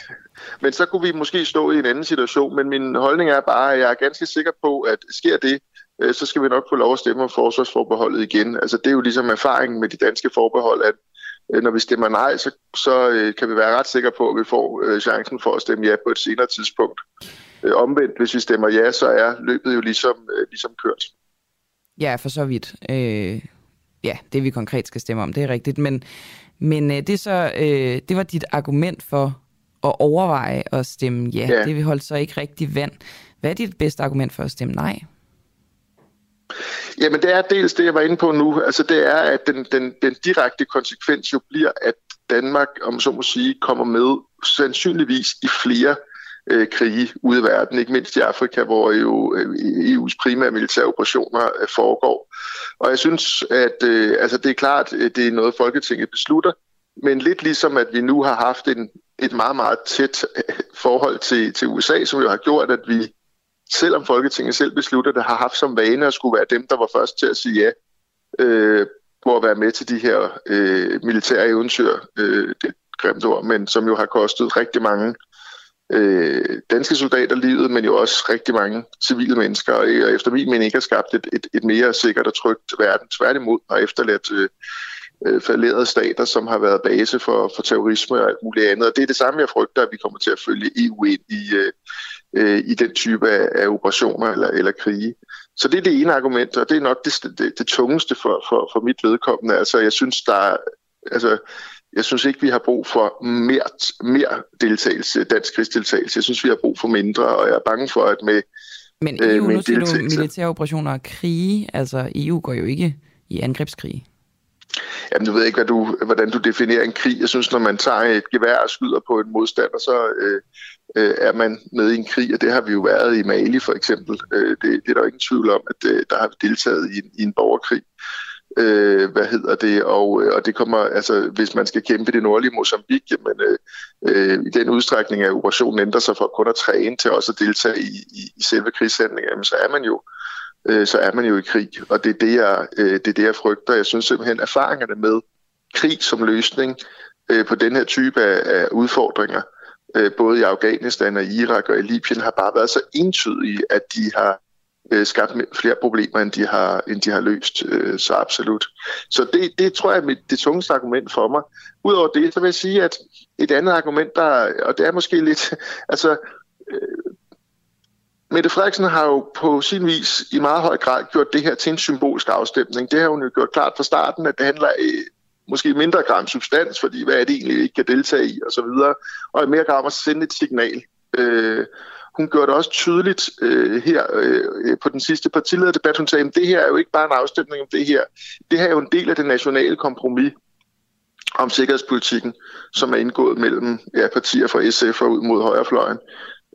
Men så kunne vi måske stå i en anden situation, men min holdning er bare, at jeg er ganske sikker på, at sker det, øh, så skal vi nok få lov at stemme om forsvarsforbeholdet igen. Altså det er jo ligesom erfaringen med de danske forbehold, at øh, når vi stemmer nej, så, så øh, kan vi være ret sikre på, at vi får øh, chancen for at stemme ja på et senere tidspunkt. Øh, omvendt, hvis vi stemmer ja, så er løbet jo ligesom, øh, ligesom kørt. Ja, for så vidt. Øh, ja, det vi konkret skal stemme om, det er rigtigt. Men, men øh, det, så, øh, det var dit argument for at overveje at stemme ja. Ja. Det holdt så ikke rigtig vand. Hvad er dit bedste argument for at stemme nej? Jamen det er dels det, jeg var inde på nu. Altså det er, at den, den, den direkte konsekvens jo bliver, at Danmark, om så må sige, kommer med sandsynligvis i flere øh, krige ude i verden, ikke mindst i Afrika, hvor jo øh, EU's primære militære operationer øh, foregår. Og jeg synes, at øh, altså det er klart, øh, det er noget, Folketinget beslutter, men lidt ligesom, at vi nu har haft en, et meget, meget tæt øh, forhold til, til USA, som jo har gjort, at vi selvom Folketinget selv beslutter det, har haft som vane at skulle være dem, der var først til at sige ja øh, på at være med til de her øh, militære eventyr, øh, det er grimt ord, men som jo har kostet rigtig mange øh, danske soldater livet, men jo også rigtig mange civile mennesker, øh, og efter min mening ikke har skabt et, et, et mere sikkert og trygt verden. Tværtimod har efterladt øh, øh, falderede stater, som har været base for, for terrorisme og alt muligt andet. Og det er det samme, jeg frygter, at vi kommer til at følge EU ind i, øh, øh, i den type af, af operationer eller, eller krige. Så det er det ene argument, og det er nok det, det, det tungeste for, for, for mit vedkommende. Altså, jeg synes, der er, altså, jeg synes ikke, vi har brug for mere, mere deltagelse, dansk krigsdeltagelse. Jeg synes, vi har brug for mindre, og jeg er bange for, at med Men EU, øh, med nu siger du militære operationer og krige. Altså, EU går jo ikke i angrebskrig. Jamen, du ved ikke, hvad du, hvordan du definerer en krig. Jeg synes, når man tager et gevær og skyder på en modstander, så øh, øh, er man med i en krig, og det har vi jo været i Mali for eksempel. Øh, det, det er der jo ingen tvivl om, at øh, der har vi deltaget i en, i en borgerkrig. Øh, hvad hedder det? Og, øh, og det kommer, altså, hvis man skal kæmpe det nordlige Mozambique, jamen, øh, øh, i den udstrækning, at operationen ændrer sig fra kun at træne til også at deltage i, i, i selve krigshandlingen, så er man jo øh, så er man jo i krig. Og det er det, jeg, øh, det er det, jeg frygter. Jeg synes simpelthen, erfaringerne med krig som løsning øh, på den her type af, af udfordringer, øh, Øh, både i Afghanistan og Irak og i Libyen, har bare været så entydige, at de har øh, skabt flere problemer, end de har, end de har løst. Øh, så absolut. Så det, det tror jeg er det tungeste argument for mig. Udover det, så vil jeg sige, at et andet argument, der, og det er måske lidt, altså øh, Mette Frederiksen har jo på sin vis i meget høj grad gjort det her til en symbolsk afstemning. Det har hun jo gjort klart fra starten, at det handler øh, måske mindre gram substans, fordi hvad er det egentlig, ikke kan deltage i, og så videre, og i mere gram at sende et signal. Øh, hun gjorde det også tydeligt øh, her øh, på den sidste partilederdebat. Hun sagde, at det her er jo ikke bare en afstemning om det her. Det her er jo en del af det nationale kompromis om sikkerhedspolitikken, som er indgået mellem ja, partier fra SF og ud mod højrefløjen.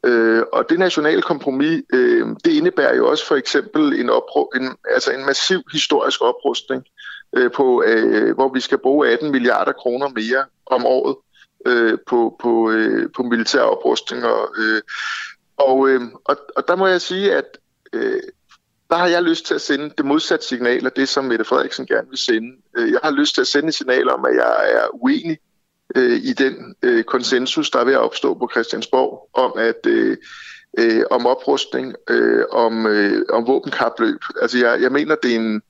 Øh, og det nationale kompromis, øh, det indebærer jo også for eksempel en, opru- en, altså en massiv historisk oprustning, øh, på, øh, hvor vi skal bruge 18 milliarder kroner mere om året øh, på, på, øh, på militær oprustning. Og, øh, og, øh, og, og der må jeg sige, at øh, der har jeg lyst til at sende det modsatte signal af det, som Mette Frederiksen gerne vil sende. Øh, jeg har lyst til at sende et signal om, at jeg er uenig øh, i den øh, konsensus, der er ved at opstå på Christiansborg, om at øh, øh, om oprustning, øh, om, øh, om våbenkapløb. Altså jeg, jeg mener, det er en,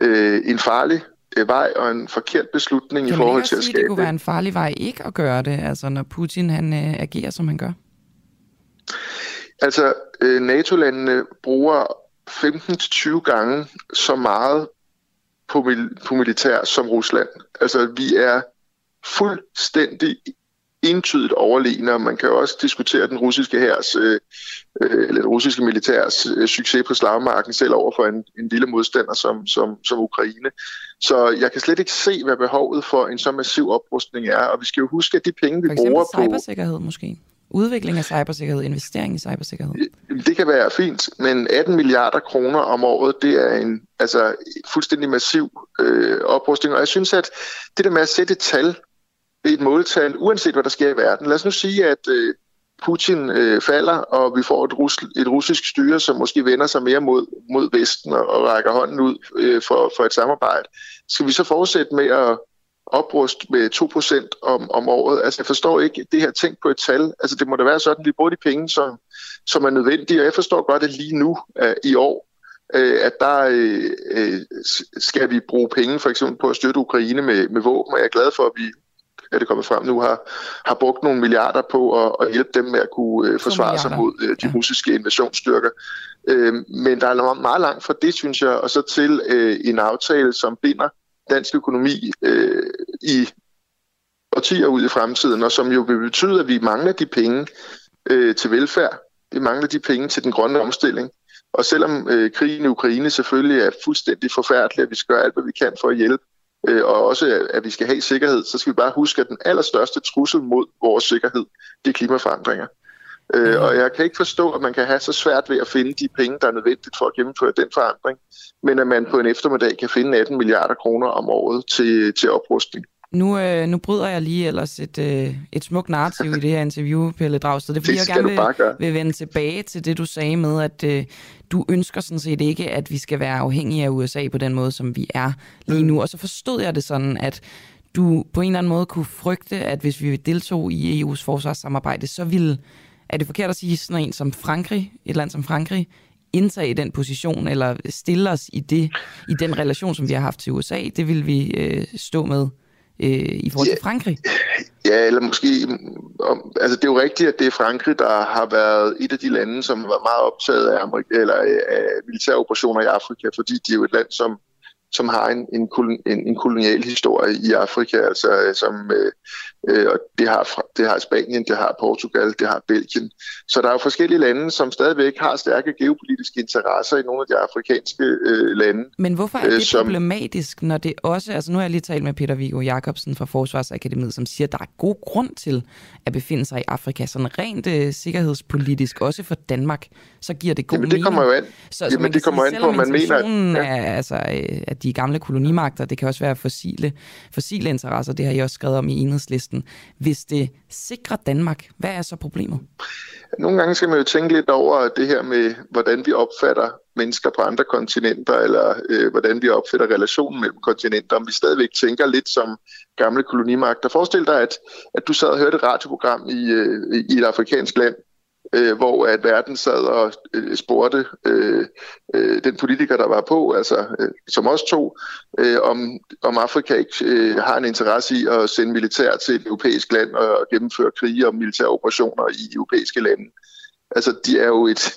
øh, en farlig øh, vej og en forkert beslutning kan i forhold til at sige, skabe... det kunne være en farlig vej ikke at gøre det, altså når Putin han øh, agerer, som han gør? Altså, øh, NATO-landene bruger 15-20 gange så meget på, mil- på militær som Rusland. Altså, vi er fuldstændig entydigt overlegne, og man kan jo også diskutere den russiske hærs, øh, øh, eller den russiske militærs øh, succes på slagmarken selv over for en, en lille modstander som, som, som Ukraine. Så jeg kan slet ikke se, hvad behovet for en så massiv oprustning er, og vi skal jo huske, at de penge, vi bruger på... cybersikkerhed måske? Udvikling af cybersikkerhed, investering i cybersikkerhed? Det kan være fint, men 18 milliarder kroner om året, det er en altså, fuldstændig massiv øh, oprustning. Og jeg synes, at det der med at sætte et tal et måltal, uanset hvad der sker i verden. Lad os nu sige, at øh, Putin øh, falder, og vi får et, rus, et russisk styre, som måske vender sig mere mod, mod Vesten og, og rækker hånden ud øh, for, for et samarbejde. Skal vi så fortsætte med at opruste med 2% om, om året? Altså, jeg forstår ikke det her tænk på et tal. Altså, det må da være sådan, at vi bruger de penge, som, som er nødvendige, og jeg forstår godt, at lige nu øh, i år, øh, at der øh, øh skal vi bruge penge for eksempel på at støtte Ukraine med, med våben, og jeg er glad for, at vi er det kommet frem nu, har, har brugt nogle milliarder på at, at hjælpe dem med at kunne øh, forsvare sig mod øh, de ja. russiske invasionsstyrker. Øh, men der er meget langt fra det, synes jeg, og så til øh, en aftale, som binder dansk økonomi øh, i årtier ud i fremtiden, og som jo vil betyde, at vi mangler de penge øh, til velfærd. Vi mangler de penge til den grønne omstilling. Og selvom øh, krigen i Ukraine selvfølgelig er fuldstændig forfærdelig, at vi skal gøre alt, hvad vi kan for at hjælpe, øh, og også at vi skal have sikkerhed, så skal vi bare huske, at den allerstørste trussel mod vores sikkerhed, det er klimaforandringer. Øh, mm. og jeg kan ikke forstå, at man kan have så svært ved at finde de penge, der er nødvendigt for at gennemføre den forandring, men at man på en eftermiddag kan finde 18 milliarder kroner om året til, til oprustning. Nu, øh, nu bryder jeg lige ellers et, øh, et smukt narrativ i det her interview, Pelle Dragsted. Det er fordi, det jeg gerne vil, vil vende tilbage til det, du sagde med, at øh, du ønsker sådan set ikke, at vi skal være afhængige af USA på den måde, som vi er lige nu. Og så forstod jeg det sådan, at du på en eller anden måde kunne frygte, at hvis vi deltog i EU's forsvarssamarbejde, så ville er det forkert at sige sådan en som Frankrig, et land som Frankrig, indtage den position, eller stille os i, det, i den relation, som vi har haft til USA, det vil vi øh, stå med øh, i forhold Ja. til Frankrig. Ja, eller måske... Om, altså, det er jo rigtigt, at det er Frankrig, der har været et af de lande, som var meget optaget af, Amerik- eller, af militære operationer i Afrika, fordi de er jo et land, som, som har en, en, en, en kolonial historie i Afrika, altså som... Øh, øh, og det har, det har Spanien, det har Portugal, det har Belgien. Så der er jo forskellige lande, som stadigvæk har stærke geopolitiske interesser i nogle af de afrikanske øh, lande. Men hvorfor er øh, det som- problematisk, når det også... Altså nu har jeg lige talt med Peter Viggo Jacobsen fra Forsvarsakademiet, som siger, at der er god grund til at befinde sig i Afrika. Sådan rent øh, sikkerhedspolitisk, også for Danmark, så giver det god Jamen, det mening. kommer jo an. Så, Jamen, man kan det kommer sige, an på, man mener, intentionen er, altså, øh, at de gamle kolonimagter, det kan også være fossile, fossile interesser, det har I også skrevet om i enhedslisten. Hvis det sikrer Danmark, hvad er så problemet? Nogle gange skal man jo tænke lidt over det her med, hvordan vi opfatter mennesker på andre kontinenter, eller øh, hvordan vi opfatter relationen mellem kontinenter, om vi stadigvæk tænker lidt som gamle kolonimagter. Forestil dig, at, at du sad og hørte et radioprogram i, øh, i et afrikansk land, øh, hvor at verden sad og øh, spurgte øh, øh, den politiker, der var på, altså øh, som os to, øh, om, om Afrika ikke øh, har en interesse i at sende militær til et europæisk land og gennemføre krige og militære operationer i europæiske lande. Altså, de er jo et,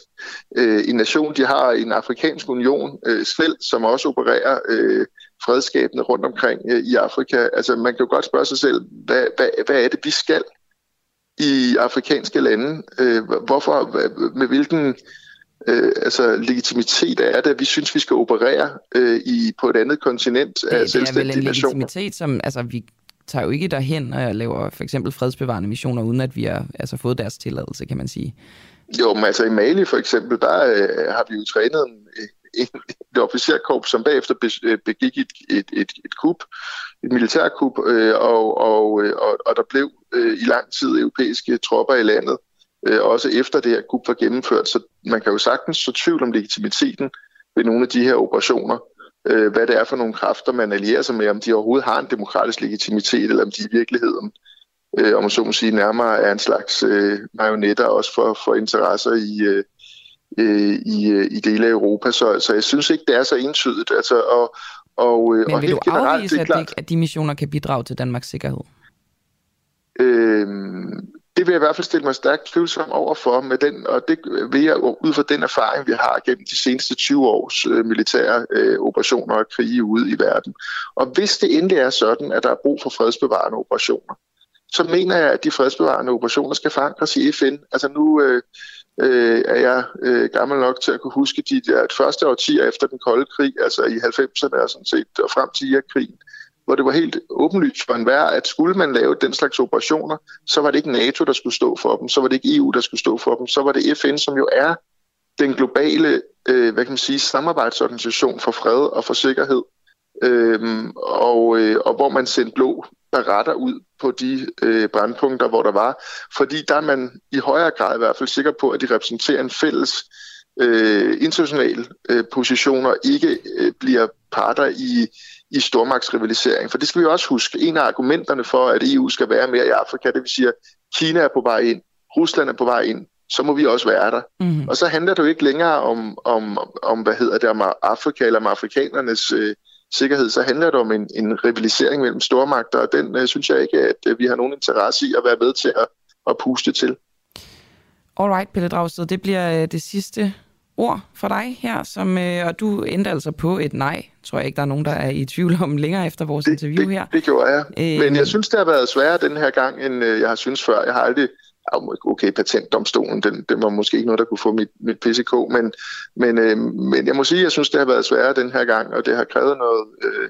øh, en nation, de har en afrikansk union øh, selv, som også opererer øh, fredskabende rundt omkring øh, i Afrika. Altså, man kan jo godt spørge sig selv, hvad, hvad, hvad er det, vi skal i afrikanske lande? Øh, hvorfor, med hvilken øh, altså, legitimitet er det, at vi synes, vi skal operere øh, i, på et andet kontinent af Det, det er vel selvstændige en nationer? legitimitet, som altså, vi tager jo ikke derhen og laver for eksempel fredsbevarende missioner, uden at vi har altså, fået deres tilladelse, kan man sige. Jo, men altså i Mali for eksempel, der øh, har vi jo trænet en, en, et officerkorps, som bagefter be, øh, begik et, et, et, et kup, et militærkup, øh, og, og, øh, og, og der blev øh, i lang tid europæiske tropper i landet, øh, også efter det her kup var gennemført. Så man kan jo sagtens så tvivl om legitimiteten ved nogle af de her operationer, øh, hvad det er for nogle kræfter, man allierer sig med, om de overhovedet har en demokratisk legitimitet, eller om de i virkeligheden øh, om man så må sige, nærmere er en slags øh, marionetter også for, for interesser i, øh, øh, i, øh, i dele af Europa. Så, så jeg synes ikke, det er så entydigt. Altså, og, og, øh, Men og vil du helt generelt, afvise, det er at, klart, det, at de missioner kan bidrage til Danmarks sikkerhed? øh, det vil jeg i hvert fald stille mig stærkt tvivlsom over for, med den, og det vil jeg ud fra den erfaring, vi har gennem de seneste 20 års øh, militære øh, operationer og krige ude i verden. Og hvis det endelig er sådan, at der er brug for fredsbevarende operationer, så mener jeg, at de fredsbevarende operationer skal forankres i FN. Altså nu øh, øh, er jeg øh, gammel nok til at kunne huske de der første årtier efter den kolde krig, altså i 90'erne og sådan set, og frem til Irakkrigen, hvor det var helt åbenlyst for enhver, at skulle man lave den slags operationer, så var det ikke NATO, der skulle stå for dem, så var det ikke EU, der skulle stå for dem, så var det FN, som jo er den globale øh, hvad kan man sige, samarbejdsorganisation for fred og for sikkerhed, øhm, og, øh, og hvor man sendte blå retter ud på de øh, brandpunkter, hvor der var. Fordi der er man i højere grad i hvert fald sikker på, at de repræsenterer en fælles øh, international øh, position og ikke øh, bliver parter i, i stormagtsrivalisering. For det skal vi også huske. En af argumenterne for, at EU skal være mere i Afrika, det vil sige, at Kina er på vej ind, Rusland er på vej ind, så må vi også være der. Mm-hmm. Og så handler det jo ikke længere om, om, om hvad hedder det, om Afrika eller om afrikanernes øh, sikkerhed, så handler det om en, en rivalisering mellem stormagter, og den øh, synes jeg ikke, at øh, vi har nogen interesse i at være med til at, at puste til. Alright, Pelle Dragsted, det bliver øh, det sidste ord for dig her, som, øh, og du endte altså på et nej. Tror jeg ikke, der er nogen, der er i tvivl om længere efter vores det, interview her. Det gjorde jeg. Øh, Men jeg synes, det har været sværere den her gang, end øh, jeg har synes før. Jeg har aldrig okay, patentdomstolen, den, den var måske ikke noget, der kunne få mit, mit PCK, men, men, øh, men jeg må sige, at jeg synes, det har været sværere den her gang, og det har krævet noget øh,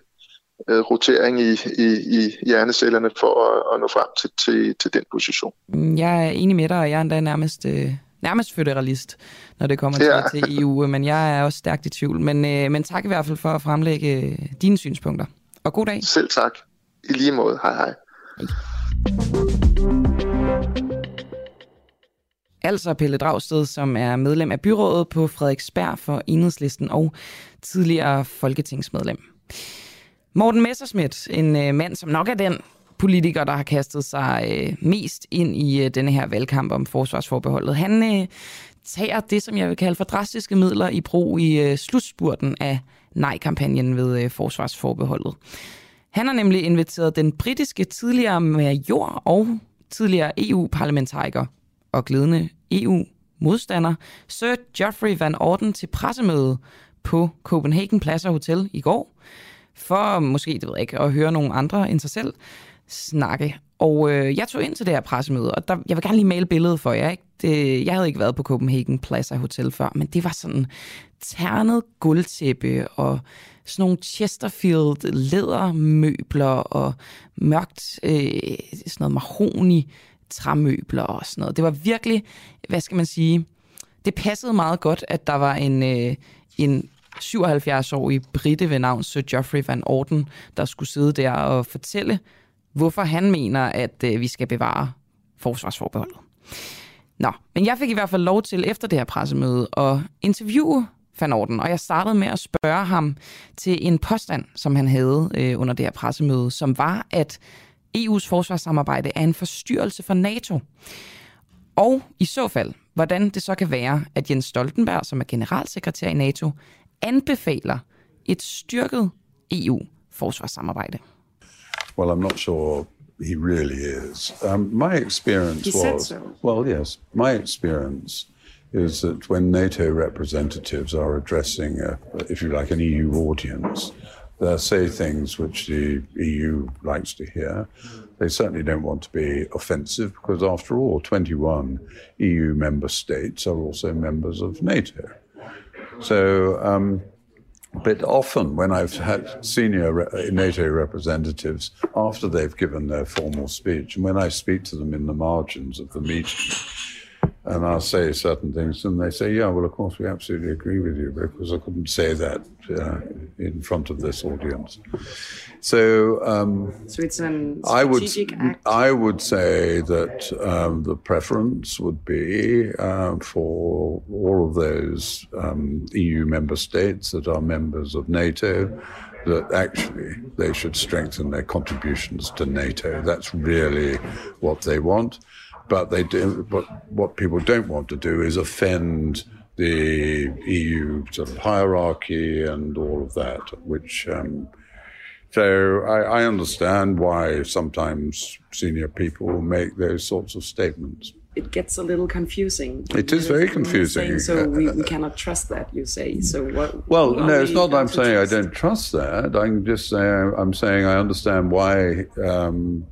øh, rotering i, i, i hjernecellerne for at, at nå frem til, til, til den position. Jeg er enig med dig, og jeg er endda nærmest, øh, nærmest føderalist, når det kommer Ja. til, til EU, men jeg er også stærkt i tvivl. Men, øh, men tak i hvert fald for at fremlægge øh, dine synspunkter. Og god dag. Selv tak. I lige måde. Hej hej. Altså Pelle Dragsted, som er medlem af byrådet på Frederiksberg for Enhedslisten og tidligere folketingsmedlem. Morten Messerschmidt, en øh, mand, som nok er den politiker, der har kastet sig øh, mest ind i øh, denne her valgkamp om forsvarsforbeholdet. Han øh, tager det, som jeg vil kalde for drastiske midler i brug i øh, slutspurten af nej-kampagnen ved øh, forsvarsforbeholdet. Han har nemlig inviteret den britiske tidligere major og tidligere EU-parlamentariker og glædende EU-modstander Sir Geoffrey Van Orden til pressemøde på Copenhagen Plaza Hotel i går, for måske, det ved jeg ikke, at høre nogle andre end sig selv snakke. Og øh, jeg tog ind til det her pressemøde, og der, jeg vil gerne lige male billedet for jer. Ikke? Det, jeg havde ikke været på Copenhagen Plaza Hotel før, men det var sådan ternet guldtæppe og sådan nogle Chesterfield lædermøbler og mørkt øh, sådan noget mahoni træmøbler og sådan noget. Det var virkelig, hvad skal man sige, det passede meget godt, at der var en, øh, en 77-årig britte ved navn Sir Geoffrey Van Orden, der skulle sidde der og fortælle, hvorfor han mener, at øh, vi skal bevare forsvarsforbeholdet. Nå, men jeg fik i hvert fald lov til efter det her pressemøde at interviewe Van Orden, og jeg startede med at spørge ham til en påstand, som han havde øh, under det her pressemøde, som var, at EU's forsvarssamarbejde er en forstyrrelse for NATO. Og i så fald, hvordan det så kan være, at Jens Stoltenberg, som er generalsekretær i NATO, anbefaler et styrket EU-forsvarssamarbejde. Well, I'm not sure he really is. Um, my experience He said was so. well, yes. My experience is that when NATO representatives are addressing, a, if you like, an EU audience, they say things which the EU likes to hear. They certainly don't want to be offensive because, after all, 21 EU member states are also members of NATO. So, um, but often when I've had senior NATO representatives, after they've given their formal speech, and when I speak to them in the margins of the meeting, and I'll say certain things, and they say, "Yeah, well, of course, we absolutely agree with you because I couldn't say that uh, in front of this audience." So, um, So it's an I would act. I would say that um, the preference would be um, for all of those um, EU member states that are members of NATO that actually they should strengthen their contributions to NATO. That's really what they want. But they do. But what people don't want to do is offend the EU sort of hierarchy and all of that, which. Um, so I, I understand why sometimes senior people make those sorts of statements. It gets a little confusing. It is very confusing. So we, we cannot trust that, you say. So what? Well, no, it's not that I'm saying I don't trust that. I'm just saying I'm saying I understand why um,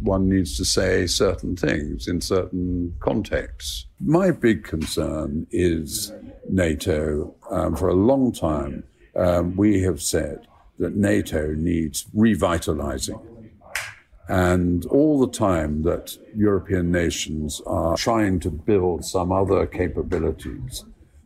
one needs to say certain things in certain contexts. My big concern is NATO. Um, for a long time, um, we have said that NATO needs revitalizing. And all the time that European nations are trying to build some other capabilities,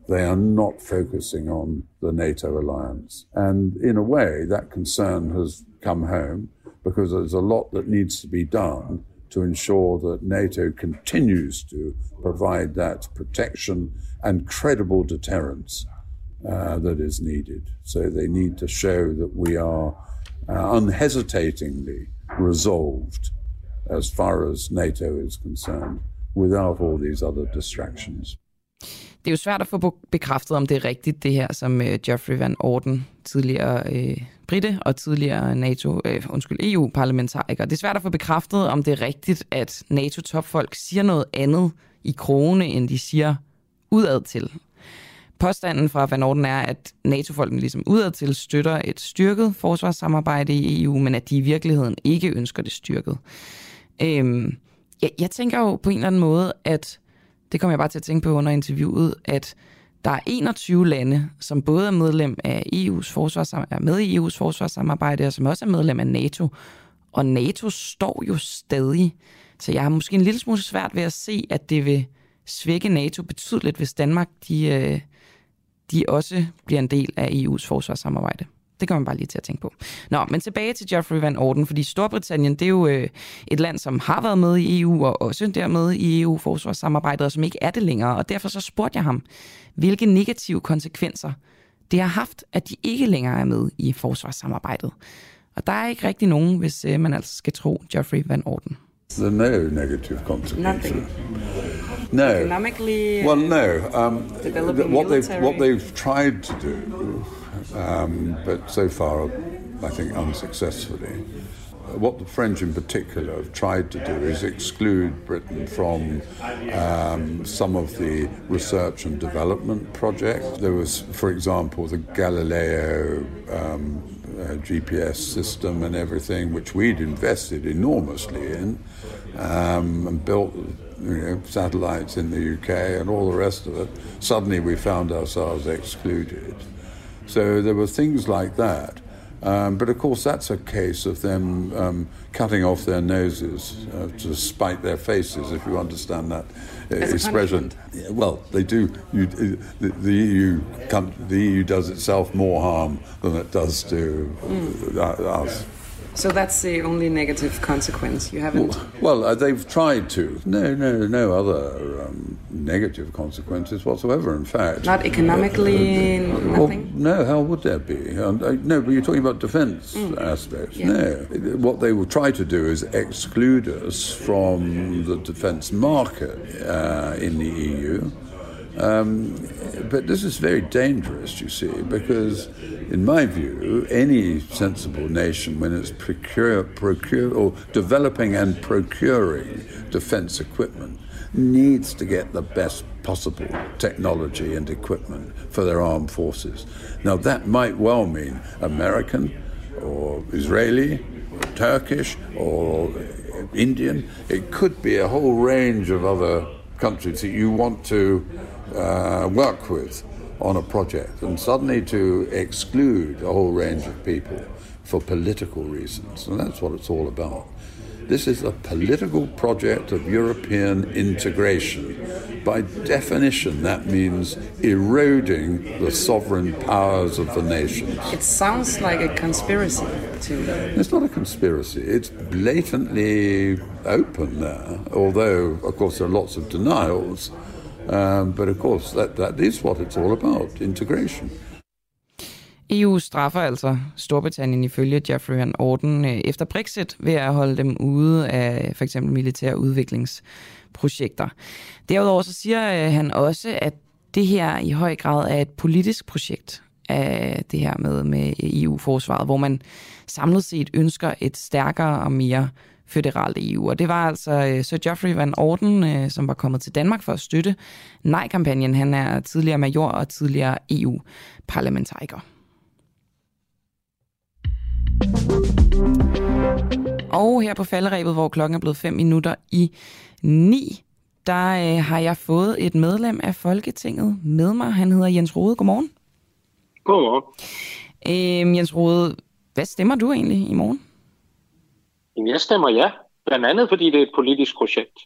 they are not focusing on the NATO alliance. And in a way, that concern has come home because there's a lot that needs to be done to ensure that NATO continues to provide that protection and credible deterrence uh, that is needed. So they need to show that we are uh, unhesitatingly resolved as far as NATO is concerned without all these other distractions. Det er jo svært at få bekræftet, om det er rigtigt, det her, som øh, Geoffrey Van Orden, tidligere øh, britte og tidligere NATO, øh, undskyld, EU-parlamentariker. Det er svært at få bekræftet, om det er rigtigt, at NATO-topfolk siger noget andet i krone, end de siger udad til. Påstanden fra Van Orden er, at NATO-folkene ligesom udadtil støtter et styrket forsvarssamarbejde i EU, men at de i virkeligheden ikke ønsker det styrket. Øhm, jeg, jeg tænker jo på en eller anden måde, at det kom jeg bare til at tænke på under interviewet, at der er 21 lande, som både er medlem af EU's forsvarssamarbejde, er med i EU's forsvarssamarbejde, og som også er medlem af NATO. Og NATO står jo stadig. Så jeg har måske en lille smule svært ved at se, at det vil svække NATO betydeligt, hvis Danmark de, øh, de også bliver en del af EU's forsvarssamarbejde. Det kan man bare lige til at tænke på. Nå, men tilbage til Geoffrey Van Orden, fordi Storbritannien, det er jo øh, et land, som har været med i EU, og også dermed i EU-forsvarssamarbejdet, og som ikke er det længere. Og derfor så spurgte jeg ham, hvilke negative konsekvenser det har haft, at de ikke længere er med i forsvarssamarbejdet. Og der er ikke rigtig nogen, hvis øh, man altså skal tro Geoffrey Van Orden. There are no negative consequences. Nothing. No. Economically, Well, no. Um, what they've what they've tried to do, um, but so far, I think unsuccessfully. What the French in particular have tried to do is exclude Britain from um, some of the research and development projects. There was, for example, the Galileo um, uh, GPS system and everything, which we'd invested enormously in um, and built you know, satellites in the UK and all the rest of it. Suddenly we found ourselves excluded. So there were things like that. Um, but of course, that's a case of them um, cutting off their noses uh, to spite their faces, if you understand that uh, expression. Yeah, well, they do. You, the, the EU, the EU does itself more harm than it does to uh, us. So that's the only negative consequence. You haven't. Well, uh, they've tried to. No, no, no other um, negative consequences whatsoever. In fact, Not economically, Well, nothing? no, how would that be? Um, uh, no, but you're talking about defence Mm. aspects. Yeah. No, what they will try to do is exclude us from the defence market uh, in the EU. Um, but this is very dangerous, you see, because in my view, any sensible nation, when it's procure, procure or developing and procuring defence equipment, needs to get the best possible technology and equipment for their armed forces. Now, that might well mean American or Israeli, or Turkish or Indian. It could be a whole range of other countries that you want to uh, work with on a project, and suddenly to exclude a whole range of people for political reasons. And that's what it's all about. This is a political project of European integration. By definition, that means eroding the sovereign powers of the nations. It sounds like a conspiracy to. It's not a conspiracy. It's blatantly open there. Although, of course, there are lots of denials. Um, but of course, that, that is what it's all about integration. EU straffer altså Storbritannien ifølge Jeffrey Van Orden øh, efter Brexit ved at holde dem ude af for eksempel militære udviklingsprojekter. Derudover så siger øh, han også, at det her i høj grad er et politisk projekt af det her med, med EU-forsvaret, hvor man samlet set ønsker et stærkere og mere føderalt EU. Og det var altså øh, Sir Geoffrey Van Orden, øh, som var kommet til Danmark for at støtte nej-kampagnen. Han er tidligere major og tidligere EU-parlamentariker. Og her på falderæbet, hvor klokken er blevet 5 minutter i 9, der øh, har jeg fået et medlem af Folketinget med mig. Han hedder Jens Rode. Godmorgen. Godmorgen. Øh, Jens Rode, hvad stemmer du egentlig i morgen? Jamen, jeg stemmer ja. Blandt andet, fordi det er et politisk projekt.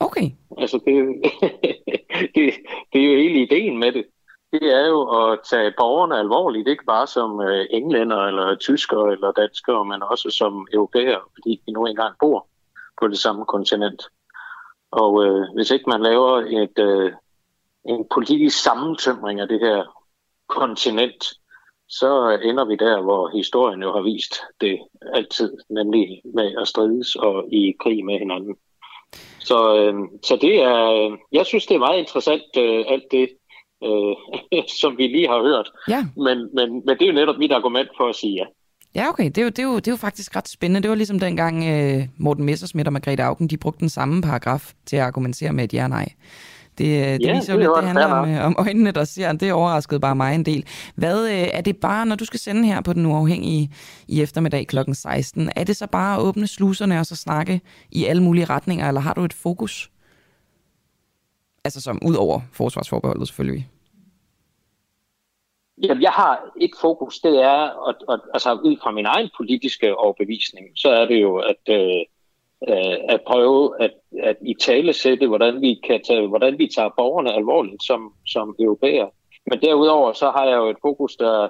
Okay. Altså, det, det, det er jo hele ideen med det. Det er jo at tage borgerne alvorligt, ikke bare som øh, englænder eller tyskere eller danskere, men også som europæer, fordi de nu engang bor på det samme kontinent. Og øh, hvis ikke man laver et, øh, en politisk sammentømring af det her kontinent, så ender vi der, hvor historien jo har vist det altid, nemlig med at strides og i krig med hinanden. Så, øh, så det er, jeg synes, det er meget interessant, øh, alt det, øh, som vi lige har hørt. Ja. Men, men, men det er jo netop mit argument for at sige ja. Ja, okay. Det er, jo, det, er jo, det er jo faktisk ret spændende. Det var ligesom dengang øh, Morten Messersmith og Margrethe Augen, de brugte den samme paragraf til at argumentere med et ja nej. Det, øh, det Ja, viser jo lidt, det handler om, øh, om øjnene, der ser. Det overraskede bare mig en del. Hvad øh, er det bare, når du skal sende her på Den Uafhængige i eftermiddag kl. 16, er det så bare at åbne sluserne og så snakke i alle mulige retninger, eller har du et fokus? Altså som ud over forsvarsforbeholdet selvfølgelig. Jamen, jeg har et fokus, det er, at, at, altså ud fra min egen politiske overbevisning, så er det jo at, øh, øh, at prøve at, at i tale sætte, hvordan vi, kan tage, hvordan vi tager borgerne alvorligt som, som europæer. Men derudover så har jeg jo et fokus, der...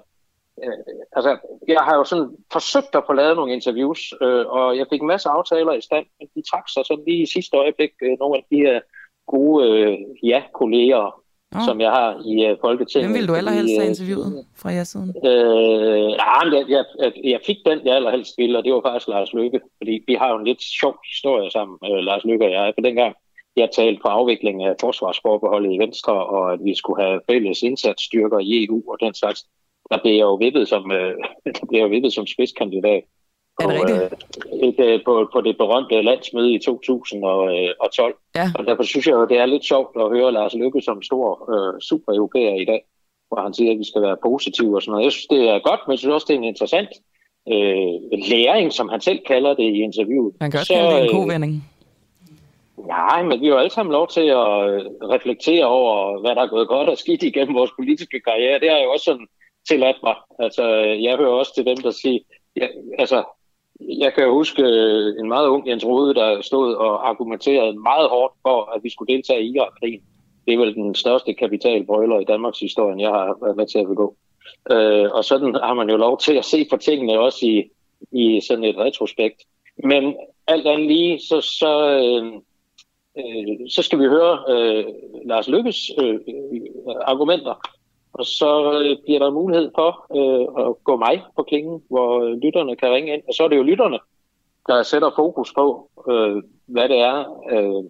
Øh, altså, jeg har jo sådan forsøgt at få lavet nogle interviews, øh, og jeg fik en masse aftaler i stand, men de trak sig sådan lige i sidste øjeblik øh, nogle af de her gode øh, ja-kolleger oh. som jeg har i uh, Folketinget. Hvem vil du allerhelst have interviewet fra jeres siden? Øh, ja, jeg, jeg, jeg fik den, jeg allerhelst ville, og det var faktisk Lars Løkke. Fordi vi har jo en lidt sjov historie sammen, uh, Lars Løkke og jeg. For dengang jeg talte på afvikling af forsvarsforbeholdet i Venstre, og at vi skulle have fælles indsatsstyrker i EU og den slags, der blev jeg jo vippet som, uh, der blev jeg vippet som spidskandidat det rigtigt? Et, et, på, på det berømte landsmøde i 2012. Ja. Og derfor synes jeg jo, det er lidt sjovt at høre Lars Lykke som stor øh, super-europæer i dag, hvor han siger, at vi skal være positive og sådan noget. Jeg synes, det er godt, men jeg synes også, det er en interessant øh, læring, som han selv kalder det i interviewet. Man kan også kalde det en øh, kovending. Nej, men vi har jo alle sammen lov til at øh, reflektere over, hvad der er gået godt og skidt igennem vores politiske karriere. Det har jeg også sådan tilladt mig. Altså, jeg hører også til dem, der siger, ja, altså, jeg kan huske øh, en meget ung Jens Rode, der stod og argumenterede meget hårdt for, at vi skulle deltage i Irak-krigen. Det er vel den største kapitalbrøler i Danmarks historie, jeg har været med til at begå. Øh, og sådan har man jo lov til at se på tingene også i, i sådan et retrospekt. Men alt andet lige, så, så, øh, øh, så skal vi høre øh, Lars Lykkes øh, øh, argumenter og så øh, bliver der mulighed for øh, at gå mig på klingen, hvor øh, lytterne kan ringe ind. Og så er det jo lytterne, der sætter fokus på, øh, hvad det er, øh,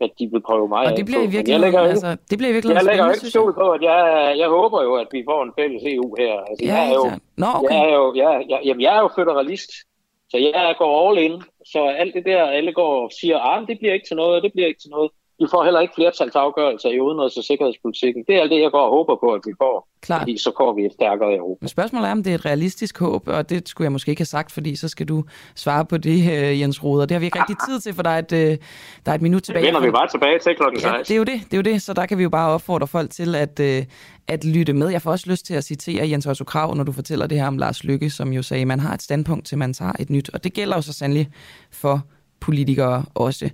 at de vil prøve mig Og det bliver i virkeligheden, jeg altså, det bliver i virkeligheden Jeg lægger ikke skjul på, at jeg, jeg håber jo, at vi får en fælles EU her. Altså, ja, jeg er jo, Nå, okay. jeg er jo, jeg, jeg, jamen, jeg er jo federalist, så jeg går all in. Så alt det der, alle går og siger, ah, det bliver ikke til noget, det bliver ikke til noget. Vi får heller ikke flertalsafgørelser i udenrigs- og sikkerhedspolitikken. Det er alt det, jeg går og håber på, at vi får. Klart. Fordi så får vi et stærkere Europa. Men spørgsmålet er, om det er et realistisk håb, og det skulle jeg måske ikke have sagt, fordi så skal du svare på det, øh, Jens Roder. Det har vi ikke rigtig tid til, for der er et, øh, der er et minut tilbage. Det vender vi bare tilbage til klokken 16. Ja, det er jo det, det er jo det, så der kan vi jo bare opfordre folk til at, øh, at lytte med. Jeg får også lyst til at citere Jens Otto Krav, når du fortæller det her om Lars Lykke, som jo sagde, at man har et standpunkt til, man tager et nyt. Og det gælder jo så sandelig for politikere også.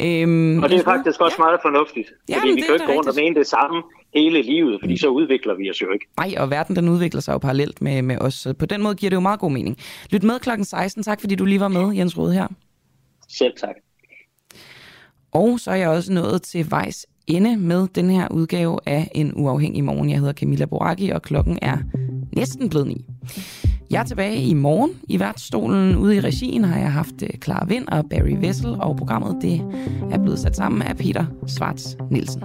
Øhm, og det er faktisk også ja. meget fornuftigt, Ja, fordi vi kan er ikke gå rundt og mene det samme hele livet, fordi så udvikler vi os jo ikke. Nej, og verden den udvikler sig jo parallelt med, med os, på den måde giver det jo meget god mening. Lyt med klokken 16. Tak fordi du lige var med, Jens Rode her. Selv tak. Og så er jeg også nået til vejs ende med den her udgave af En Uafhængig Morgen. Jeg hedder Camilla Boraki, og klokken er næsten blevet ni. Jeg er tilbage i morgen i værtsstolen. Ude i regien har jeg haft øh, Clara Vind og Barry Vessel, og programmet det er blevet sat sammen af Peter Svarts Nielsen.